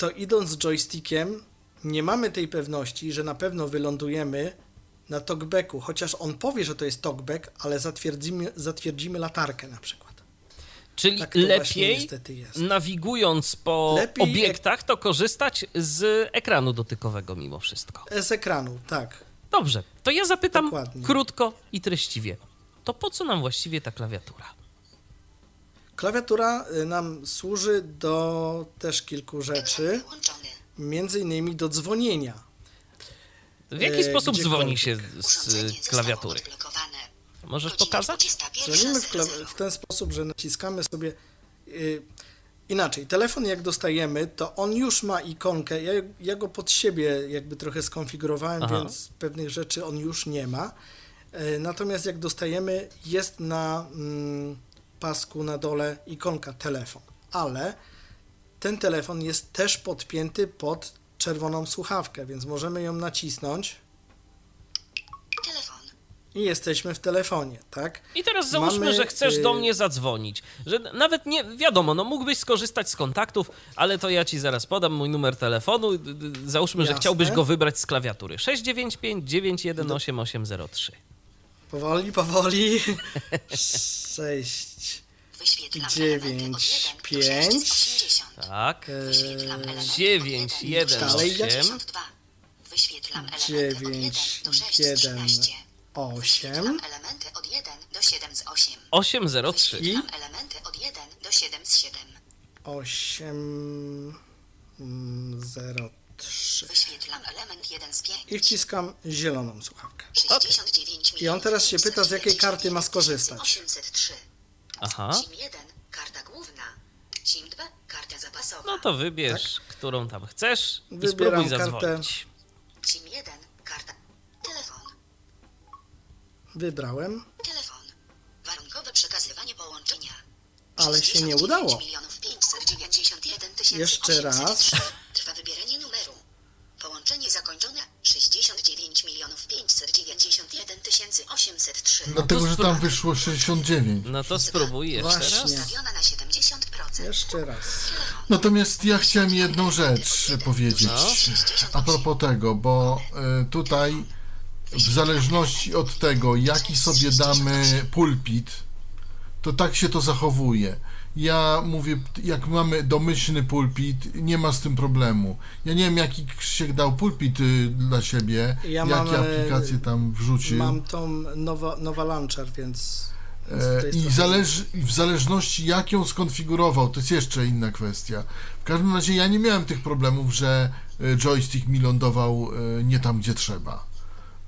[SPEAKER 2] to idąc z joystickiem nie mamy tej pewności, że na pewno wylądujemy na talkbacku, chociaż on powie, że to jest talkback, ale zatwierdzimy, zatwierdzimy latarkę na przykład.
[SPEAKER 1] Czyli
[SPEAKER 2] Tak
[SPEAKER 1] lepiej, nawigując po
[SPEAKER 2] Lepiej-
[SPEAKER 1] obiektach, to korzystać z ekranu dotykowego mimo wszystko.
[SPEAKER 2] Z ekranu, tak.
[SPEAKER 1] Dobrze, to ja zapytam
[SPEAKER 2] Dokładnie.
[SPEAKER 1] krótko i treściwie. To po co nam właściwie ta klawiatura?
[SPEAKER 2] Klawiatura y, nam służy do też kilku rzeczy, między innymi do dzwonienia.
[SPEAKER 1] W jaki
[SPEAKER 2] E,
[SPEAKER 1] sposób dzwoni się z
[SPEAKER 4] zostało
[SPEAKER 1] klawiatury? Możesz pokazać?
[SPEAKER 4] 21:00.
[SPEAKER 2] Dzwonimy w, kla- w ten sposób, że naciskamy sobie. y, inaczej, telefon jak dostajemy, to on już ma ikonkę. Ja, ja go pod siebie jakby trochę skonfigurowałem,
[SPEAKER 1] Aha.
[SPEAKER 2] więc pewnych rzeczy on już nie ma. Y, natomiast jak dostajemy, jest na mm, pasku na dole ikonka telefon. Ale ten telefon jest też podpięty pod czerwoną słuchawkę, więc możemy ją nacisnąć
[SPEAKER 4] Telefon.
[SPEAKER 2] i jesteśmy w telefonie, tak?
[SPEAKER 1] I teraz załóżmy,
[SPEAKER 2] Mamy,
[SPEAKER 1] że chcesz do
[SPEAKER 2] y-
[SPEAKER 1] mnie zadzwonić. Że nawet nie, wiadomo, no mógłbyś skorzystać z kontaktów, ale to ja ci zaraz podam mój numer telefonu. D- d- Załóżmy, że
[SPEAKER 2] Jasne.
[SPEAKER 1] chciałbyś go wybrać z klawiatury. 695 918 803.
[SPEAKER 2] Powoli, powoli. Sześć.
[SPEAKER 4] Wyświetlam
[SPEAKER 2] Dziewięć,
[SPEAKER 4] elementy od 1 do
[SPEAKER 2] pięć.
[SPEAKER 4] 680.
[SPEAKER 1] Tak.
[SPEAKER 4] Wyświetlam elementy od
[SPEAKER 1] 9,
[SPEAKER 4] 1
[SPEAKER 1] 1,
[SPEAKER 4] do
[SPEAKER 2] Dalej, jak-
[SPEAKER 4] 62. Wyświetlam elementy od
[SPEAKER 2] Dziewięć,
[SPEAKER 4] 1 do 6 z
[SPEAKER 2] jeden,
[SPEAKER 4] 13.
[SPEAKER 2] Osiem.
[SPEAKER 4] Od 1 do 7 z 8.
[SPEAKER 1] 803.
[SPEAKER 2] I?
[SPEAKER 4] Wyświetlam elementy od 1 do 7 z 7.
[SPEAKER 2] Osiem. mm, Zero, trzy.
[SPEAKER 4] Wyświetlam element 1 z 5.
[SPEAKER 2] I wciskam zieloną słuchawkę.
[SPEAKER 4] 69
[SPEAKER 2] I on teraz się pyta, z jakiej karty ma skorzystać.
[SPEAKER 4] 803.
[SPEAKER 1] Aha.
[SPEAKER 4] SIM 1, karta główna. SIM 2, karta zapasowa.
[SPEAKER 1] No to wybierz, którą tam chcesz i
[SPEAKER 2] Wybieram
[SPEAKER 1] spróbuj
[SPEAKER 2] kartę.
[SPEAKER 1] zadzwonić.
[SPEAKER 4] SIM 1, karta. Telefon.
[SPEAKER 2] Wybrałem,
[SPEAKER 4] Telefon. Warunkowe przekazywanie połączenia.
[SPEAKER 2] ale się nie
[SPEAKER 4] 69
[SPEAKER 2] udało.
[SPEAKER 4] milionów 591 tysięcy
[SPEAKER 2] Jeszcze raz.
[SPEAKER 4] 803. 691 803.
[SPEAKER 3] Dlatego, że tam wyszło 69.
[SPEAKER 1] No to spróbuj jeszcze raz.
[SPEAKER 4] Na 70%.
[SPEAKER 2] Jeszcze raz.
[SPEAKER 3] Natomiast ja chciałem jedną rzecz powiedzieć no. a propos tego, bo y, tutaj w zależności od tego, jaki sobie damy pulpit, to tak się to zachowuje. Ja mówię, jak mamy domyślny pulpit, nie ma z tym problemu. Ja nie wiem, jaki Krzysiek dał pulpit y, dla siebie,
[SPEAKER 2] Ja
[SPEAKER 3] jakie
[SPEAKER 2] mam, e,
[SPEAKER 3] aplikacje tam wrzucił.
[SPEAKER 2] Mam tą nowa, nowa launcher, więc.
[SPEAKER 3] E, I i w zależności jak ją skonfigurował, to jest jeszcze inna kwestia. W każdym razie ja nie miałem tych problemów, że e, joystick mi lądował e, nie tam, gdzie trzeba.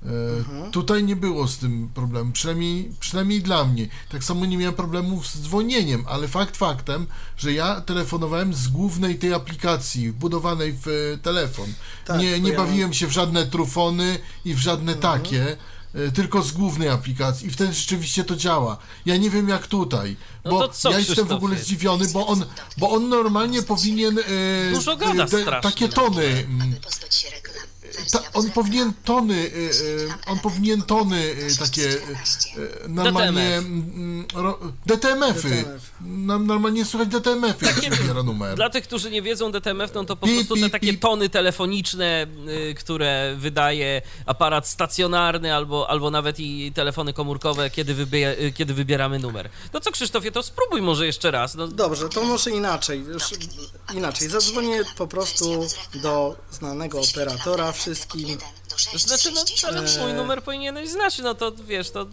[SPEAKER 3] E,
[SPEAKER 2] Mhm.
[SPEAKER 3] Tutaj nie było z tym problemu, przynajmniej, przynajmniej dla mnie. Tak samo nie miałem problemów z dzwonieniem, ale fakt faktem, że ja telefonowałem z głównej tej aplikacji wbudowanej w e, telefon.
[SPEAKER 2] Tak,
[SPEAKER 3] nie nie
[SPEAKER 2] ja
[SPEAKER 3] bawiłem się w żadne trufony i w żadne
[SPEAKER 2] Mhm.
[SPEAKER 3] takie, e, tylko z głównej aplikacji i wtedy rzeczywiście to działa. Ja nie wiem jak tutaj,
[SPEAKER 1] No
[SPEAKER 3] bo
[SPEAKER 1] co,
[SPEAKER 3] ja jestem w ogóle zdziwiony, bo on, bo on normalnie powinien e,
[SPEAKER 1] Dużo gada
[SPEAKER 3] de-
[SPEAKER 1] strasznie.
[SPEAKER 3] takie tony mm, Ta, on powinien tony, y, y, on powinien tony y, takie normalnie DTMF-y. Normalnie słychać DTMF-y, jak się wybiera numer.
[SPEAKER 1] Dla tych, którzy nie wiedzą, DTMF no to po prostu te takie tony telefoniczne, które wydaje aparat stacjonarny albo, albo nawet i telefony komórkowe, kiedy, wybie, kiedy wybieramy numer. No co Krzysztofie, to spróbuj może jeszcze raz. No,
[SPEAKER 2] Dobrze, to może inaczej. Już inaczej. Zadzwonię po prostu do znanego operatora wszystkim
[SPEAKER 4] to 6,
[SPEAKER 1] Znaczy, no,
[SPEAKER 4] 60,
[SPEAKER 1] ale mój numer powinieneś znać, no to wiesz, to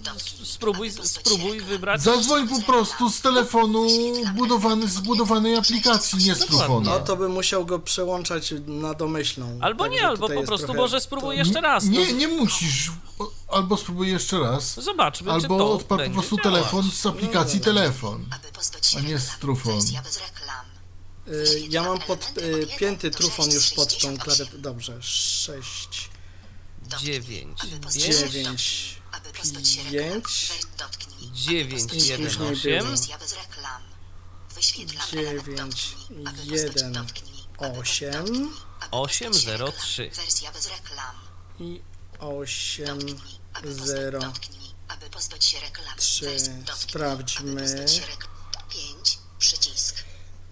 [SPEAKER 1] spróbuj, spróbuj wybrać.
[SPEAKER 3] Zadzwoń po prostu z telefonu budowany, zbudowanej aplikacji, nie z.
[SPEAKER 2] No to bym musiał go przełączać na domyślną.
[SPEAKER 1] Albo nie, albo po prostu
[SPEAKER 2] trochę-
[SPEAKER 1] może spróbuj jeszcze raz. no.
[SPEAKER 3] Nie, nie musisz. Albo spróbuj jeszcze raz.
[SPEAKER 1] Zobaczmy, czy
[SPEAKER 3] Albo
[SPEAKER 1] to
[SPEAKER 3] odpal po prostu
[SPEAKER 1] działać.
[SPEAKER 3] telefon z aplikacji telefon.
[SPEAKER 4] pozbyć się
[SPEAKER 3] A nie z trufon.
[SPEAKER 4] Wersja bez reklam.
[SPEAKER 2] Y, Ja mam pod, y, pięty trufon już pod tą
[SPEAKER 4] 68.
[SPEAKER 2] klawiaturę. Dobrze, 6,
[SPEAKER 4] Dotknij,
[SPEAKER 1] Dziewięć, pięć,
[SPEAKER 4] pozbyć się
[SPEAKER 2] 9,
[SPEAKER 4] Aby pozbyć się reklam.
[SPEAKER 2] pięć,
[SPEAKER 4] Wer- Dotknij.
[SPEAKER 1] dziewięć,
[SPEAKER 4] Aby pozbyć się
[SPEAKER 1] jeden,
[SPEAKER 2] Później
[SPEAKER 1] osiem.
[SPEAKER 2] było.
[SPEAKER 4] Wersja bez reklam. Wyświetlam element.
[SPEAKER 2] Dziewięć,
[SPEAKER 4] Dotknij. Aby pozbyć-
[SPEAKER 2] jeden,
[SPEAKER 4] dotknij. Aby pozbyć-
[SPEAKER 2] osiem.
[SPEAKER 4] dotknij. Aby
[SPEAKER 1] Osiem,
[SPEAKER 4] pozbyć się
[SPEAKER 1] zero,
[SPEAKER 4] reklam.
[SPEAKER 1] trzy.
[SPEAKER 4] Wersja bez reklam.
[SPEAKER 2] i 8,
[SPEAKER 4] Dotknij. Aby pozbyć-
[SPEAKER 2] 0.
[SPEAKER 4] Dotknij. Aby pozbyć się reklam.
[SPEAKER 2] Trzy.
[SPEAKER 4] Wers- dotknij.
[SPEAKER 2] Sprawdźmy.
[SPEAKER 4] Aby pozbyć się reklam. Pięć. Przycisk.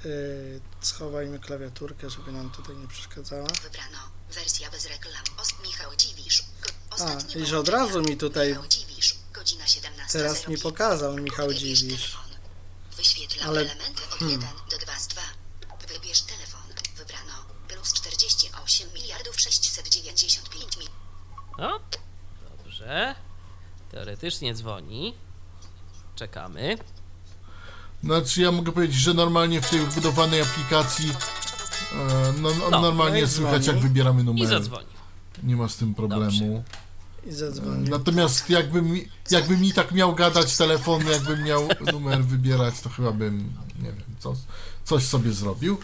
[SPEAKER 2] Y, schowajmy klawiaturkę, żeby nam tutaj nie przeszkadzała.
[SPEAKER 4] Wybrano. Wersja bez reklam. Os Michał Dziwisz. Ostatnie
[SPEAKER 2] i że od razu mi tutaj-
[SPEAKER 4] Michał Dziwisz. Godzina 17.
[SPEAKER 2] Teraz mi pokazał Michał Dziwisz.
[SPEAKER 4] Wyświetlam
[SPEAKER 2] Ale-
[SPEAKER 4] elementy od 1 do 2 z 2. Wybierz telefon. Wybrano. Plus 48 miliardów 695 mil.
[SPEAKER 1] No, dobrze. Teoretycznie dzwoni. Czekamy.
[SPEAKER 3] Znaczy ja mogę powiedzieć, że normalnie w tej wbudowanej aplikacji e, no, no,
[SPEAKER 1] No,
[SPEAKER 3] normalnie
[SPEAKER 2] no i
[SPEAKER 3] słychać
[SPEAKER 2] dzwoni.
[SPEAKER 3] jak wybieramy
[SPEAKER 1] I
[SPEAKER 3] numery.
[SPEAKER 1] zadzwonił.
[SPEAKER 3] Nie ma z tym problemu.
[SPEAKER 2] I zadzwonił.
[SPEAKER 3] Natomiast jakbym, mi- jakbym mi tak miał gadać telefon, jakbym miał numer wybierać, to chyba bym, nie wiem, co, coś sobie zrobił.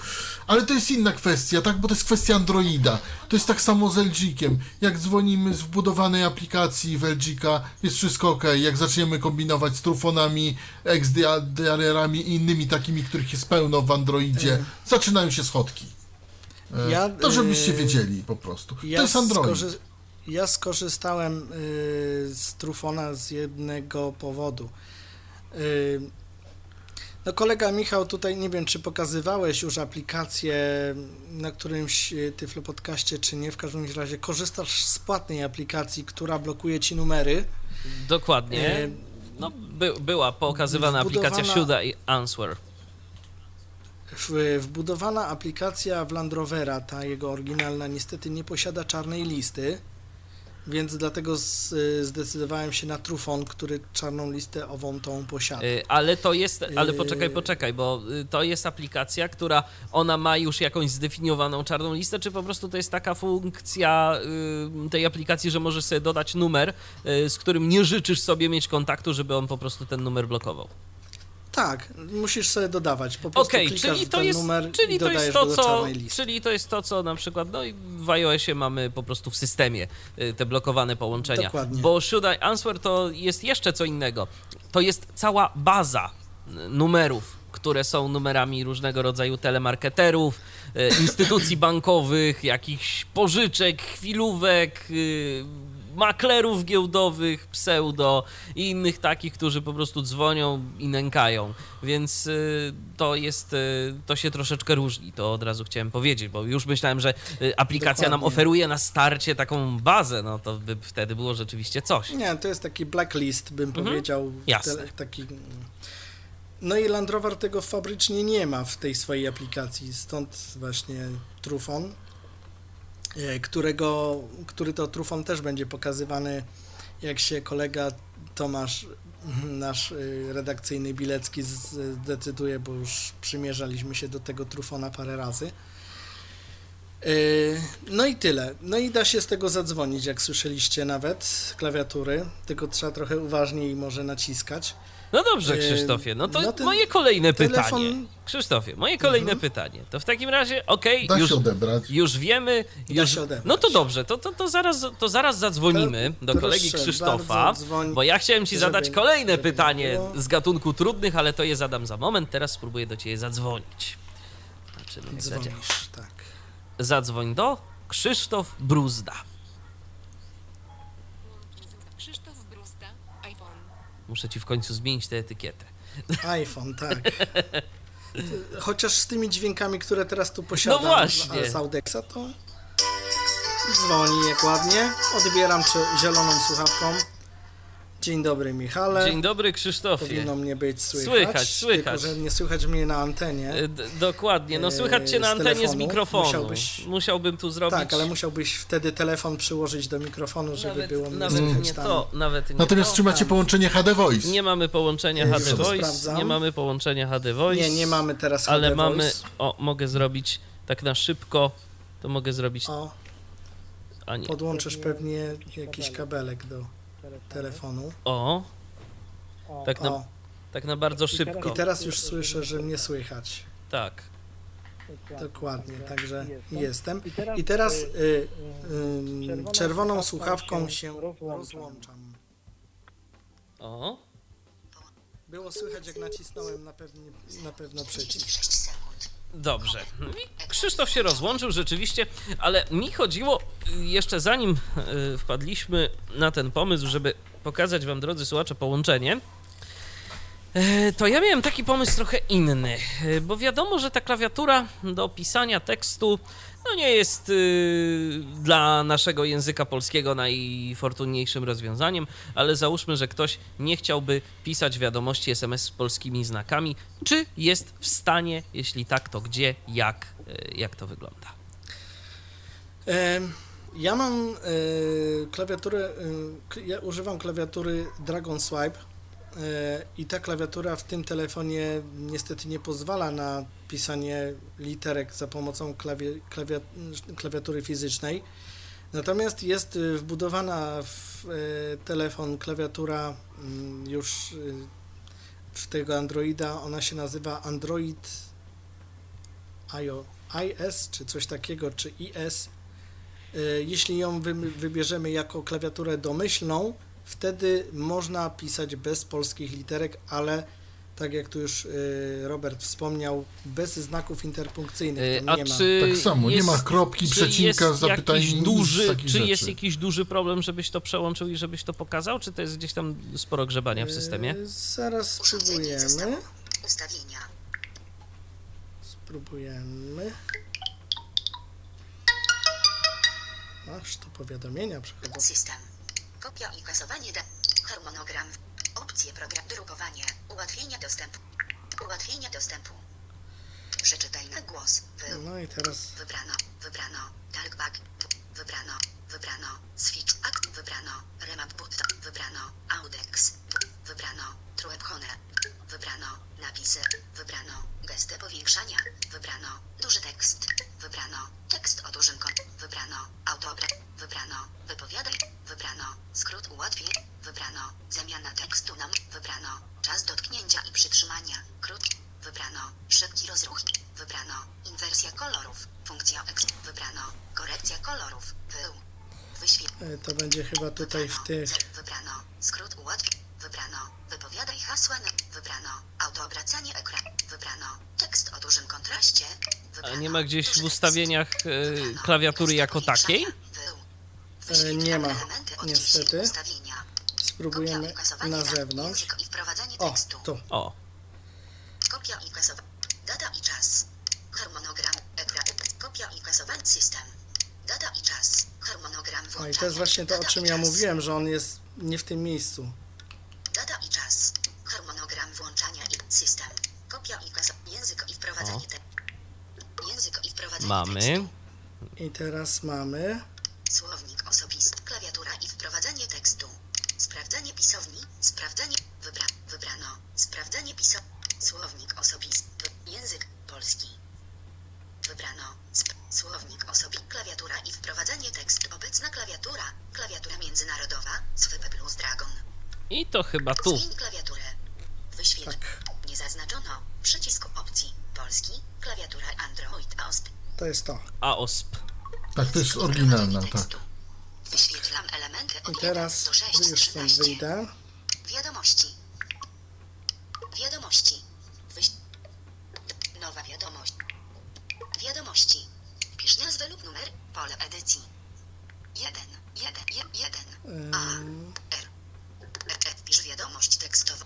[SPEAKER 3] Ale to jest inna kwestia, tak? Bo to jest kwestia Androida. To jest tak samo z LG-kiem. Jak dzwonimy z wbudowanej aplikacji w LG-ka, jest wszystko ok. Jak zaczniemy kombinować z trufonami, XDR-ami i innymi takimi, których jest pełno w Androidzie, zaczynają się schodki. E,
[SPEAKER 2] Ja,
[SPEAKER 3] to żebyście
[SPEAKER 2] y,
[SPEAKER 3] wiedzieli po prostu.
[SPEAKER 2] Ja
[SPEAKER 3] to jest Android.
[SPEAKER 2] skorzy- ja skorzystałem y, z Trufona z jednego powodu. Y, no kolega Michał, tutaj nie wiem, czy pokazywałeś już aplikację na którymś y, Tyflo Podcaście, czy nie. W każdym razie korzystasz z płatnej aplikacji, która blokuje ci numery.
[SPEAKER 1] Dokładnie.
[SPEAKER 2] E,
[SPEAKER 1] No, by, była pokazywana aplikacja Should I Answer.
[SPEAKER 2] W, wbudowana aplikacja w Land Rovera, ta jego oryginalna, niestety nie posiada czarnej listy, więc dlatego y, zdecydowałem się na Trufon, który czarną listę ową tą posiada.
[SPEAKER 1] Y, Ale to jest, ale
[SPEAKER 2] Yy.
[SPEAKER 1] poczekaj, poczekaj, bo y, to jest aplikacja, która ona ma już jakąś zdefiniowaną czarną listę, czy po prostu to jest taka funkcja y, tej aplikacji, że możesz sobie dodać numer, y, z którym nie życzysz sobie mieć kontaktu, żeby on po prostu ten numer blokował.
[SPEAKER 2] Tak, musisz sobie dodawać. Po prostu klikasz
[SPEAKER 1] czyli to jest,
[SPEAKER 2] numer
[SPEAKER 1] czyli
[SPEAKER 2] i
[SPEAKER 1] to jest to,
[SPEAKER 2] do
[SPEAKER 1] co,
[SPEAKER 2] czarnej listy.
[SPEAKER 1] czyli to jest to, co na przykład, no i w iOSie mamy po prostu w systemie y, te blokowane połączenia.
[SPEAKER 2] Dokładnie.
[SPEAKER 1] Bo Should I Answer to jest jeszcze co innego. To jest cała baza y, numerów, które są numerami różnego rodzaju telemarketerów, y, instytucji bankowych, jakichś pożyczek, chwilówek, maklerów giełdowych, pseudo i innych takich, którzy po prostu dzwonią i nękają. Więc y, to jest, y, to się troszeczkę różni, to od razu chciałem powiedzieć, bo już myślałem, że y, aplikacja nam
[SPEAKER 2] Dokładnie.
[SPEAKER 1] oferuje na starcie taką bazę, no to by wtedy było rzeczywiście coś.
[SPEAKER 2] Nie, to jest taki blacklist, bym powiedział.
[SPEAKER 1] Mhm. Jasne.
[SPEAKER 2] Tele, taki... No i Land Rover tego fabrycznie nie ma w tej swojej aplikacji, stąd właśnie Trufon, którego, który to Trufon też będzie pokazywany, jak się kolega Tomasz, nasz y, redakcyjny Bilecki zdecyduje, bo już przymierzaliśmy się do tego Trufona parę razy. Yy, No i tyle. No i da się z tego zadzwonić, jak słyszeliście nawet, klawiatury, tylko trzeba trochę uważniej może naciskać.
[SPEAKER 1] No dobrze, Krzysztofie, no to
[SPEAKER 2] no ten
[SPEAKER 1] moje kolejne
[SPEAKER 2] telefon-
[SPEAKER 1] pytanie. Krzysztofie, moje kolejne
[SPEAKER 2] Mhm.
[SPEAKER 1] pytanie. To w takim razie, okej,
[SPEAKER 3] Da
[SPEAKER 1] już, już wiemy. Już, no to dobrze, to, to, to, zaraz, to zaraz zadzwonimy
[SPEAKER 2] To
[SPEAKER 1] do kolegi Krzysztofa,
[SPEAKER 2] dzwoń,
[SPEAKER 1] bo ja chciałem ci zadać kolejne pytanie z gatunku trudnych, ale to je zadam za moment. Teraz spróbuję do ciebie zadzwonić. Zobaczymy, jak.
[SPEAKER 2] Dzwonisz, tak.
[SPEAKER 1] Zadzwoń do Krzysztof Bruzda.
[SPEAKER 5] Krzysztof Brusta, iPhone.
[SPEAKER 1] Muszę ci w końcu zmienić tę etykietę.
[SPEAKER 2] iPhone, tak. Chociaż z tymi dźwiękami, które teraz tu posiadam
[SPEAKER 1] No właśnie.
[SPEAKER 2] z- z Audexa, to dzwoni jak ładnie. Odbieram czy zieloną słuchawką. Dzień dobry, Michale.
[SPEAKER 1] Dzień dobry, Krzysztofie.
[SPEAKER 2] Powinno mnie być słychać.
[SPEAKER 1] Słychać, słychać.
[SPEAKER 2] Tylko, że nie słychać mnie na antenie.
[SPEAKER 1] E, d- Dokładnie, no
[SPEAKER 2] E,
[SPEAKER 1] słychać cię na antenie z mikrofonu.
[SPEAKER 2] Musiałbyś-
[SPEAKER 1] Musiałbym tu zrobić...
[SPEAKER 2] Tak, ale musiałbyś wtedy telefon przyłożyć do mikrofonu, żeby
[SPEAKER 1] nawet,
[SPEAKER 2] było mnie
[SPEAKER 1] nawet
[SPEAKER 2] słychać
[SPEAKER 1] nie
[SPEAKER 2] tam.
[SPEAKER 1] to, nawet nie
[SPEAKER 3] Natomiast
[SPEAKER 1] to.
[SPEAKER 3] czy macie połączenie HD Voice?
[SPEAKER 1] Nie mamy połączenia
[SPEAKER 2] Już
[SPEAKER 1] HD
[SPEAKER 2] to
[SPEAKER 1] Voice,
[SPEAKER 2] sprawdzam.
[SPEAKER 1] nie mamy połączenia HD Voice.
[SPEAKER 2] Nie, nie mamy teraz
[SPEAKER 1] Ale
[SPEAKER 2] HD
[SPEAKER 1] mamy,
[SPEAKER 2] Voice.
[SPEAKER 1] o, mogę zrobić tak na szybko, to mogę zrobić,
[SPEAKER 2] O,
[SPEAKER 1] a nie,
[SPEAKER 2] podłączysz pewnie jakiś kabelek do telefonu.
[SPEAKER 1] o, tak na,
[SPEAKER 2] O,
[SPEAKER 1] tak na bardzo
[SPEAKER 2] i
[SPEAKER 1] szybko,
[SPEAKER 2] teraz już słyszę, że mnie słychać.
[SPEAKER 1] tak.
[SPEAKER 2] Dokładnie, także jestem. I teraz y, y, czerwoną słuchawką się rozłączam.
[SPEAKER 1] O,
[SPEAKER 2] Było słychać, jak nacisnąłem na, pewnie, na pewno przycisk.
[SPEAKER 4] 36 sekund.
[SPEAKER 1] dobrze. Krzysztof się rozłączył rzeczywiście, ale mi chodziło jeszcze zanim y, wpadliśmy na ten pomysł, żeby pokazać wam, drodzy słuchacze, połączenie, e, to ja miałem taki pomysł trochę inny, e, bo wiadomo, że ta klawiatura do pisania tekstu no nie jest y, dla naszego języka polskiego najfortunniejszym rozwiązaniem, ale załóżmy, że ktoś nie chciałby pisać wiadomości SMS z polskimi znakami. Czy jest w stanie? Jeśli tak, to gdzie, jak, y, jak to wygląda?
[SPEAKER 2] Ja mam e, klawiaturę, k- ja używam klawiatury Dragon Swipe i ta klawiatura w tym telefonie niestety nie pozwala na pisanie literek za pomocą klawie, klawia, klawiatury fizycznej. Natomiast jest e, wbudowana w e, telefon klawiatura mm, już e, w tego Androida, ona się nazywa Android IO, IS czy coś takiego, czy IS. E, Jeśli ją wy, wybierzemy jako klawiaturę domyślną, wtedy można pisać bez polskich literek, ale tak jak tu już e, Robert wspomniał, bez znaków interpunkcyjnych.
[SPEAKER 1] Y,
[SPEAKER 2] Tam
[SPEAKER 1] A
[SPEAKER 2] nie ma.
[SPEAKER 1] czy
[SPEAKER 3] Tak samo, nie
[SPEAKER 1] jest,
[SPEAKER 3] ma kropki, przecinka,
[SPEAKER 1] jest
[SPEAKER 3] zapytania,
[SPEAKER 1] jakiś
[SPEAKER 3] nic z
[SPEAKER 1] duży, Czy jest
[SPEAKER 3] rzeczy.
[SPEAKER 1] jakiś duży problem, żebyś to przełączył i żebyś to pokazał, czy to jest gdzieś tam sporo grzebania w systemie?
[SPEAKER 2] E, Zaraz spróbujemy.
[SPEAKER 4] Ustawienia.
[SPEAKER 2] Spróbujemy. Aż to powiadomienia przychodzą.
[SPEAKER 4] System. Kopia i kasowanie da. Harmonogram. Opcje program. Drukowanie. Ułatwienia dostępu. Ułatwienia dostępu. Przeczytaj na głos. Wy.
[SPEAKER 2] No i teraz
[SPEAKER 4] Wybrano. Wybrano. Talkback. Wybrano. Wybrano. Switch. Act. Wybrano. Remap button. Wybrano. Audex. Wybrano. Truephone. Wybrano. Napisy. Wybrano. Gesty powiększania. Wybrano. Duży tekst. Wybrano. Tekst o dużym kon. Wybrano. Autoobra. Wybrano. Wypowiadaj. Wybrano. Skrót ułatwień. Wybrano. Zamiana tekstu na. Wybrano. Czas dotknięcia i przytrzymania. Krótki. Wybrano. Szybki rozruch. Wybrano. Inwersja kolorów. Funkcja X. Wybrano. Korekcja kolorów. Pył. Wyświetl.
[SPEAKER 2] e, to będzie chyba tutaj w tych.
[SPEAKER 4] Wybrano. Skrót ułatwień. Wybrano. Wypowiadaj hasła na. Wybrano. Autoobracanie ekranu. Wybrano. Tekst o dużym kontraście.
[SPEAKER 1] A
[SPEAKER 4] Wybrano.
[SPEAKER 1] nie ma gdzieś
[SPEAKER 4] Duży
[SPEAKER 1] w ustawieniach e, klawiatury jako takiej?
[SPEAKER 2] E, nie ma, niestety.
[SPEAKER 4] 10 Ustawienia.
[SPEAKER 2] Spróbujemy na zewnątrz.
[SPEAKER 4] Język i wprowadzanie
[SPEAKER 2] O,
[SPEAKER 4] tekstu.
[SPEAKER 2] tu.
[SPEAKER 1] O,
[SPEAKER 4] Kopia i kasowanie. Data i czas. Harmonogram. Ekran. Kopia i kasowanie system. Data i czas. Harmonogram
[SPEAKER 2] No i to jest właśnie to, o czym ja mówiłem, że on jest nie w tym miejscu.
[SPEAKER 4] Data i czas. Harmonogram włączania i system. Kopia i kasowanie. Język i wprowadzanie tekstu. Język i wprowadzanie
[SPEAKER 1] mamy.
[SPEAKER 2] I teraz mamy.
[SPEAKER 4] Słownik osobisty. Klawiatura i wprowadzanie tekstu. Sprawdzanie pisowni. Sprawdzanie. Wybra wybrano. Sprawdzanie pisowni. Słownik osobisty. Język polski. Wybrano. Sp słownik osobisty. Klawiatura i wprowadzanie tekstu. Obecna klawiatura. Klawiatura międzynarodowa. Swype plus Dragon.
[SPEAKER 1] I to chyba tu.
[SPEAKER 4] Zmień klawiaturę. Wyświetl.
[SPEAKER 2] Tak,
[SPEAKER 4] Nie zaznaczono. Przycisku opcji. Polski. Klawiatura Android AOSP.
[SPEAKER 2] To jest to.
[SPEAKER 1] AOSP.
[SPEAKER 3] Tak, to jest oryginalna, tak.
[SPEAKER 4] Wyświetlam elementy od
[SPEAKER 2] I
[SPEAKER 4] 1
[SPEAKER 2] teraz
[SPEAKER 4] do 6
[SPEAKER 2] już stąd
[SPEAKER 4] 13.
[SPEAKER 2] wyjdę.
[SPEAKER 4] Wiadomości. Wiadomości. Wyś... Nowa wiadomość. Wiadomości. Wpisz nazwę lub numer. Pole edycji. 1. 1. 1. A.
[SPEAKER 2] Ym,
[SPEAKER 4] R. R. R. Wpisz wiadomość tekstową.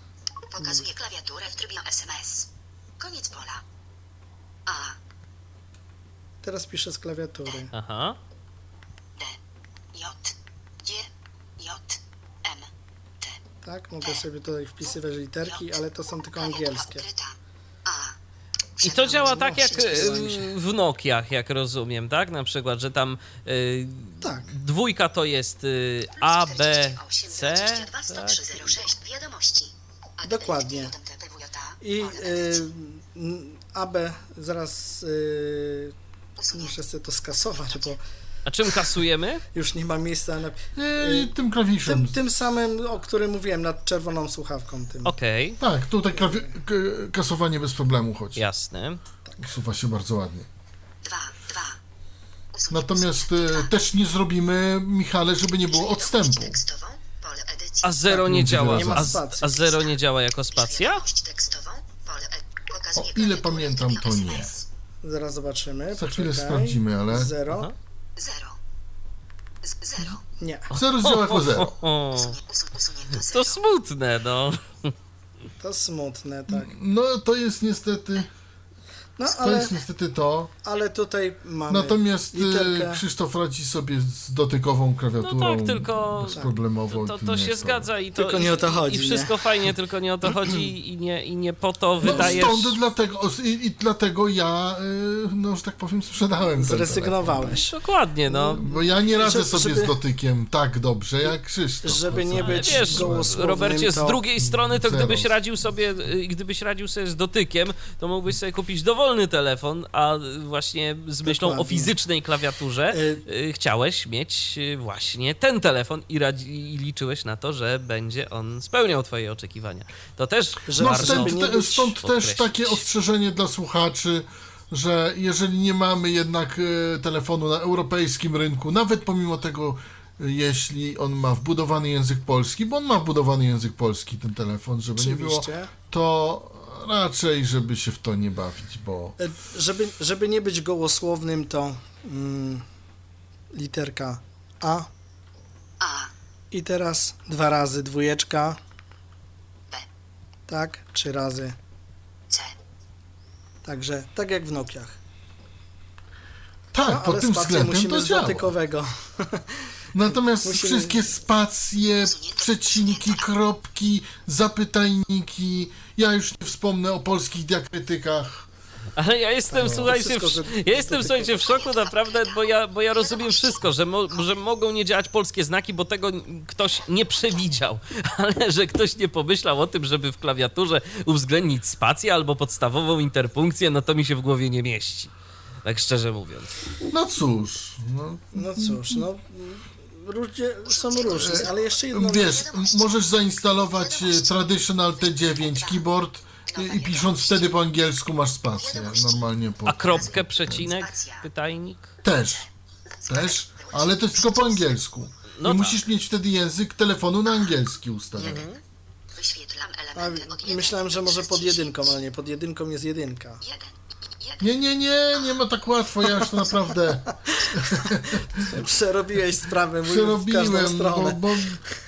[SPEAKER 4] Pokazuje klawiaturę w trybie SMS. Koniec pola. A.
[SPEAKER 2] teraz piszę z klawiatury.
[SPEAKER 1] Aha.
[SPEAKER 4] D. J. G. J. M. T.
[SPEAKER 2] tak? Mogę sobie tutaj wpisywać literki, ale to są tylko angielskie.
[SPEAKER 1] I to działa tak jak y, w Nokiach, jak rozumiem, tak? Na przykład, że tam y,
[SPEAKER 2] Tak.
[SPEAKER 1] dwójka to jest y, A, B,
[SPEAKER 4] 48
[SPEAKER 1] C.
[SPEAKER 4] 22
[SPEAKER 1] Tak?
[SPEAKER 4] 10306 wiadomości. A
[SPEAKER 2] Dokładnie. I y, AB zaraz y, muszę sobie to skasować, bo
[SPEAKER 1] A czym kasujemy?
[SPEAKER 2] już nie ma miejsca na.
[SPEAKER 3] E, tym klawiszem.
[SPEAKER 2] Tym, tym samym, o którym mówiłem, nad czerwoną słuchawką. Tym.
[SPEAKER 1] Okej,
[SPEAKER 3] Tak, tutaj klawi- k- kasowanie bez problemu chodzi.
[SPEAKER 1] jasne.
[SPEAKER 3] Usuwa się bardzo ładnie.
[SPEAKER 4] 2, 2.
[SPEAKER 3] Natomiast e, też nie zrobimy, Michale, żeby nie było odstępu.
[SPEAKER 1] A zero nie
[SPEAKER 3] będzie
[SPEAKER 1] działa.
[SPEAKER 2] Nie ma
[SPEAKER 1] A, a zero nie działa jako spacja?
[SPEAKER 4] Pokazuje
[SPEAKER 3] O ile pamiętam, to nie.
[SPEAKER 2] Zaraz zobaczymy.
[SPEAKER 3] Za chwilę
[SPEAKER 2] poczekaj.
[SPEAKER 3] sprawdzimy, ale-
[SPEAKER 2] Zero?
[SPEAKER 1] Aha.
[SPEAKER 4] Zero. Z- Zero.
[SPEAKER 2] Nie.
[SPEAKER 3] Zero działa jako zero.
[SPEAKER 1] To smutne, no.
[SPEAKER 2] To smutne, tak.
[SPEAKER 3] No to jest niestety,
[SPEAKER 2] No
[SPEAKER 3] to
[SPEAKER 2] ale,
[SPEAKER 3] jest niestety to.
[SPEAKER 2] ale tutaj mamy.
[SPEAKER 3] Natomiast e,
[SPEAKER 2] literkę.
[SPEAKER 3] Krzysztof radzi sobie z dotykową klawiaturą.
[SPEAKER 1] No tak, tylko-
[SPEAKER 3] bezproblemowo.
[SPEAKER 1] To,
[SPEAKER 3] i
[SPEAKER 1] to
[SPEAKER 3] nie
[SPEAKER 1] się
[SPEAKER 3] to.
[SPEAKER 1] zgadza i to.
[SPEAKER 2] Tylko nie o to
[SPEAKER 1] i-
[SPEAKER 2] chodzi,
[SPEAKER 1] I wszystko fajnie, tylko nie o to chodzi i nie, i nie po to
[SPEAKER 3] No
[SPEAKER 1] wydajesz.
[SPEAKER 3] stąd dlatego, i, i dlatego ja, y, no że tak powiem, sprzedałem ten
[SPEAKER 2] Zrezygnowałeś.
[SPEAKER 1] Dokładnie, no.
[SPEAKER 3] Bo ja nie radzę
[SPEAKER 2] Żeby-
[SPEAKER 3] sobie
[SPEAKER 2] żeby-
[SPEAKER 3] z dotykiem tak dobrze jak Krzysztof.
[SPEAKER 2] Żeby
[SPEAKER 3] No
[SPEAKER 2] nie być
[SPEAKER 1] Wiesz, Robercie, z
[SPEAKER 2] to-
[SPEAKER 1] drugiej strony, to gdybyś radził sobie, y, gdybyś radził sobie z dotykiem, to mógłbyś sobie kupić dowolny telefon, a właśnie z myślą o
[SPEAKER 2] Dokładnie.
[SPEAKER 1] fizycznej klawiaturze
[SPEAKER 2] Y-
[SPEAKER 1] y, chciałeś mieć y, właśnie ten telefon i, radzi, i liczyłeś na to, że będzie on spełniał twoje oczekiwania. To też
[SPEAKER 2] Że-
[SPEAKER 3] No stąd, te, stąd też takie ostrzeżenie dla słuchaczy, że jeżeli nie mamy jednak e, telefonu na europejskim rynku, nawet pomimo tego, e, jeśli on ma wbudowany język polski, bo on ma wbudowany język polski, ten telefon, żeby nie było,
[SPEAKER 2] Oczywiście.
[SPEAKER 3] to raczej, żeby się w to nie bawić, bo
[SPEAKER 2] E, Żeby, żeby nie być gołosłownym, to mm, literka A.
[SPEAKER 4] A.
[SPEAKER 2] I teraz dwa razy dwójeczka.
[SPEAKER 4] B.
[SPEAKER 2] Tak, trzy razy.
[SPEAKER 4] C.
[SPEAKER 2] Także tak jak w Nokiach.
[SPEAKER 3] tak,
[SPEAKER 2] No,
[SPEAKER 3] pod
[SPEAKER 2] ale
[SPEAKER 3] tym względem
[SPEAKER 2] musimy
[SPEAKER 3] to działa. Natomiast
[SPEAKER 2] Musimy-
[SPEAKER 3] wszystkie spacje, przecinki, kropki, zapytajniki, ja już nie wspomnę o polskich diakrytykach.
[SPEAKER 1] Ale ja jestem,
[SPEAKER 2] No,
[SPEAKER 1] słuchajcie,
[SPEAKER 2] wszystko,
[SPEAKER 1] w,
[SPEAKER 2] że-
[SPEAKER 1] ja jestem, słuchajcie, w szoku naprawdę, bo ja, bo ja rozumiem wszystko, że, mo, że mogą nie działać polskie znaki, bo tego ktoś nie przewidział, ale że ktoś nie pomyślał o tym, żeby w klawiaturze uwzględnić spację albo podstawową interpunkcję, no to mi się w głowie nie mieści. Tak szczerze mówiąc.
[SPEAKER 3] No cóż, no,
[SPEAKER 2] No cóż, no. Ludzie są różni, ale jeszcze jedno.
[SPEAKER 3] Wiesz, możesz zainstalować e, Traditional T9 keyboard i, pisząc wtedy po angielsku masz spację, normalnie po...
[SPEAKER 1] A kropkę, przecinek, pytajnik?
[SPEAKER 3] Też, też, ale to jest tylko po angielsku.
[SPEAKER 1] No
[SPEAKER 3] I
[SPEAKER 1] tak.
[SPEAKER 3] musisz mieć wtedy język telefonu na angielski ustawiony.
[SPEAKER 4] Wyświetlam
[SPEAKER 2] A,
[SPEAKER 4] elementy od 1
[SPEAKER 2] myślałem, że może pod jedynką, ale nie, pod jedynką jest jedynka.
[SPEAKER 4] 1. 1.
[SPEAKER 3] Nie, nie, nie, nie ma tak łatwo, ja już to naprawdę
[SPEAKER 2] Przerobiłeś sprawę mój
[SPEAKER 3] przerobiłem, bo, bo,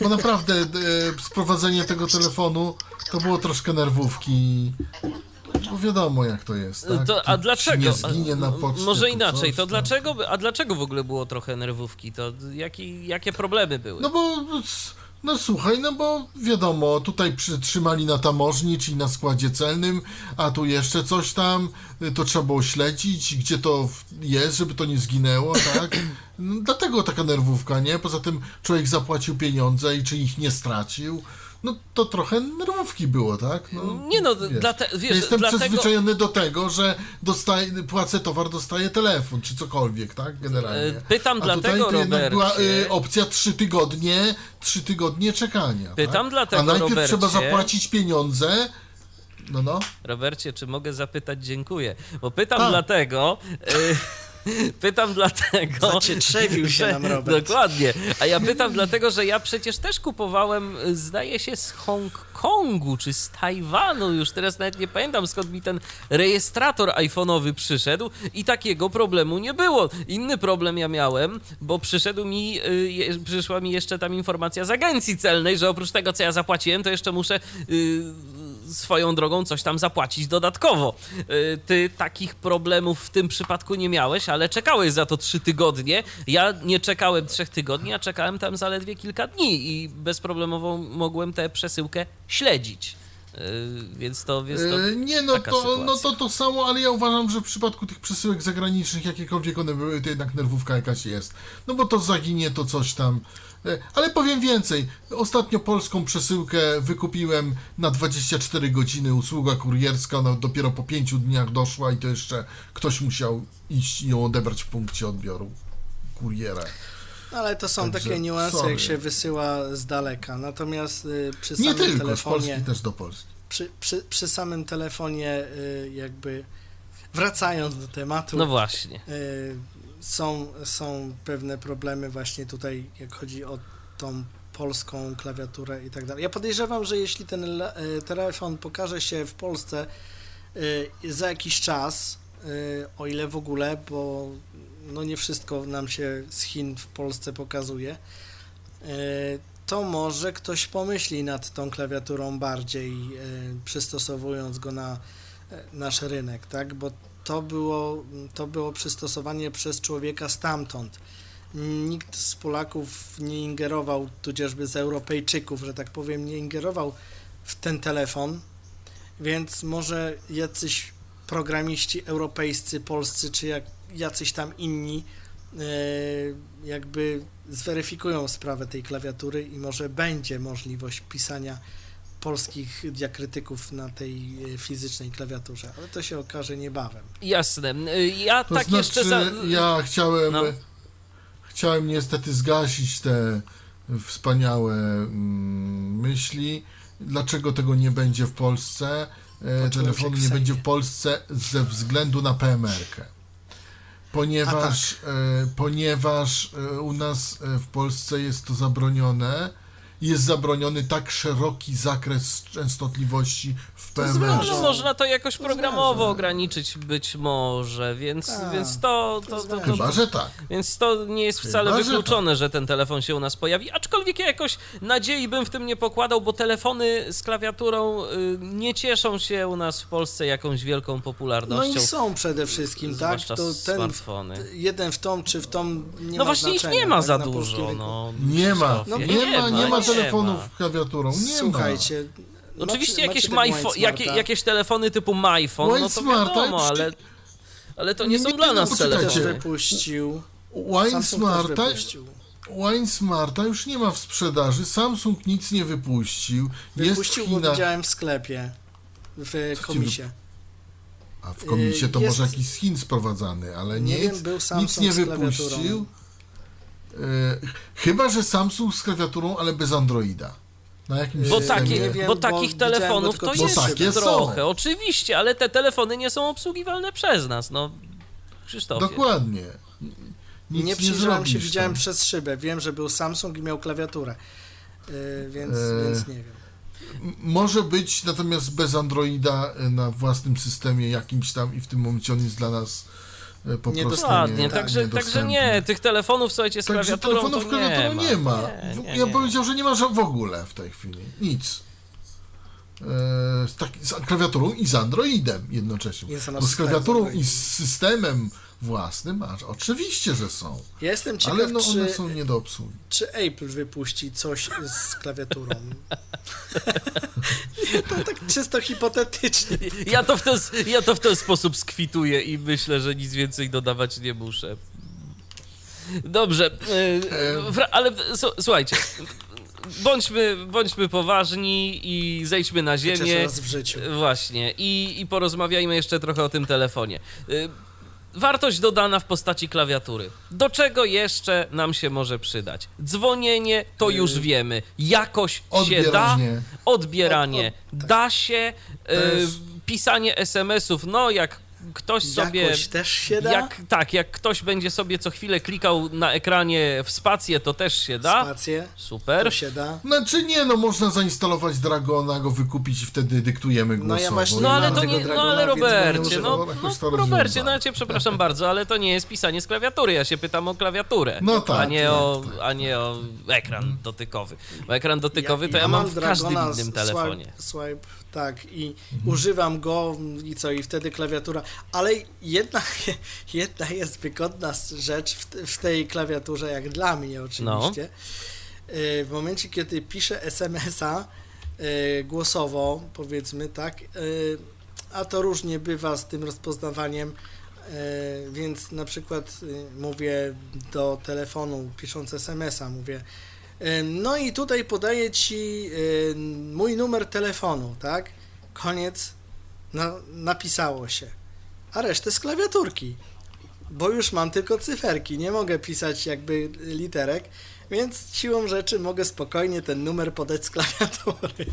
[SPEAKER 3] bo naprawdę e, sprowadzenie tego telefonu to było troszkę nerwówki. Bo wiadomo jak to jest, tak?
[SPEAKER 1] To, a dlaczego?
[SPEAKER 3] Poczcie.
[SPEAKER 1] Może inaczej,
[SPEAKER 3] coś
[SPEAKER 1] to
[SPEAKER 3] tam.
[SPEAKER 1] dlaczego, a dlaczego w ogóle było trochę nerwówki? To jaki, jakie problemy były?
[SPEAKER 3] No bo, no słuchaj, no bo wiadomo, tutaj przytrzymali na tamożni, czyli na składzie celnym, a tu jeszcze coś tam, to trzeba było śledzić, gdzie to jest, żeby to nie zginęło, tak? No, dlatego taka nerwówka, nie? Poza tym człowiek zapłacił pieniądze i czy ich nie stracił, no to trochę nerwówki było, tak? No,
[SPEAKER 1] Nie no, wiesz,
[SPEAKER 3] ja jestem
[SPEAKER 1] dlatego...
[SPEAKER 3] przyzwyczajony do tego, że dostaję, płacę towar, dostaję telefon, czy cokolwiek, tak? Generalnie.
[SPEAKER 1] E, pytam
[SPEAKER 3] A
[SPEAKER 1] dlatego,
[SPEAKER 3] tutaj to jednak była
[SPEAKER 1] Robercie-
[SPEAKER 3] y, opcja trzy tygodnie, trzy tygodnie czekania.
[SPEAKER 1] Pytam
[SPEAKER 3] tak?
[SPEAKER 1] dlatego,
[SPEAKER 3] A najpierw
[SPEAKER 1] Robercie-
[SPEAKER 3] trzeba zapłacić pieniądze. No, no.
[SPEAKER 1] Robercie, czy mogę zapytać dziękuję? Bo pytam
[SPEAKER 3] Tak.
[SPEAKER 1] dlatego... y, Pytam dlatego.
[SPEAKER 2] Zacietrzewił się
[SPEAKER 1] że-
[SPEAKER 2] nam Robert.
[SPEAKER 1] Dokładnie. A ja pytam dlatego, że ja przecież też kupowałem, zdaje się, z Hongkongu czy z Tajwanu. Już teraz nawet nie pamiętam skąd mi ten rejestrator iPhone'owy przyszedł i takiego problemu nie było. Inny problem ja miałem, bo przyszedł mi, y, je, przyszła mi jeszcze tam informacja z agencji celnej, że oprócz tego, co ja zapłaciłem, to jeszcze muszę. y, swoją drogą coś tam zapłacić dodatkowo. Y, Ty takich problemów w tym przypadku nie miałeś, ale czekałeś za to trzy tygodnie. Ja nie czekałem trzech tygodni, a czekałem tam zaledwie kilka dni i bezproblemowo mogłem tę przesyłkę śledzić. Y, Więc to, więc to
[SPEAKER 3] E, Nie, no to,
[SPEAKER 1] sytuacja.
[SPEAKER 3] no to to samo, ale ja uważam, że w przypadku tych przesyłek zagranicznych, jakiekolwiek one były, to jednak nerwówka jakaś jest. No bo to zaginie, to coś tam. E, Ale powiem więcej. Ostatnio polską przesyłkę wykupiłem na 24 godziny. Usługa kurierska no, dopiero po 5 dniach doszła i to jeszcze ktoś musiał iść i ją odebrać w punkcie odbioru kuriera.
[SPEAKER 2] Ale to są
[SPEAKER 3] Także
[SPEAKER 2] takie niuanse,
[SPEAKER 3] sorry.
[SPEAKER 2] jak się wysyła z daleka. Natomiast y, przy
[SPEAKER 3] Nie
[SPEAKER 2] samym
[SPEAKER 3] tylko, z
[SPEAKER 2] telefonie,
[SPEAKER 3] Polski też do Polski.
[SPEAKER 2] przy, przy, przy samym telefonie, y, jakby wracając do tematu,
[SPEAKER 1] No właśnie.
[SPEAKER 2] y, są, są pewne problemy właśnie tutaj, jak chodzi o tą polską klawiaturę i tak dalej. Ja podejrzewam, że jeśli ten y, telefon pokaże się w Polsce y, za jakiś czas, y, o ile w ogóle, bo no nie wszystko nam się z Chin w Polsce pokazuje, to może ktoś pomyśli nad tą klawiaturą bardziej, przystosowując go na e, nasz rynek, tak? Bo to było, to było przystosowanie przez człowieka stamtąd. Nikt z Polaków nie ingerował, tudzieżby z Europejczyków, że tak powiem, nie ingerował w ten telefon, więc może jacyś programiści europejscy, polscy, czy jak, jacyś tam inni e, jakby zweryfikują sprawę tej klawiatury i może będzie możliwość pisania polskich diakrytyków na tej e, fizycznej klawiaturze, ale to się okaże niebawem.
[SPEAKER 1] Jasne. Y, Ja
[SPEAKER 3] To
[SPEAKER 1] tak
[SPEAKER 3] znaczy,
[SPEAKER 1] jeszcze za...
[SPEAKER 3] ja chciałem,
[SPEAKER 1] No.
[SPEAKER 3] chciałem niestety zgasić te wspaniałe mm, myśli. Dlaczego tego nie będzie w Polsce? E,
[SPEAKER 2] Poczułem
[SPEAKER 3] Telefonu nie będzie w Polsce ze względu na PMR-kę. Ponieważ,
[SPEAKER 2] tak.
[SPEAKER 3] e, ponieważ e, u nas e, w Polsce jest to zabronione. Jest zabroniony tak szeroki zakres częstotliwości w PMR.
[SPEAKER 2] zależy.
[SPEAKER 1] No, można to jakoś
[SPEAKER 2] To
[SPEAKER 1] programowo ograniczyć być może, więc,
[SPEAKER 2] Tak,
[SPEAKER 1] więc to, to,
[SPEAKER 2] to
[SPEAKER 1] to, to,
[SPEAKER 3] Chyba, że tak.
[SPEAKER 1] Więc to nie jest wcale
[SPEAKER 3] Chyba, że
[SPEAKER 1] wykluczone, że ten telefon się u nas pojawi, aczkolwiek ja jakoś nadziei bym w tym nie pokładał, bo telefony z klawiaturą y, nie cieszą się u nas w Polsce jakąś wielką
[SPEAKER 2] No
[SPEAKER 1] popularnością.
[SPEAKER 2] i są przede wszystkim, tak? To ten
[SPEAKER 1] smartfony.
[SPEAKER 2] jeden w tą czy w tą nie
[SPEAKER 1] No
[SPEAKER 2] ma
[SPEAKER 1] właśnie ich nie ma
[SPEAKER 2] tak,
[SPEAKER 1] za
[SPEAKER 2] na polskim
[SPEAKER 1] dużo.
[SPEAKER 2] rynku.
[SPEAKER 1] No,
[SPEAKER 3] Nie ma,
[SPEAKER 1] Krzysztofie,
[SPEAKER 3] nie, ma, nie ma telefonów
[SPEAKER 1] ma.
[SPEAKER 3] z klawiaturą. Nie
[SPEAKER 2] Słuchajcie.
[SPEAKER 1] Oczywiście
[SPEAKER 2] macie-
[SPEAKER 1] jakieś,
[SPEAKER 2] macie
[SPEAKER 1] myfo-
[SPEAKER 2] Wine
[SPEAKER 1] jakie, jakieś telefony typu MyPhone, no to
[SPEAKER 3] Smarta
[SPEAKER 1] wiadomo, ale, ale to nie są
[SPEAKER 3] Nie,
[SPEAKER 1] dla
[SPEAKER 3] no,
[SPEAKER 1] nas
[SPEAKER 2] też
[SPEAKER 1] telefony.
[SPEAKER 2] wypuścił.
[SPEAKER 3] Wine Smarta. Wine Smarta już nie ma w sprzedaży. Samsung nic nie wypuścił. Jest
[SPEAKER 2] Wypuścił, bo
[SPEAKER 3] Chinach.
[SPEAKER 2] widziałem w sklepie. W komisie.
[SPEAKER 3] A w komisie to
[SPEAKER 2] Yy, jest-
[SPEAKER 3] może jakiś z Chin sprowadzany, ale
[SPEAKER 2] Nie
[SPEAKER 3] nic,
[SPEAKER 2] wiem, był
[SPEAKER 3] nic
[SPEAKER 2] Samsung
[SPEAKER 3] nie
[SPEAKER 2] z klawiaturą.
[SPEAKER 3] wypuścił. Yy, chyba, że Samsung z klawiaturą, ale bez Androida. Na jakimś
[SPEAKER 1] Bo, takie,
[SPEAKER 2] nie wiem,
[SPEAKER 1] bo
[SPEAKER 2] bo
[SPEAKER 1] takich telefonów to jest
[SPEAKER 3] takie są.
[SPEAKER 1] trochę, oczywiście, ale te telefony nie są obsługiwalne przez nas, no Krzysztofie.
[SPEAKER 3] Dokładnie. Nic
[SPEAKER 2] nie przyjrzałem się,
[SPEAKER 3] zrobisz
[SPEAKER 2] widziałem
[SPEAKER 3] tam.
[SPEAKER 2] przez szybę. Wiem, że był Samsung i miał klawiaturę. Yy, więc,
[SPEAKER 3] Eee,
[SPEAKER 2] więc nie wiem.
[SPEAKER 3] Może być, natomiast bez Androida y, na własnym systemie jakimś tam i w tym momencie on jest dla nas y, po prostu
[SPEAKER 2] Niedostępny.
[SPEAKER 1] Ładnie,
[SPEAKER 3] nie,
[SPEAKER 1] także, także nie, tych telefonów, słuchajcie, z
[SPEAKER 3] Także
[SPEAKER 1] klawiaturą
[SPEAKER 3] telefonów
[SPEAKER 1] to nie
[SPEAKER 3] nie
[SPEAKER 1] ma.
[SPEAKER 3] ma.
[SPEAKER 1] Nie, nie,
[SPEAKER 3] ja
[SPEAKER 1] nie.
[SPEAKER 3] powiedział, że nie ma w ogóle w tej chwili. Nic. E, z, tak, z klawiaturą i z Androidem jednocześnie. Bo z klawiaturą
[SPEAKER 2] Android.
[SPEAKER 3] i z systemem własnym, a oczywiście, że są.
[SPEAKER 2] Ja jestem ciekaw,
[SPEAKER 3] Ale no one
[SPEAKER 2] czy,
[SPEAKER 3] są nie do obsługi.
[SPEAKER 2] czy Apple wypuści coś z klawiaturą. to tak czysto hipotetycznie.
[SPEAKER 1] Ja to, w ten, ja to w ten sposób skwituję i myślę, że nic więcej dodawać nie muszę. Dobrze, e, ale s- słuchajcie, bądźmy, bądźmy poważni i zejdźmy na
[SPEAKER 2] Chociaż
[SPEAKER 1] ziemię.
[SPEAKER 2] raz w życiu.
[SPEAKER 1] Właśnie, i, i porozmawiajmy jeszcze trochę o tym telefonie. Wartość dodana w postaci klawiatury. Do czego jeszcze nam się może przydać? Dzwonienie to
[SPEAKER 2] Y,
[SPEAKER 1] już wiemy. Jakoś się da.
[SPEAKER 3] Odbieranie.
[SPEAKER 1] Odbieranie
[SPEAKER 2] Od- od- tak.
[SPEAKER 1] da się. y,
[SPEAKER 3] jest-
[SPEAKER 1] Pisanie SMS-ów, no jak ktoś sobie.
[SPEAKER 2] Jakoś też się da?
[SPEAKER 1] Jak, tak, jak ktoś będzie sobie co chwilę klikał na ekranie w spację, to też się da.
[SPEAKER 2] Spację,
[SPEAKER 1] Super.
[SPEAKER 2] to się da.
[SPEAKER 3] Znaczy nie, no można zainstalować Dragona, go wykupić i wtedy dyktujemy
[SPEAKER 2] No
[SPEAKER 3] głosowo.
[SPEAKER 2] ja właśnie
[SPEAKER 1] No ale to nie, no
[SPEAKER 2] Dragona,
[SPEAKER 1] ale
[SPEAKER 2] więc będę
[SPEAKER 1] Robercie, no, no Robercie, no ja cię przepraszam bardzo, ale to nie jest pisanie z klawiatury, ja się pytam o klawiaturę,
[SPEAKER 3] No tak,
[SPEAKER 1] a, nie
[SPEAKER 3] tak,
[SPEAKER 1] o,
[SPEAKER 3] tak.
[SPEAKER 1] a nie o ekran dotykowy. Bo ekran dotykowy to ja, mam w każdym innym
[SPEAKER 2] swipe-
[SPEAKER 1] telefonie.
[SPEAKER 2] Swipe, tak, i
[SPEAKER 3] Mhm.
[SPEAKER 2] używam go i co, i wtedy klawiatura. Ale jedna, jedna jest wygodna rzecz w, w tej klawiaturze, jak dla mnie oczywiście. Y, W momencie, kiedy piszę SMS-a y, głosowo, powiedzmy tak, y, a to różnie bywa z tym rozpoznawaniem, więc na przykład mówię do telefonu, pisząc SMS-a, mówię no i tutaj podaję Ci mój numer telefonu, tak? Koniec, na, napisało się. A resztę z klawiaturki, bo już mam tylko cyferki, nie mogę pisać jakby literek, więc siłą rzeczy mogę spokojnie ten numer podać z klawiatury.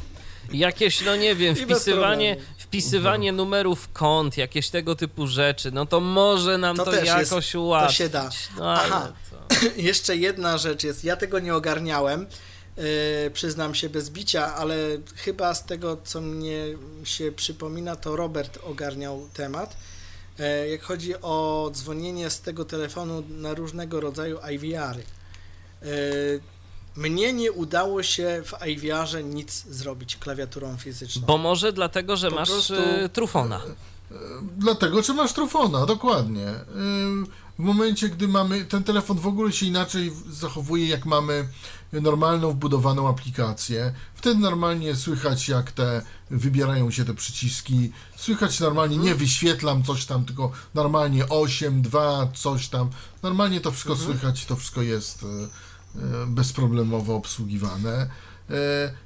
[SPEAKER 1] Jakieś, no nie wiem, wpisywanie, wpisywanie numerów kont, jakieś tego typu rzeczy, no to może nam to,
[SPEAKER 2] To też jest-
[SPEAKER 1] jakoś
[SPEAKER 2] to
[SPEAKER 1] ułatwić.
[SPEAKER 2] się da.
[SPEAKER 1] No, ale
[SPEAKER 2] Aha. Jeszcze jedna rzecz jest, ja tego nie ogarniałem, yy, przyznam się bez bicia, ale chyba z tego, co mnie się przypomina, to Robert ogarniał temat. Yy, jak chodzi o dzwonienie z tego telefonu na różnego rodzaju IVR-y. Yy, mnie nie udało się w IVR-ze nic zrobić klawiaturą fizyczną.
[SPEAKER 1] Bo może dlatego, że
[SPEAKER 2] Po
[SPEAKER 1] masz
[SPEAKER 2] prostu-
[SPEAKER 1] e, trufona.
[SPEAKER 3] Dlatego, że masz trufona, dokładnie. W momencie, gdy mamy, ten telefon w ogóle się inaczej zachowuje, jak mamy normalną wbudowaną aplikację. Wtedy normalnie słychać, jak te wybierają się te przyciski. Słychać normalnie, nie wyświetlam coś tam, tylko normalnie 8, 2, coś tam. Normalnie to wszystko słychać, to wszystko jest e, e, bezproblemowo obsługiwane. E,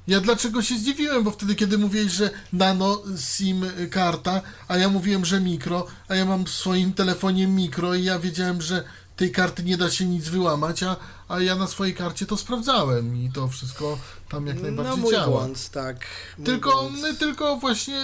[SPEAKER 3] Ja dlaczego się zdziwiłem, bo wtedy, kiedy mówiłeś, że nano SIM karta, a ja mówiłem, że mikro, a ja mam w swoim telefonie mikro i ja wiedziałem, że tej karty nie da się nic wyłamać, a, a ja na swojej karcie to sprawdzałem i to wszystko tam jak
[SPEAKER 2] no
[SPEAKER 3] najbardziej
[SPEAKER 2] mój
[SPEAKER 3] działa.
[SPEAKER 2] błąd, tak. Mój
[SPEAKER 3] Tylko,
[SPEAKER 2] błąd.
[SPEAKER 3] tylko właśnie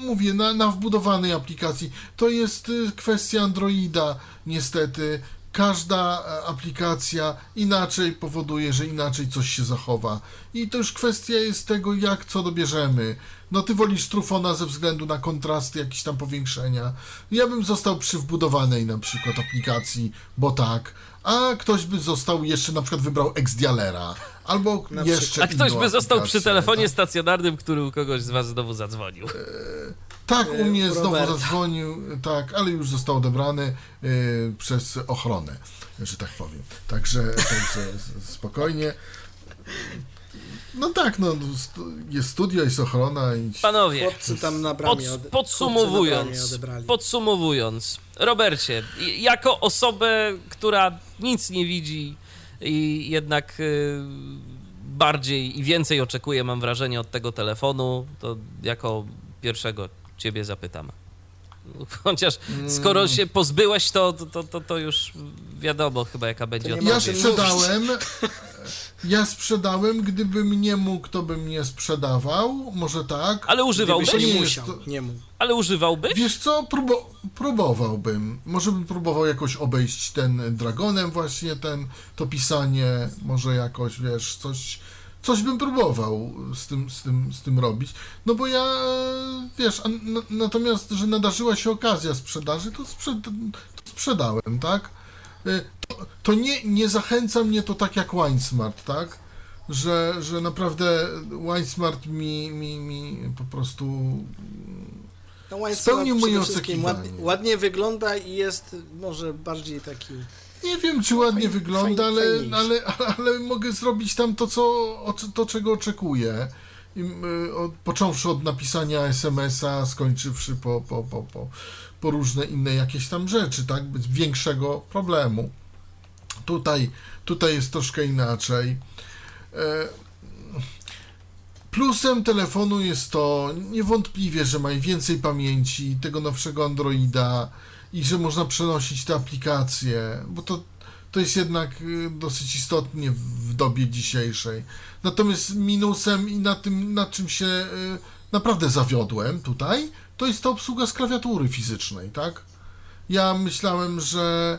[SPEAKER 3] mówię, na, na wbudowanej aplikacji. To jest e, kwestia Androida, niestety. Każda e, aplikacja inaczej powoduje, że inaczej coś się zachowa. I to już kwestia jest tego, jak co dobierzemy. No ty wolisz trufona ze względu na kontrasty, jakieś tam powiększenia. Ja bym został przy wbudowanej na przykład aplikacji, bo tak. A ktoś by został jeszcze na przykład wybrał Xdialera. Albo
[SPEAKER 2] Na
[SPEAKER 3] jeszcze
[SPEAKER 1] A ktoś by został przy telefonie
[SPEAKER 3] tak?
[SPEAKER 1] stacjonarnym, który u kogoś z was znowu zadzwonił.
[SPEAKER 3] Tak, u
[SPEAKER 2] E,
[SPEAKER 3] mnie
[SPEAKER 2] u
[SPEAKER 3] znowu
[SPEAKER 2] Roberta.
[SPEAKER 3] zadzwonił, tak, ale już został odebrany y, przez ochronę, że tak powiem. Także, także spokojnie. No tak, no jest studio, jest ochrona i
[SPEAKER 1] Panowie,
[SPEAKER 2] Chłopcy tam na
[SPEAKER 1] pod,
[SPEAKER 2] bramie ode- chłopcy na bramie
[SPEAKER 1] podsumowując, podsumowując, Robercie, jako osobę, która nic nie widzi i jednak y, bardziej i więcej oczekuje, mam wrażenie, od tego telefonu, to jako pierwszego ciebie zapytam. Chociaż skoro się pozbyłeś, to, to, to, to już wiadomo chyba, jaka będzie
[SPEAKER 3] Ja
[SPEAKER 1] odpowiedź.
[SPEAKER 2] czym
[SPEAKER 3] sprzedałem, ja sprzedałem, gdybym nie mógł, to bym nie sprzedawał, może tak.
[SPEAKER 1] Ale używałbyś?
[SPEAKER 2] Gdybyś
[SPEAKER 3] nie
[SPEAKER 2] musiał,
[SPEAKER 3] to-
[SPEAKER 2] nie mógł.
[SPEAKER 1] Ale używałbyś?
[SPEAKER 3] Wiesz co, Próbo próbowałbym. Może bym próbował jakoś obejść ten Dragonem właśnie, ten, to pisanie, może jakoś, wiesz, coś, coś bym próbował z tym, z tym, z tym robić. No bo ja, wiesz, a, natomiast, że nadarzyła się okazja sprzedaży, to, sprzed, to sprzedałem, tak? E, To, to nie, nie zachęca mnie to tak jak WineSmart, tak? Że, że naprawdę WineSmart mi, mi, mi po prostu
[SPEAKER 2] No,
[SPEAKER 3] Spełnił moje oczekiwanie.
[SPEAKER 2] Ładnie, ładnie wygląda i jest może bardziej taki...
[SPEAKER 3] Nie wiem, czy ładnie
[SPEAKER 2] Fajnie-
[SPEAKER 3] wygląda,
[SPEAKER 2] fajnie-
[SPEAKER 3] ale, ale, ale mogę zrobić tam to, co, to czego oczekuję. I, y, od, począwszy od napisania SMS-a, skończywszy po, po, po, po, po różne inne jakieś tam rzeczy, tak? Bez większego problemu. Tutaj, tutaj jest troszkę inaczej. E, Plusem telefonu jest to niewątpliwie, że ma więcej pamięci, tego nowszego Androida i że można przenosić te aplikacje, bo to, to jest jednak y, dosyć istotnie w- dobie dzisiejszej. Natomiast minusem i na tym, na czym się, y, naprawdę zawiodłem tutaj, to jest ta obsługa z klawiatury fizycznej, tak? Ja myślałem, że.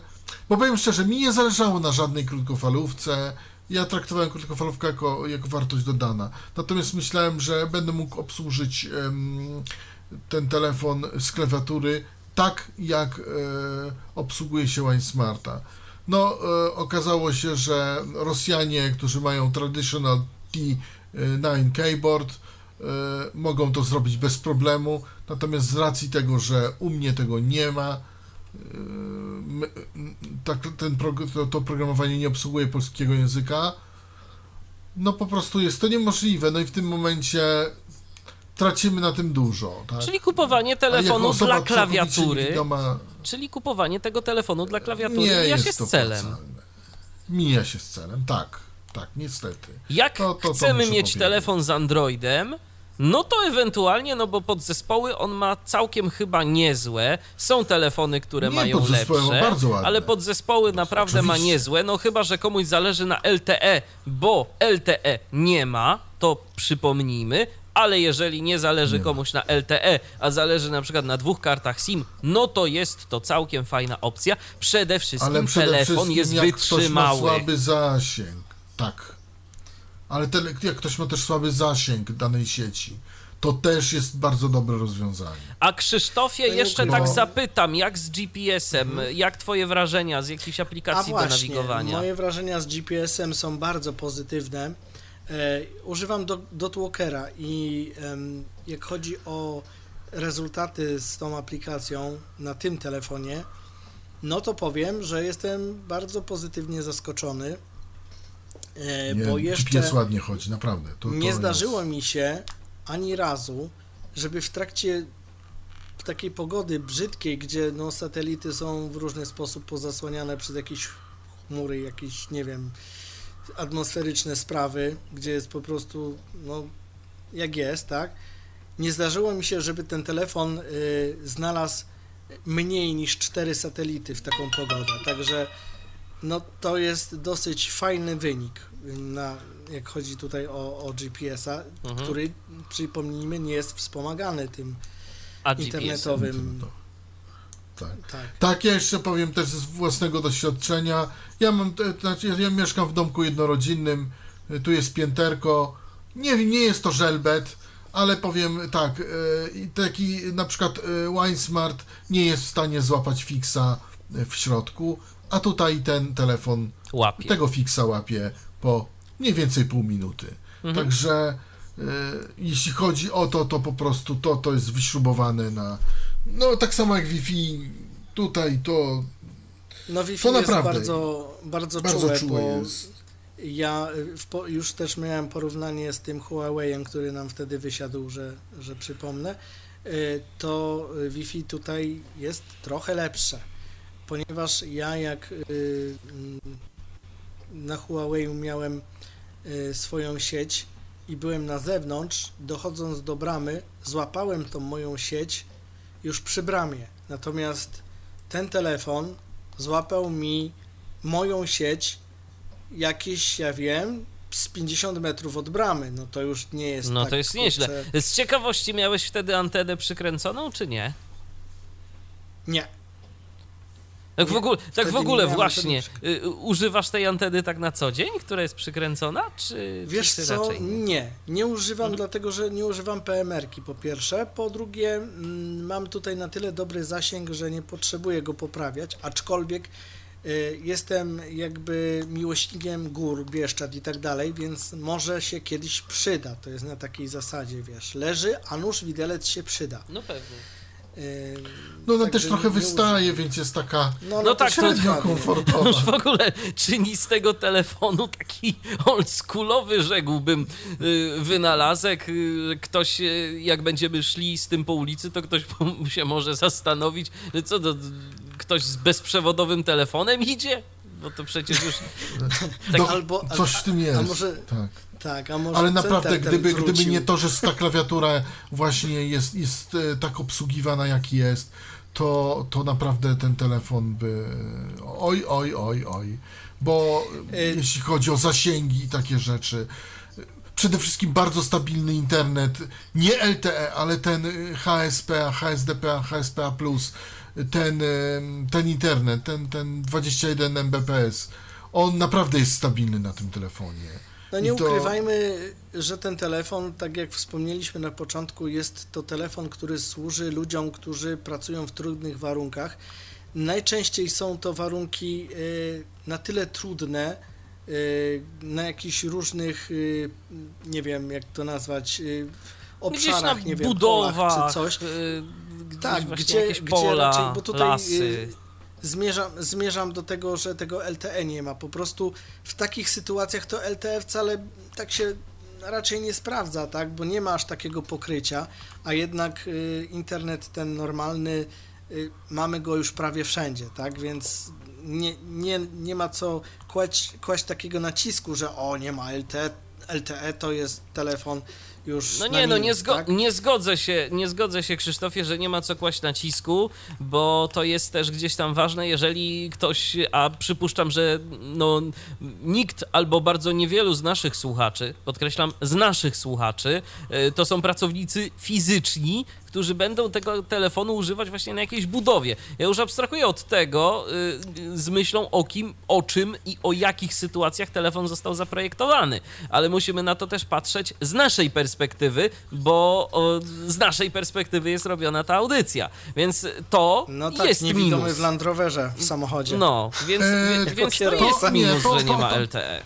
[SPEAKER 3] Bo powiem szczerze, mi nie zależało na żadnej krótkofalówce. Ja traktowałem krótkofalówkę jako, jako wartość dodana. Natomiast myślałem, że będę mógł obsłużyć em, ten telefon z klawiatury tak, jak e, obsługuje się Wine Smarta. No, e, okazało się, że Rosjanie, którzy mają traditional T9 keyboard, e, mogą to zrobić bez problemu. Natomiast z racji tego, że u mnie tego nie ma, tak, ten to, to programowanie nie obsługuje polskiego języka, no po prostu jest to niemożliwe. No i w tym momencie tracimy na tym dużo. Tak?
[SPEAKER 1] Czyli kupowanie telefonu dla klawiatury. Czyli kupowanie tego telefonu dla klawiatury
[SPEAKER 3] nie
[SPEAKER 1] mija
[SPEAKER 3] jest
[SPEAKER 1] się z
[SPEAKER 3] to
[SPEAKER 1] celem.
[SPEAKER 3] opłacalne. Mija się z celem, tak. Tak, niestety.
[SPEAKER 1] Jak
[SPEAKER 3] To- to- to
[SPEAKER 1] chcemy
[SPEAKER 3] muszę
[SPEAKER 1] mieć
[SPEAKER 3] powiedzieć.
[SPEAKER 1] telefon z Androidem, no to ewentualnie, no bo podzespoły on ma całkiem chyba niezłe. Są telefony, które
[SPEAKER 3] Nie,
[SPEAKER 1] mają
[SPEAKER 3] ma
[SPEAKER 1] lepsze,
[SPEAKER 3] bardzo ładne.
[SPEAKER 1] ale podzespoły naprawdę ma
[SPEAKER 3] Oczywiście.
[SPEAKER 1] niezłe. No chyba, że komuś zależy na LTE, bo LTE nie ma, to przypomnijmy. Ale jeżeli nie zależy komuś na LTE, a zależy na przykład na dwóch kartach SIM, no to jest to całkiem fajna opcja. Przede wszystkim
[SPEAKER 3] Ale przede
[SPEAKER 1] telefon
[SPEAKER 3] wszystkim
[SPEAKER 1] jest
[SPEAKER 3] jak ktoś ma
[SPEAKER 1] wytrzymały.
[SPEAKER 3] słaby zasięg, tak. Ale tele, jak ktoś ma też słaby zasięg danej sieci, to też jest bardzo dobre rozwiązanie.
[SPEAKER 1] A Krzysztofie, jeszcze tak
[SPEAKER 3] Bo-
[SPEAKER 1] zapytam, jak z GPS-em, jak twoje wrażenia z jakichś
[SPEAKER 2] A
[SPEAKER 1] aplikacji do
[SPEAKER 2] właśnie,
[SPEAKER 1] nawigowania?
[SPEAKER 2] moje wrażenia z GPS-em są bardzo pozytywne. E, używam do, Dotwalkera i jak chodzi o rezultaty z tą aplikacją na tym telefonie, no to powiem, że jestem bardzo pozytywnie zaskoczony, e,
[SPEAKER 3] Nie,
[SPEAKER 2] bo jeszcze
[SPEAKER 3] ładnie chodzi, naprawdę. To,
[SPEAKER 2] nie
[SPEAKER 3] to
[SPEAKER 2] zdarzyło
[SPEAKER 3] jest...
[SPEAKER 2] mi się ani razu, żeby w trakcie takiej pogody brzydkiej, gdzie no, satelity są w różny sposób pozasłaniane przez jakieś chmury, jakieś, nie wiem, atmosferyczne sprawy, gdzie jest po prostu, no, jak jest, tak? Nie zdarzyło mi się, żeby ten telefon y, znalazł mniej niż cztery satelity w taką pogodę, także no to jest dosyć fajny wynik, na, jak chodzi tutaj o, o GPS-a,
[SPEAKER 1] Mhm.
[SPEAKER 2] który, przypomnijmy, nie jest wspomagany tym
[SPEAKER 1] A
[SPEAKER 2] internetowym.
[SPEAKER 3] Tak.
[SPEAKER 2] Tak.
[SPEAKER 3] Tak, ja jeszcze powiem też z własnego doświadczenia. Ja mam, znaczy ja- mieszkam w domku jednorodzinnym, y, tu jest pięterko. Nie, nie jest to żelbet, ale powiem tak, y, taki na przykład y, WineSmart nie jest w stanie złapać fixa w środku, a tutaj ten telefon
[SPEAKER 1] Łapie.
[SPEAKER 3] tego fixa łapie po mniej więcej pół minuty.
[SPEAKER 1] Mhm.
[SPEAKER 3] Także jeśli chodzi o to, to po prostu to, to jest wyśrubowane na. No tak samo jak Wi-Fi tutaj to
[SPEAKER 2] No Wi-Fi
[SPEAKER 3] To
[SPEAKER 2] jest
[SPEAKER 3] naprawdę
[SPEAKER 2] bardzo, bardzo,
[SPEAKER 3] bardzo
[SPEAKER 2] czułe,
[SPEAKER 3] czułe
[SPEAKER 2] bo
[SPEAKER 3] jest.
[SPEAKER 2] ja y, w, już też miałem porównanie z tym Huawei'em, który nam wtedy wysiadł, że, że przypomnę, y, to y, Wi-Fi tutaj jest trochę lepsze, ponieważ ja jak mm, na Huawei'u miałem swoją sieć i byłem na zewnątrz, dochodząc do bramy, złapałem tą moją sieć już przy bramie. Natomiast ten telefon złapał mi moją sieć jakieś, ja wiem, z 50 metrów od bramy. No to już nie jest
[SPEAKER 1] No
[SPEAKER 2] tak,
[SPEAKER 1] to jest nieźle.
[SPEAKER 2] kurczę,
[SPEAKER 1] Z ciekawości miałeś wtedy antenę przykręconą, czy nie?
[SPEAKER 2] Nie.
[SPEAKER 1] Tak w ogóle, tak w ogóle właśnie,
[SPEAKER 2] anteny
[SPEAKER 1] y, używasz tej anteny tak na co dzień, która jest przykręcona, czy,
[SPEAKER 2] Wiesz
[SPEAKER 1] czy
[SPEAKER 2] co,
[SPEAKER 1] raczej nie?
[SPEAKER 2] nie, nie używam,
[SPEAKER 1] Mhm.
[SPEAKER 2] dlatego że nie używam PMR-ki po pierwsze, po drugie mm, mam tutaj na tyle dobry zasięg, że nie potrzebuję go poprawiać, aczkolwiek y, jestem jakby miłośnikiem gór, Bieszczad i tak dalej, więc może się kiedyś przyda, to jest na takiej zasadzie, wiesz, leży, a nóż widelec się przyda.
[SPEAKER 1] No pewnie.
[SPEAKER 3] No ona
[SPEAKER 2] także
[SPEAKER 3] też trochę wystaje, więc jest taka
[SPEAKER 2] No,
[SPEAKER 1] No tak, to-
[SPEAKER 2] średnio ładnie.
[SPEAKER 3] komfortowa.
[SPEAKER 1] Już w ogóle czyni z tego telefonu taki oldschoolowy, rzekłbym, y, wynalazek. Y, Ktoś, y, jak będziemy szli z tym po ulicy, to ktoś się może zastanowić, że co to, ktoś z bezprzewodowym telefonem idzie? Bo to przecież już... Tak,
[SPEAKER 3] No,
[SPEAKER 2] albo-
[SPEAKER 3] coś w tym jest.
[SPEAKER 2] a może-
[SPEAKER 3] tak.
[SPEAKER 2] Tak, a może
[SPEAKER 3] Ale naprawdę, gdyby, gdyby nie to, że ta klawiatura właśnie jest, jest e, tak obsługiwana, jak jest, to, to naprawdę ten telefon by. Oj, oj, oj, oj. Bo
[SPEAKER 2] Y-
[SPEAKER 3] jeśli chodzi o zasięgi i takie rzeczy. przede wszystkim bardzo stabilny internet, nie LTE, ale ten y, HSPA, HSDPA, HSPA+, ten, ten internet, ten, ten 21 Mbps, on naprawdę jest stabilny na tym telefonie.
[SPEAKER 2] No nie
[SPEAKER 3] to-
[SPEAKER 2] ukrywajmy, że ten telefon, tak jak wspomnieliśmy na początku, jest to telefon, który służy ludziom, którzy pracują w trudnych warunkach. Najczęściej są to warunki y, na tyle trudne, y, na jakichś różnych, y, nie wiem jak to nazwać, obszarach, nie wiem, polach
[SPEAKER 1] budowach,
[SPEAKER 2] czy coś. Tak, gdzie, gdzie
[SPEAKER 1] pola,
[SPEAKER 2] raczej, bo tutaj
[SPEAKER 1] lasy.
[SPEAKER 2] Zmierzam, zmierzam do tego, że tego LTE nie ma. Po prostu w takich sytuacjach to LTE wcale tak się raczej nie sprawdza, tak? Bo nie ma aż takiego pokrycia, a jednak y, internet ten normalny y, mamy go już prawie wszędzie, tak? Więc nie, nie, nie ma co kłaść, kłaść takiego nacisku, że o, nie ma LTE, LTE to jest telefon już
[SPEAKER 1] No nie, no nie, zgo-
[SPEAKER 2] tak?
[SPEAKER 1] nie zgodzę się, nie zgodzę się Krzysztofie, że nie ma co kłaść nacisku, bo to jest też gdzieś tam ważne, jeżeli ktoś, a przypuszczam, że no nikt albo bardzo niewielu z naszych słuchaczy, podkreślam, z naszych słuchaczy, y, to są pracownicy fizyczni, którzy będą tego telefonu używać właśnie na jakiejś budowie. Ja już abstrahuję od tego y, z myślą o kim, o czym i o jakich sytuacjach telefon został zaprojektowany, ale musimy na to też patrzeć z naszej perspektywy, bo o, z naszej perspektywy jest robiona ta audycja, więc to
[SPEAKER 2] No tak,
[SPEAKER 1] jest
[SPEAKER 2] niewidomy
[SPEAKER 1] minus.
[SPEAKER 2] w Land Roverze w samochodzie.
[SPEAKER 1] No, więc,
[SPEAKER 3] Eee,
[SPEAKER 1] wie- więc to
[SPEAKER 2] to-
[SPEAKER 1] jest
[SPEAKER 3] nie,
[SPEAKER 1] minus,
[SPEAKER 3] to-
[SPEAKER 1] że nie ma LTE.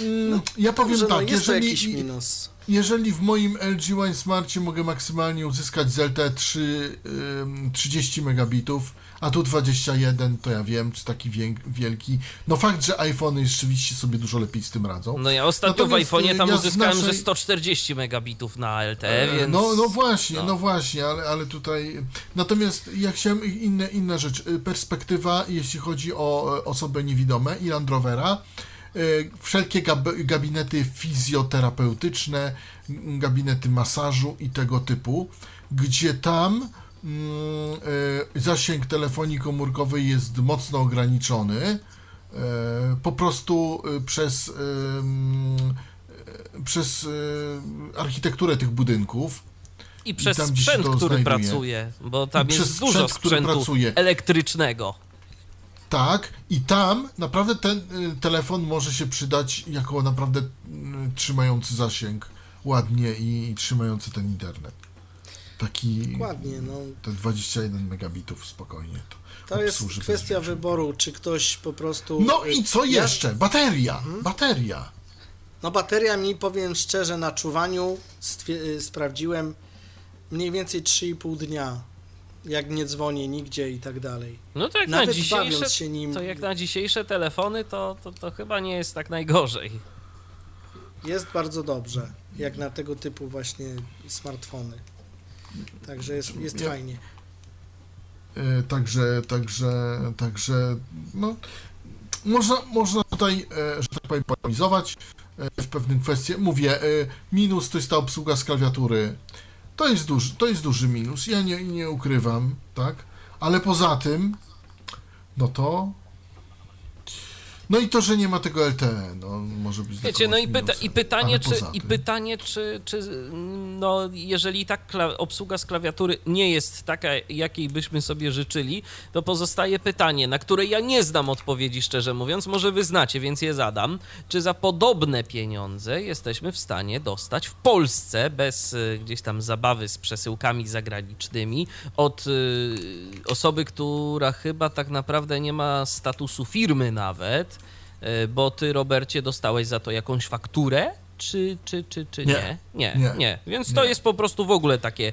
[SPEAKER 3] Mm, Ja powiem
[SPEAKER 2] Dobrze, no
[SPEAKER 3] tak,
[SPEAKER 2] jest to
[SPEAKER 3] jeżeli,
[SPEAKER 2] jakiś minus.
[SPEAKER 3] Jeżeli w moim LG One Smarcie mogę maksymalnie uzyskać z LTE 3, ym, 30 megabitów, a tu 21, to ja wiem, czy taki wielki. No fakt, że iPhony rzeczywiście sobie dużo lepiej z tym radzą.
[SPEAKER 1] No ja ostatnio
[SPEAKER 3] Natomiast,
[SPEAKER 1] w iPhone'ie tam
[SPEAKER 3] ja
[SPEAKER 1] uzyskałem, że
[SPEAKER 3] naszej-
[SPEAKER 1] 140 megabitów na LTE, więc...
[SPEAKER 3] No, no właśnie,
[SPEAKER 1] no.
[SPEAKER 3] no, właśnie, ale, ale tutaj. Natomiast ja chciałem inne, inna rzecz. Y, Perspektywa, jeśli chodzi o e, osoby niewidome i Land Rovera. E, Wszelkie gab gabinety fizjoterapeutyczne, gabinety masażu i tego typu, gdzie tam mm, e, zasięg telefonii komórkowej jest mocno ograniczony. e, Po prostu przez przez architekturę tych budynków.
[SPEAKER 1] I przez
[SPEAKER 3] tam, gdzie się
[SPEAKER 1] sprzęt, który
[SPEAKER 3] znajduje.
[SPEAKER 1] pracuje, bo tam
[SPEAKER 3] I
[SPEAKER 1] jest
[SPEAKER 3] przez
[SPEAKER 1] dużo sprzętu
[SPEAKER 3] pracuje.
[SPEAKER 1] elektrycznego.
[SPEAKER 3] Tak, i tam naprawdę ten y, telefon może się przydać jako naprawdę y, trzymający zasięg ładnie i, i trzymający ten internet. Taki
[SPEAKER 2] Dokładnie, no.
[SPEAKER 3] te 21 megabitów spokojnie. To,
[SPEAKER 2] To jest kwestia wyboru, czy ktoś po prostu...
[SPEAKER 3] No i co
[SPEAKER 2] Ja- Mhm.
[SPEAKER 3] jeszcze? Bateria! Bateria!
[SPEAKER 2] No bateria mi, powiem szczerze, na czuwaniu stwie- y, sprawdziłem mniej więcej 3,5 dnia, jak nie dzwonię nigdzie i tak dalej.
[SPEAKER 1] No to jak na
[SPEAKER 2] Nawet
[SPEAKER 1] dzisiejsze,
[SPEAKER 2] bawiąc się nim,
[SPEAKER 1] to jak na dzisiejsze telefony, to, to, to chyba nie jest tak najgorzej.
[SPEAKER 2] jest bardzo dobrze, jak na tego typu właśnie smartfony. Także jest, jest
[SPEAKER 3] Ja-
[SPEAKER 2] fajnie.
[SPEAKER 3] E, Także, także, także, no, można, można tutaj, e, że tak powiem, polemizować e, w pewnym kwestii. Mówię, e, minus to jest ta obsługa z klawiatury. To jest duży, to jest duży minus, ja nie, nie ukrywam, tak? Ale poza tym, no to... No i to, że nie ma tego LTE, no może być
[SPEAKER 1] Wiecie, no i, pyta, i pytanie, czy, i pytanie czy, czy no, jeżeli tak obsługa z klawiatury nie jest taka, jakiej byśmy sobie życzyli, to pozostaje pytanie, na które ja nie znam odpowiedzi, szczerze mówiąc, może wy znacie, więc je zadam. Czy za podobne pieniądze jesteśmy w stanie dostać w Polsce, bez y, gdzieś tam zabawy z przesyłkami zagranicznymi, od y, osoby, która chyba tak naprawdę nie ma statusu firmy nawet, bo ty, Robercie, dostałeś za to jakąś fakturę? Czy, czy, czy, czy nie?
[SPEAKER 3] Nie.
[SPEAKER 1] Nie, nie.
[SPEAKER 3] Nie.
[SPEAKER 1] Więc to jest po prostu w ogóle takie,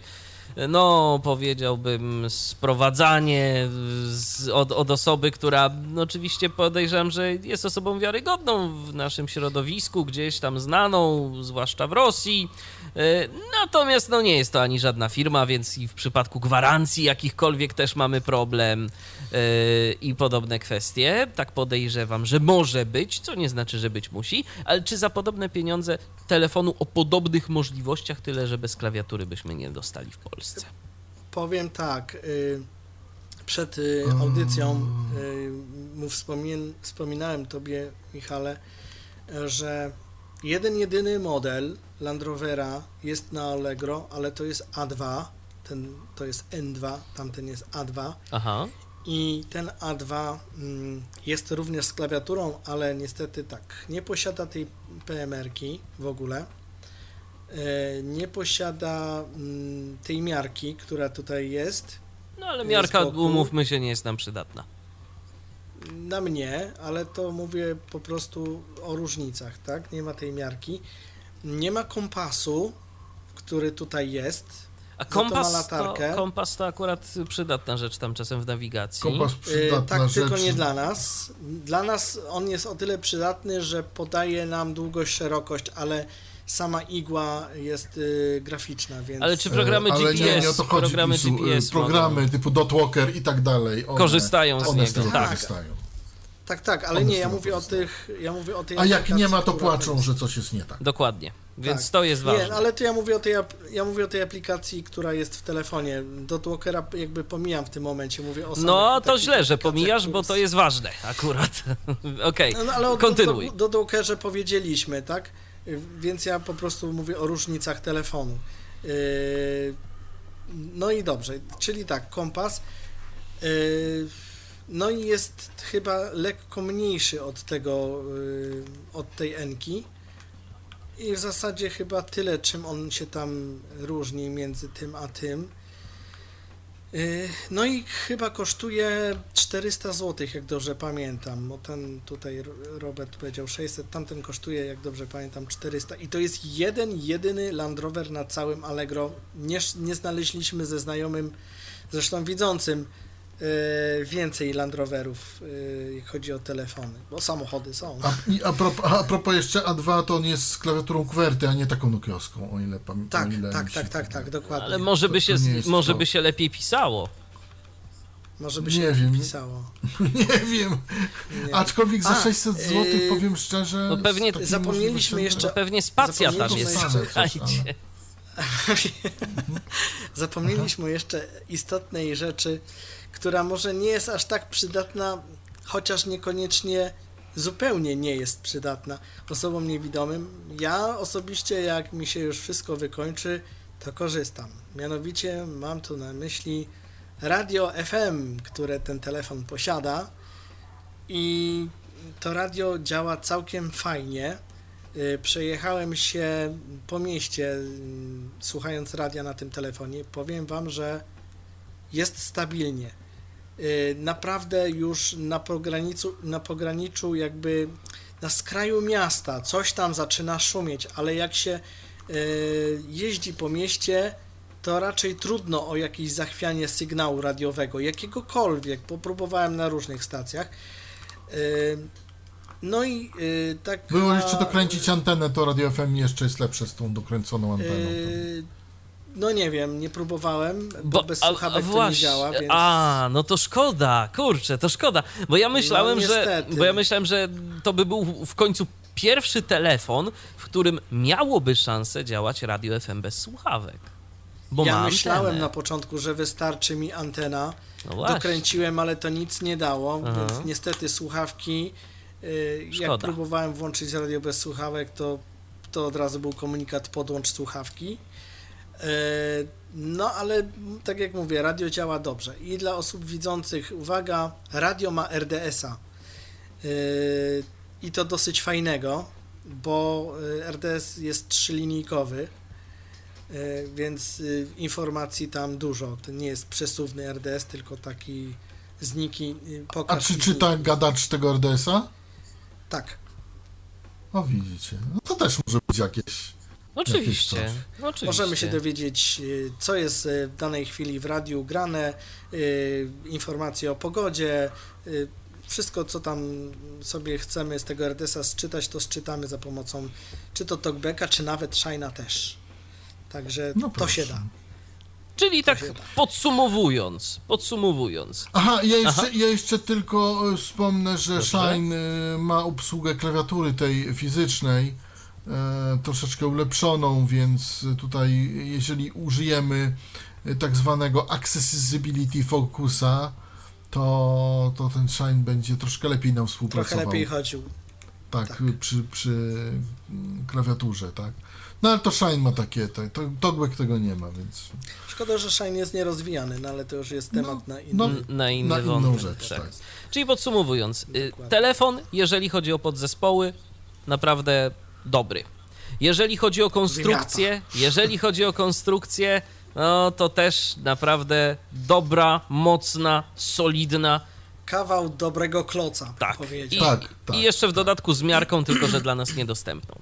[SPEAKER 1] no powiedziałbym, sprowadzanie z, od, od osoby, która no, oczywiście podejrzewam, że jest osobą wiarygodną w naszym środowisku, gdzieś tam znaną, zwłaszcza w Rosji. E, Natomiast no nie jest to ani żadna firma, więc i w przypadku gwarancji jakichkolwiek też mamy problem e, i podobne kwestie. Tak podejrzewam, że może być, co nie znaczy, że być musi, ale czy za podobne pieniądze telefonu o podobnych możliwościach, tyle że bez klawiatury byśmy nie dostali w Polsce?
[SPEAKER 2] Powiem tak, y, przed y, audycją y, mu wspomien- wspominałem tobie, Michale, że jeden jedyny model Land Rovera jest na Allegro, ale to jest A2, ten to jest N2, tamten jest A2
[SPEAKER 1] Aha.
[SPEAKER 2] i ten A2 mm, jest również z klawiaturą, ale niestety tak, nie posiada tej PMR-ki w ogóle. E, Nie posiada mm, tej miarki, która tutaj jest.
[SPEAKER 1] No ale
[SPEAKER 2] Z
[SPEAKER 1] miarka, umówmy się, nie jest nam przydatna.
[SPEAKER 2] Na mnie, ale to mówię po prostu o różnicach, tak? Nie ma tej miarki. Nie ma kompasu, który tutaj jest.
[SPEAKER 1] A kompas to, kompas to akurat przydatna rzecz tam czasem w nawigacji.
[SPEAKER 3] Kompas
[SPEAKER 2] E,
[SPEAKER 3] przydatna
[SPEAKER 2] tak,
[SPEAKER 3] rzecz.
[SPEAKER 2] tylko nie dla nas. Dla nas on jest o tyle przydatny, że podaje nam długość, szerokość, ale sama igła jest y, graficzna, więc...
[SPEAKER 1] Ale czy programy
[SPEAKER 3] E, Ale
[SPEAKER 1] GPS,
[SPEAKER 3] nie, nie o to chodzi,
[SPEAKER 1] programy
[SPEAKER 3] Pisu.
[SPEAKER 1] GPS
[SPEAKER 3] programy typu Dotwalker i tak dalej. One,
[SPEAKER 1] korzystają z
[SPEAKER 3] one
[SPEAKER 1] niego,
[SPEAKER 3] z tego
[SPEAKER 1] tak.
[SPEAKER 3] korzystają.
[SPEAKER 2] Tak, tak, ale
[SPEAKER 3] One
[SPEAKER 2] nie, ja mówię o tych, ja mówię o tej
[SPEAKER 3] A jak
[SPEAKER 2] aplikacji,
[SPEAKER 3] nie ma, to
[SPEAKER 2] która
[SPEAKER 3] płaczą,
[SPEAKER 2] jest-
[SPEAKER 3] że coś jest nie tak.
[SPEAKER 1] Dokładnie. Więc
[SPEAKER 2] Tak.
[SPEAKER 1] to jest ważne.
[SPEAKER 2] Nie, ale to ja mówię o tej, ja mówię o tej aplikacji, która jest w telefonie. Dotwalkera jakby pomijam w tym momencie, mówię o
[SPEAKER 1] No to źle, że pomijasz, bo to jest ważne akurat. Okej,
[SPEAKER 2] No, no, ale o
[SPEAKER 1] kontynuuj.
[SPEAKER 2] Do, do, do Dokerze powiedzieliśmy, tak? Y, Więc ja po prostu mówię o różnicach telefonu. Yy, no i dobrze, czyli tak, kompas. Yy, no i jest chyba lekko mniejszy od tego, od tej Enki. I w zasadzie chyba tyle, czym on się tam różni między tym a tym. Yy, No i chyba kosztuje 400 zł, jak dobrze pamiętam. Bo ten tutaj Ro- Robert powiedział 600, tamten kosztuje, jak dobrze pamiętam, 400. I to jest jeden, jedyny Land Rover na całym Allegro. Nie, nie znaleźliśmy ze znajomym, zresztą widzącym, więcej Land Roverów, yy, jak chodzi o telefony, bo samochody są.
[SPEAKER 3] A, i a, propos, a propos jeszcze A2, to on jest z klawiaturą QWERTY, a nie taką nokiowską, o ile pamiętam.
[SPEAKER 2] Tak,
[SPEAKER 3] ile
[SPEAKER 2] tak, tak, tak, tak, dokładnie.
[SPEAKER 1] Ale może by się, może by się lepiej pisało.
[SPEAKER 2] Może by się
[SPEAKER 3] Nie wiem.
[SPEAKER 2] pisało.
[SPEAKER 3] Nie wiem.
[SPEAKER 2] Nie.
[SPEAKER 3] Aczkolwiek za
[SPEAKER 2] A,
[SPEAKER 3] 600 zł,
[SPEAKER 2] yy,
[SPEAKER 3] powiem szczerze.
[SPEAKER 1] no pewnie
[SPEAKER 2] zapomnieliśmy jeszcze-
[SPEAKER 1] To pewnie spacja tam jest,
[SPEAKER 2] jeszcze-
[SPEAKER 1] słuchajcie.
[SPEAKER 2] Zapomnieliśmy jeszcze istotnej rzeczy, która może nie jest aż tak przydatna, chociaż niekoniecznie zupełnie nie jest przydatna osobom niewidomym. Ja osobiście, jak mi się już wszystko wykończy, to korzystam. Mianowicie mam tu na myśli radio FM, które ten telefon posiada i to radio działa całkiem fajnie. Y, Przejechałem się po mieście mm, słuchając radia na tym telefonie. Powiem Wam, że jest stabilnie. Y, Naprawdę już na pograniczu, na pograniczu jakby na skraju miasta coś tam zaczyna szumieć, ale jak się y, jeździ po mieście, to raczej trudno o jakieś zachwianie sygnału radiowego, jakiegokolwiek, bo próbowałem na różnych stacjach. Y, No i tak.
[SPEAKER 3] Było jeszcze dokręcić antenę, to Radio FM jeszcze jest lepsze z tą dokręconą anteną.
[SPEAKER 2] No nie wiem, nie próbowałem, bo, bez
[SPEAKER 1] a-
[SPEAKER 2] słuchawek to nie działa, więc...
[SPEAKER 1] A, no to szkoda, kurczę, to szkoda. Bo ja myślałem, że.
[SPEAKER 2] No, niestety.
[SPEAKER 1] Bo ja myślałem, że to by był w końcu pierwszy telefon, w którym miałoby szansę działać radio FM bez słuchawek. Bo
[SPEAKER 2] ja myślałem
[SPEAKER 1] antenę.
[SPEAKER 2] na początku, że wystarczy mi antena,
[SPEAKER 1] No
[SPEAKER 2] dokręciłem, ale to nic nie dało,
[SPEAKER 1] Aha.
[SPEAKER 2] więc niestety słuchawki, yy, jak próbowałem włączyć radio bez słuchawek, to, to od razu był komunikat podłącz słuchawki. Yy, No ale tak jak mówię, radio działa dobrze. I dla osób widzących, uwaga, radio ma RDS-a. Yy, I to dosyć fajnego, bo yy, RDS jest trzylinijkowy, więc informacji tam dużo. To nie jest przesuwny RDS, tylko taki zniki, yy,
[SPEAKER 3] A czy czyta gadacz tego RDS-a?
[SPEAKER 2] Tak.
[SPEAKER 3] O widzicie. No to też może być jakieś.
[SPEAKER 1] Oczywiście. Oczywiście.
[SPEAKER 2] Możemy się dowiedzieć, yy, co jest yy, w danej chwili w radiu grane, yy, informacje o pogodzie, wszystko, co tam sobie chcemy z tego RDS-a sczytać, to sczytamy za pomocą czy to Talkbacka, czy nawet Shine'a też. Także
[SPEAKER 3] No
[SPEAKER 2] to
[SPEAKER 3] proszę.
[SPEAKER 2] się da.
[SPEAKER 1] Czyli tak podsumowując, podsumowując.
[SPEAKER 3] Aha, ja jeszcze,
[SPEAKER 1] Aha.
[SPEAKER 3] ja jeszcze tylko e, wspomnę, że
[SPEAKER 1] Dobrze.
[SPEAKER 3] Shine e, ma obsługę klawiatury tej fizycznej, e, troszeczkę ulepszoną, więc tutaj jeżeli użyjemy e, tak zwanego Accessibility Focusa, to, to ten Shine będzie troszkę lepiej nam
[SPEAKER 2] Trochę
[SPEAKER 3] współpracował.
[SPEAKER 2] lepiej chodził.
[SPEAKER 3] tak,
[SPEAKER 2] Tak.
[SPEAKER 3] Przy, przy mm, klawiaturze, tak. No ale to Shine ma takie, to, to Talkback tego nie ma, więc
[SPEAKER 2] Szkoda, że Shine jest nierozwijany, no ale to już jest temat na inny.
[SPEAKER 3] no,
[SPEAKER 1] na inny
[SPEAKER 3] na inną
[SPEAKER 1] wątek.
[SPEAKER 3] rzecz, tak.
[SPEAKER 1] Czyli podsumowując, y,
[SPEAKER 2] Dokładnie.
[SPEAKER 1] telefon, jeżeli chodzi o podzespoły, naprawdę dobry. Jeżeli chodzi o konstrukcję, jeżeli chodzi o konstrukcję, no to też naprawdę dobra, mocna, solidna.
[SPEAKER 2] Kawał dobrego kloca,
[SPEAKER 1] Tak. I.
[SPEAKER 3] Tak, tak.
[SPEAKER 1] I jeszcze w dodatku z miarką, tylko że dla nas niedostępną.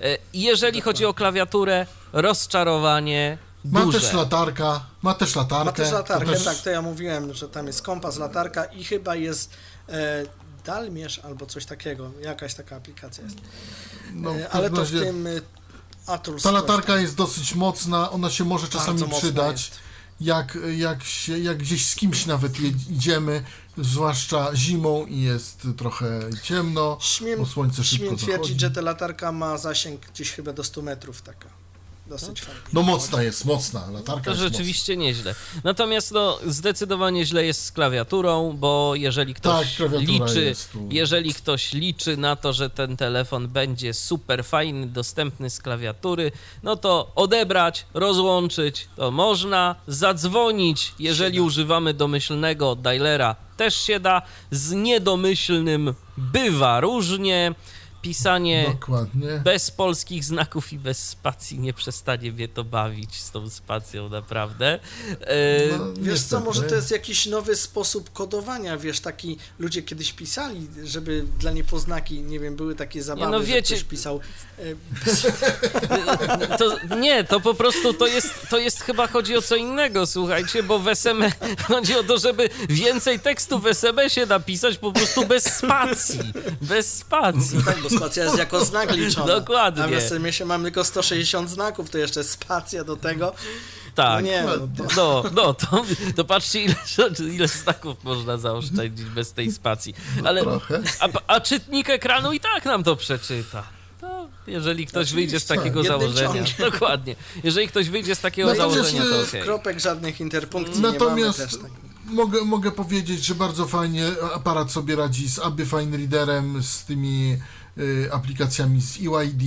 [SPEAKER 1] E, Jeżeli chodzi o klawiaturę, rozczarowanie
[SPEAKER 3] Ma
[SPEAKER 1] duże.
[SPEAKER 3] też latarka, ma też latarkę.
[SPEAKER 2] Ma też latarkę,
[SPEAKER 3] to też-
[SPEAKER 2] tak, to ja mówiłem, że tam jest kompas, latarka i chyba jest e, Dalmierz albo coś takiego, jakaś taka aplikacja jest.
[SPEAKER 3] No,
[SPEAKER 2] e, ale to w tym e, Atrus
[SPEAKER 3] Ta latarka jest dosyć mocna, ona się może czasami przydać.
[SPEAKER 2] jest.
[SPEAKER 3] Jak, jak, się, jak gdzieś z kimś nawet idziemy, zwłaszcza zimą i jest trochę ciemno,
[SPEAKER 2] Śmiem,
[SPEAKER 3] bo słońce szybko
[SPEAKER 2] śmiem twierdzić,
[SPEAKER 3] zachodzi.
[SPEAKER 2] że ta latarka ma zasięg gdzieś chyba do 100 metrów taka. Dosyć. Fajnie.
[SPEAKER 3] No mocna jest, mocna, latarka
[SPEAKER 1] To
[SPEAKER 3] jest
[SPEAKER 1] rzeczywiście nieźle. Natomiast no, zdecydowanie źle jest z klawiaturą, bo jeżeli ktoś
[SPEAKER 3] Tak,
[SPEAKER 1] liczy, jeżeli ktoś liczy na to, że ten telefon będzie super fajny, dostępny z klawiatury, no to odebrać, rozłączyć to można, zadzwonić, jeżeli używamy domyślnego dialera też się da, z niedomyślnym bywa różnie. Pisanie.
[SPEAKER 3] Dokładnie.
[SPEAKER 1] bez polskich znaków i bez spacji nie przestanie mnie to bawić z tą spacją, naprawdę. E,
[SPEAKER 3] No,
[SPEAKER 2] Wiesz co, może to jest jakiś nowy sposób kodowania, wiesz, taki ludzie kiedyś pisali, żeby dla niepoznaki, nie wiem, były takie zabawy,
[SPEAKER 1] no
[SPEAKER 2] że
[SPEAKER 1] wiecie-
[SPEAKER 2] ktoś pisał e,
[SPEAKER 1] to, nie, to po prostu to jest, to jest chyba chodzi o co innego, słuchajcie, bo w SMS chodzi o to, żeby więcej tekstu w SMS-ie napisać po prostu bez spacji. Bez spacji.
[SPEAKER 2] tak, bo spacja jest jako znak liczona.
[SPEAKER 1] Dokładnie.
[SPEAKER 2] A w SMS-ie mamy tylko 160 znaków, to jeszcze spacja do tego.
[SPEAKER 1] Tak.
[SPEAKER 2] No nie, no to...
[SPEAKER 1] No, no to, to patrzcie, ile, ile znaków można zaoszczędzić bez tej spacji. Ale,
[SPEAKER 3] Trochę.
[SPEAKER 1] a, a czytnik ekranu i tak nam to przeczyta. To jeżeli ktoś wyjdzie z takiego
[SPEAKER 2] Jednym
[SPEAKER 1] założenia.
[SPEAKER 2] ciągiem.
[SPEAKER 1] Dokładnie. Jeżeli ktoś wyjdzie z takiego
[SPEAKER 3] Natomiast,
[SPEAKER 1] założenia, to okej.
[SPEAKER 2] Kropek żadnych interpunkcji nie
[SPEAKER 3] Natomiast
[SPEAKER 2] mamy też. Tak.
[SPEAKER 3] mogę, mogę powiedzieć, że bardzo fajnie aparat sobie radzi z Aby Fine Readerem, z tymi aplikacjami z EYD,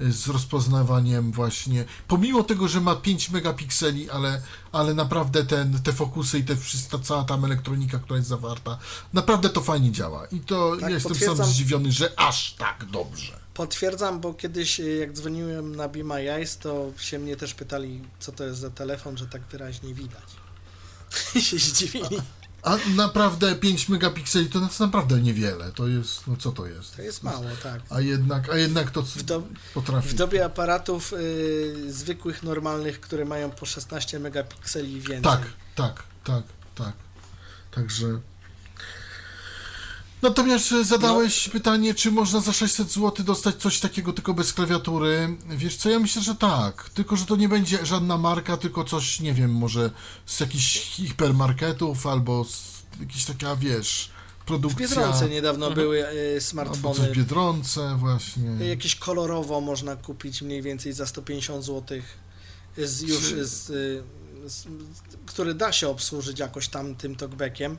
[SPEAKER 3] y, z rozpoznawaniem właśnie. Pomimo tego, że ma 5 megapikseli, ale, ale naprawdę ten, te fokusy i te, ta cała tam elektronika, która jest zawarta, naprawdę to fajnie działa. I to
[SPEAKER 2] Tak,
[SPEAKER 3] ja jestem sam zdziwiony, że aż tak dobrze.
[SPEAKER 2] Potwierdzam, bo kiedyś e, jak dzwoniłem na Be My Eyes, to się mnie też pytali, co to jest za telefon, że tak wyraźnie widać. I się zdziwili.
[SPEAKER 3] A naprawdę 5 megapikseli to jest naprawdę niewiele. To jest, no co to jest?
[SPEAKER 2] To jest mało, tak.
[SPEAKER 3] A jednak, a jednak to
[SPEAKER 2] W, do,
[SPEAKER 3] potrafi.
[SPEAKER 2] w dobie aparatów y, zwykłych, normalnych, które mają po 16 megapikseli i więcej.
[SPEAKER 3] Tak, tak, tak, tak. Także. Natomiast e, zadałeś
[SPEAKER 2] No.
[SPEAKER 3] pytanie, czy można za 600 zł dostać coś takiego tylko bez klawiatury. Wiesz co, ja myślę, że tak. Tylko, że to nie będzie żadna marka, tylko coś, nie wiem, może z jakichś hipermarketów albo z jakiejś taka, wiesz,
[SPEAKER 2] W
[SPEAKER 3] produkcja.
[SPEAKER 2] Biedronce niedawno
[SPEAKER 1] Mhm.
[SPEAKER 2] były y,
[SPEAKER 3] albo coś
[SPEAKER 2] smartfony.
[SPEAKER 3] w Biedronce właśnie.
[SPEAKER 2] Jakieś kolorowo można kupić mniej więcej za 150 zł. Z, już
[SPEAKER 3] Czy-
[SPEAKER 2] z, y, z, który da się obsłużyć jakoś tam tym talkbackiem.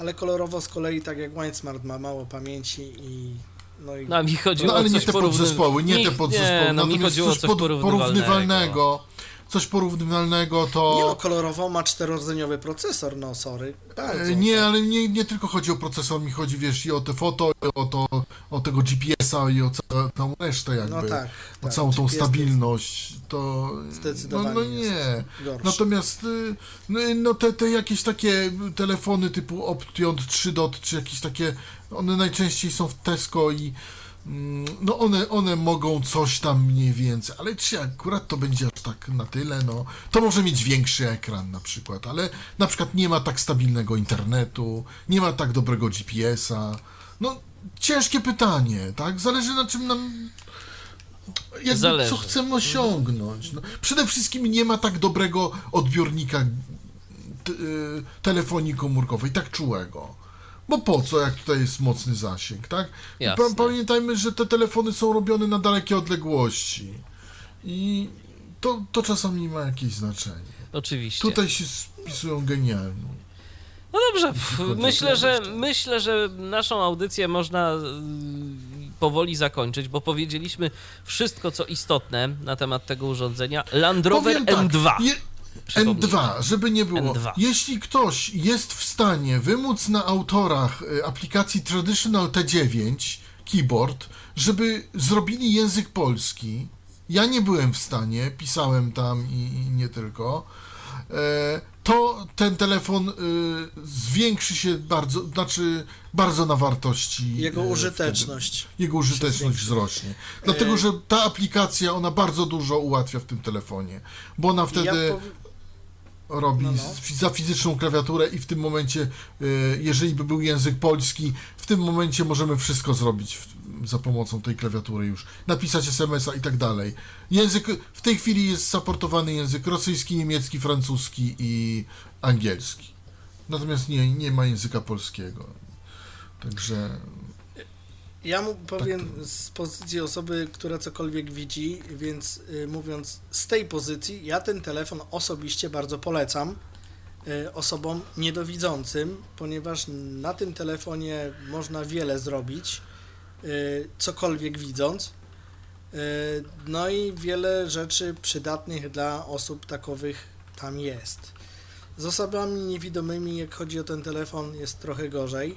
[SPEAKER 2] Ale kolorowo z kolei, tak jak Windsmart ma mało pamięci i no i
[SPEAKER 1] No, mi chodziło
[SPEAKER 3] No ale
[SPEAKER 1] o
[SPEAKER 3] nie
[SPEAKER 1] coś
[SPEAKER 3] te
[SPEAKER 1] porówny-
[SPEAKER 3] podzespoły, nie
[SPEAKER 1] mi-
[SPEAKER 3] te podzespoły.
[SPEAKER 1] Nie, no mi
[SPEAKER 3] Natomiast
[SPEAKER 1] chodziło o coś
[SPEAKER 3] pod-
[SPEAKER 1] porównywalnego.
[SPEAKER 3] Coś porównywalnego to...
[SPEAKER 2] Nie no, kolorowo ma czterorodzeniowy procesor, no sorry. Bardzo.
[SPEAKER 3] E, Nie, ale nie, nie tylko chodzi o procesor, mi chodzi, wiesz, i o te foto, i o, to, o tego GPS-a i o ca- całą resztę jakby.
[SPEAKER 2] No tak.
[SPEAKER 3] o
[SPEAKER 2] tak.
[SPEAKER 3] całą tą
[SPEAKER 2] GPS
[SPEAKER 3] stabilność, to...
[SPEAKER 2] Zdecydowanie
[SPEAKER 3] No, no nie. Natomiast y, no, no te, te jakieś takie telefony typu Option 3 Dot, czy jakieś takie, one najczęściej są w Tesco i no one, one mogą coś tam mniej więcej, ale czy akurat to będzie aż tak na tyle, no to może mieć większy ekran na przykład, ale na przykład nie ma tak stabilnego internetu, nie ma tak dobrego GPS-a, no ciężkie pytanie, tak? Zależy na czym nam jakby
[SPEAKER 1] Zależy.
[SPEAKER 3] co chcemy osiągnąć. No, przede wszystkim nie ma tak dobrego odbiornika t- y, telefonii komórkowej, tak czułego. Bo po co, jak tutaj jest mocny zasięg, tak?
[SPEAKER 1] Jasne.
[SPEAKER 3] pa- pamiętajmy, że te telefony są robione na dalekie odległości. I to, to czasami ma jakieś znaczenie.
[SPEAKER 1] Oczywiście.
[SPEAKER 3] Tutaj się spisują genialnie.
[SPEAKER 1] No dobrze, myślę, że myślę, że naszą audycję można y, powoli zakończyć, bo powiedzieliśmy wszystko, co istotne na temat tego urządzenia. Land Rover
[SPEAKER 3] tak,
[SPEAKER 1] N2.
[SPEAKER 3] Je. N2, żeby nie było.
[SPEAKER 1] N2.
[SPEAKER 3] Jeśli ktoś jest w stanie wymóc na autorach y, aplikacji Traditional T9 keyboard, żeby zrobili język polski, ja nie byłem w stanie, pisałem tam i, i nie tylko, e, to ten telefon y, zwiększy się bardzo, znaczy bardzo na wartości.
[SPEAKER 2] Jego
[SPEAKER 3] e,
[SPEAKER 2] użyteczność.
[SPEAKER 3] wtedy. Jego użyteczność wzrośnie. Dlatego,
[SPEAKER 2] E,
[SPEAKER 3] że ta aplikacja, ona bardzo dużo ułatwia w tym telefonie, bo ona wtedy
[SPEAKER 2] Ja
[SPEAKER 3] robi
[SPEAKER 2] No, no.
[SPEAKER 3] za fizyczną klawiaturę i w tym momencie, y, jeżeli by był język polski, w tym momencie możemy wszystko zrobić za pomocą tej klawiatury już. Napisać SMS-a i tak dalej. Język, w tej chwili jest supportowany język rosyjski, niemiecki, francuski i angielski. Natomiast nie, nie ma języka polskiego. Także
[SPEAKER 2] Ja mu powiem z pozycji osoby, która cokolwiek widzi, więc y, mówiąc z tej pozycji, ja ten telefon osobiście bardzo polecam y, osobom niedowidzącym, ponieważ na tym telefonie można wiele zrobić, y, cokolwiek widząc. No i wiele rzeczy przydatnych dla osób takowych tam jest. Z osobami niewidomymi, jak chodzi o ten telefon, jest trochę gorzej,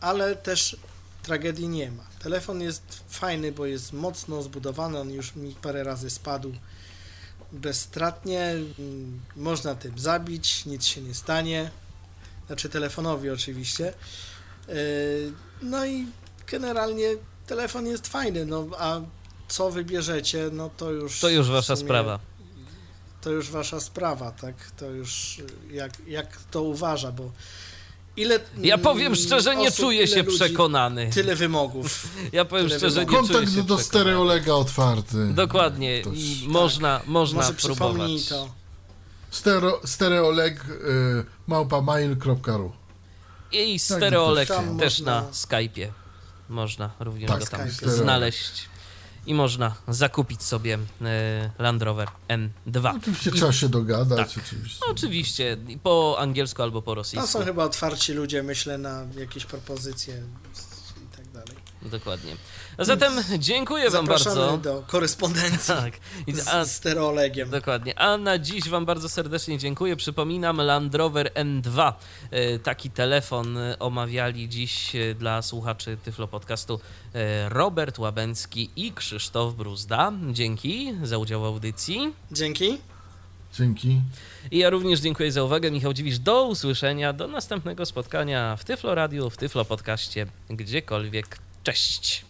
[SPEAKER 2] ale też tragedii nie ma. Telefon jest fajny, bo jest mocno zbudowany, on już mi parę razy spadł bezstratnie, mm, można tym zabić, nic się nie stanie, znaczy telefonowi oczywiście. Yy, No i generalnie telefon jest fajny, no a co wybierzecie, no to już...
[SPEAKER 1] To już wasza
[SPEAKER 2] sumie-
[SPEAKER 1] sprawa.
[SPEAKER 2] To już wasza sprawa, tak? To już jak, jak to uważa, bo ile...
[SPEAKER 1] Ja powiem szczerze, nie
[SPEAKER 2] osób,
[SPEAKER 1] czuję się
[SPEAKER 2] ludzi,
[SPEAKER 1] przekonany.
[SPEAKER 2] Tyle wymogów.
[SPEAKER 1] Ja powiem
[SPEAKER 2] tyle
[SPEAKER 1] szczerze, nie
[SPEAKER 2] wymogów.
[SPEAKER 1] czuję
[SPEAKER 3] kontakt
[SPEAKER 1] się
[SPEAKER 3] do stereolega otwarty.
[SPEAKER 1] Dokładnie.
[SPEAKER 3] To
[SPEAKER 1] I
[SPEAKER 3] jest-
[SPEAKER 1] można, można
[SPEAKER 2] Może
[SPEAKER 1] próbować.
[SPEAKER 2] to.
[SPEAKER 3] Stereo, stereoleg y, małpamail.ru
[SPEAKER 1] I stereolek
[SPEAKER 2] Tam
[SPEAKER 1] też
[SPEAKER 2] można-
[SPEAKER 1] na Skype'ie. Można również
[SPEAKER 3] Tak,
[SPEAKER 1] go tam.
[SPEAKER 3] Stereolek.
[SPEAKER 1] znaleźć. I można zakupić sobie e, Land Rover N2.
[SPEAKER 3] Oczywiście
[SPEAKER 1] I-
[SPEAKER 3] trzeba się dogadać,
[SPEAKER 1] tak.
[SPEAKER 3] oczywiście.
[SPEAKER 1] Oczywiście, i po angielsku albo po rosyjsku.
[SPEAKER 2] są chyba otwarci ludzie, myślę, na jakieś propozycje i tak dalej.
[SPEAKER 1] Dokładnie. A zatem dziękuję wam bardzo.
[SPEAKER 2] do korespondencji
[SPEAKER 1] Tak. I, a,
[SPEAKER 2] z stereolegiem.
[SPEAKER 1] Dokładnie. A na dziś Wam bardzo serdecznie dziękuję. Przypominam, Land Rover N2. E, Taki telefon e, omawiali dziś e, dla słuchaczy Tyflo Podcastu Robert Łabęcki i Krzysztof Bruzda. Dzięki za udział w audycji.
[SPEAKER 2] Dzięki.
[SPEAKER 3] Dzięki.
[SPEAKER 1] I ja również dziękuję za uwagę. Michał Dziwisz, do usłyszenia, do następnego spotkania w Tyflo Radio, w Tyflo Podcaście, gdziekolwiek. Cześć!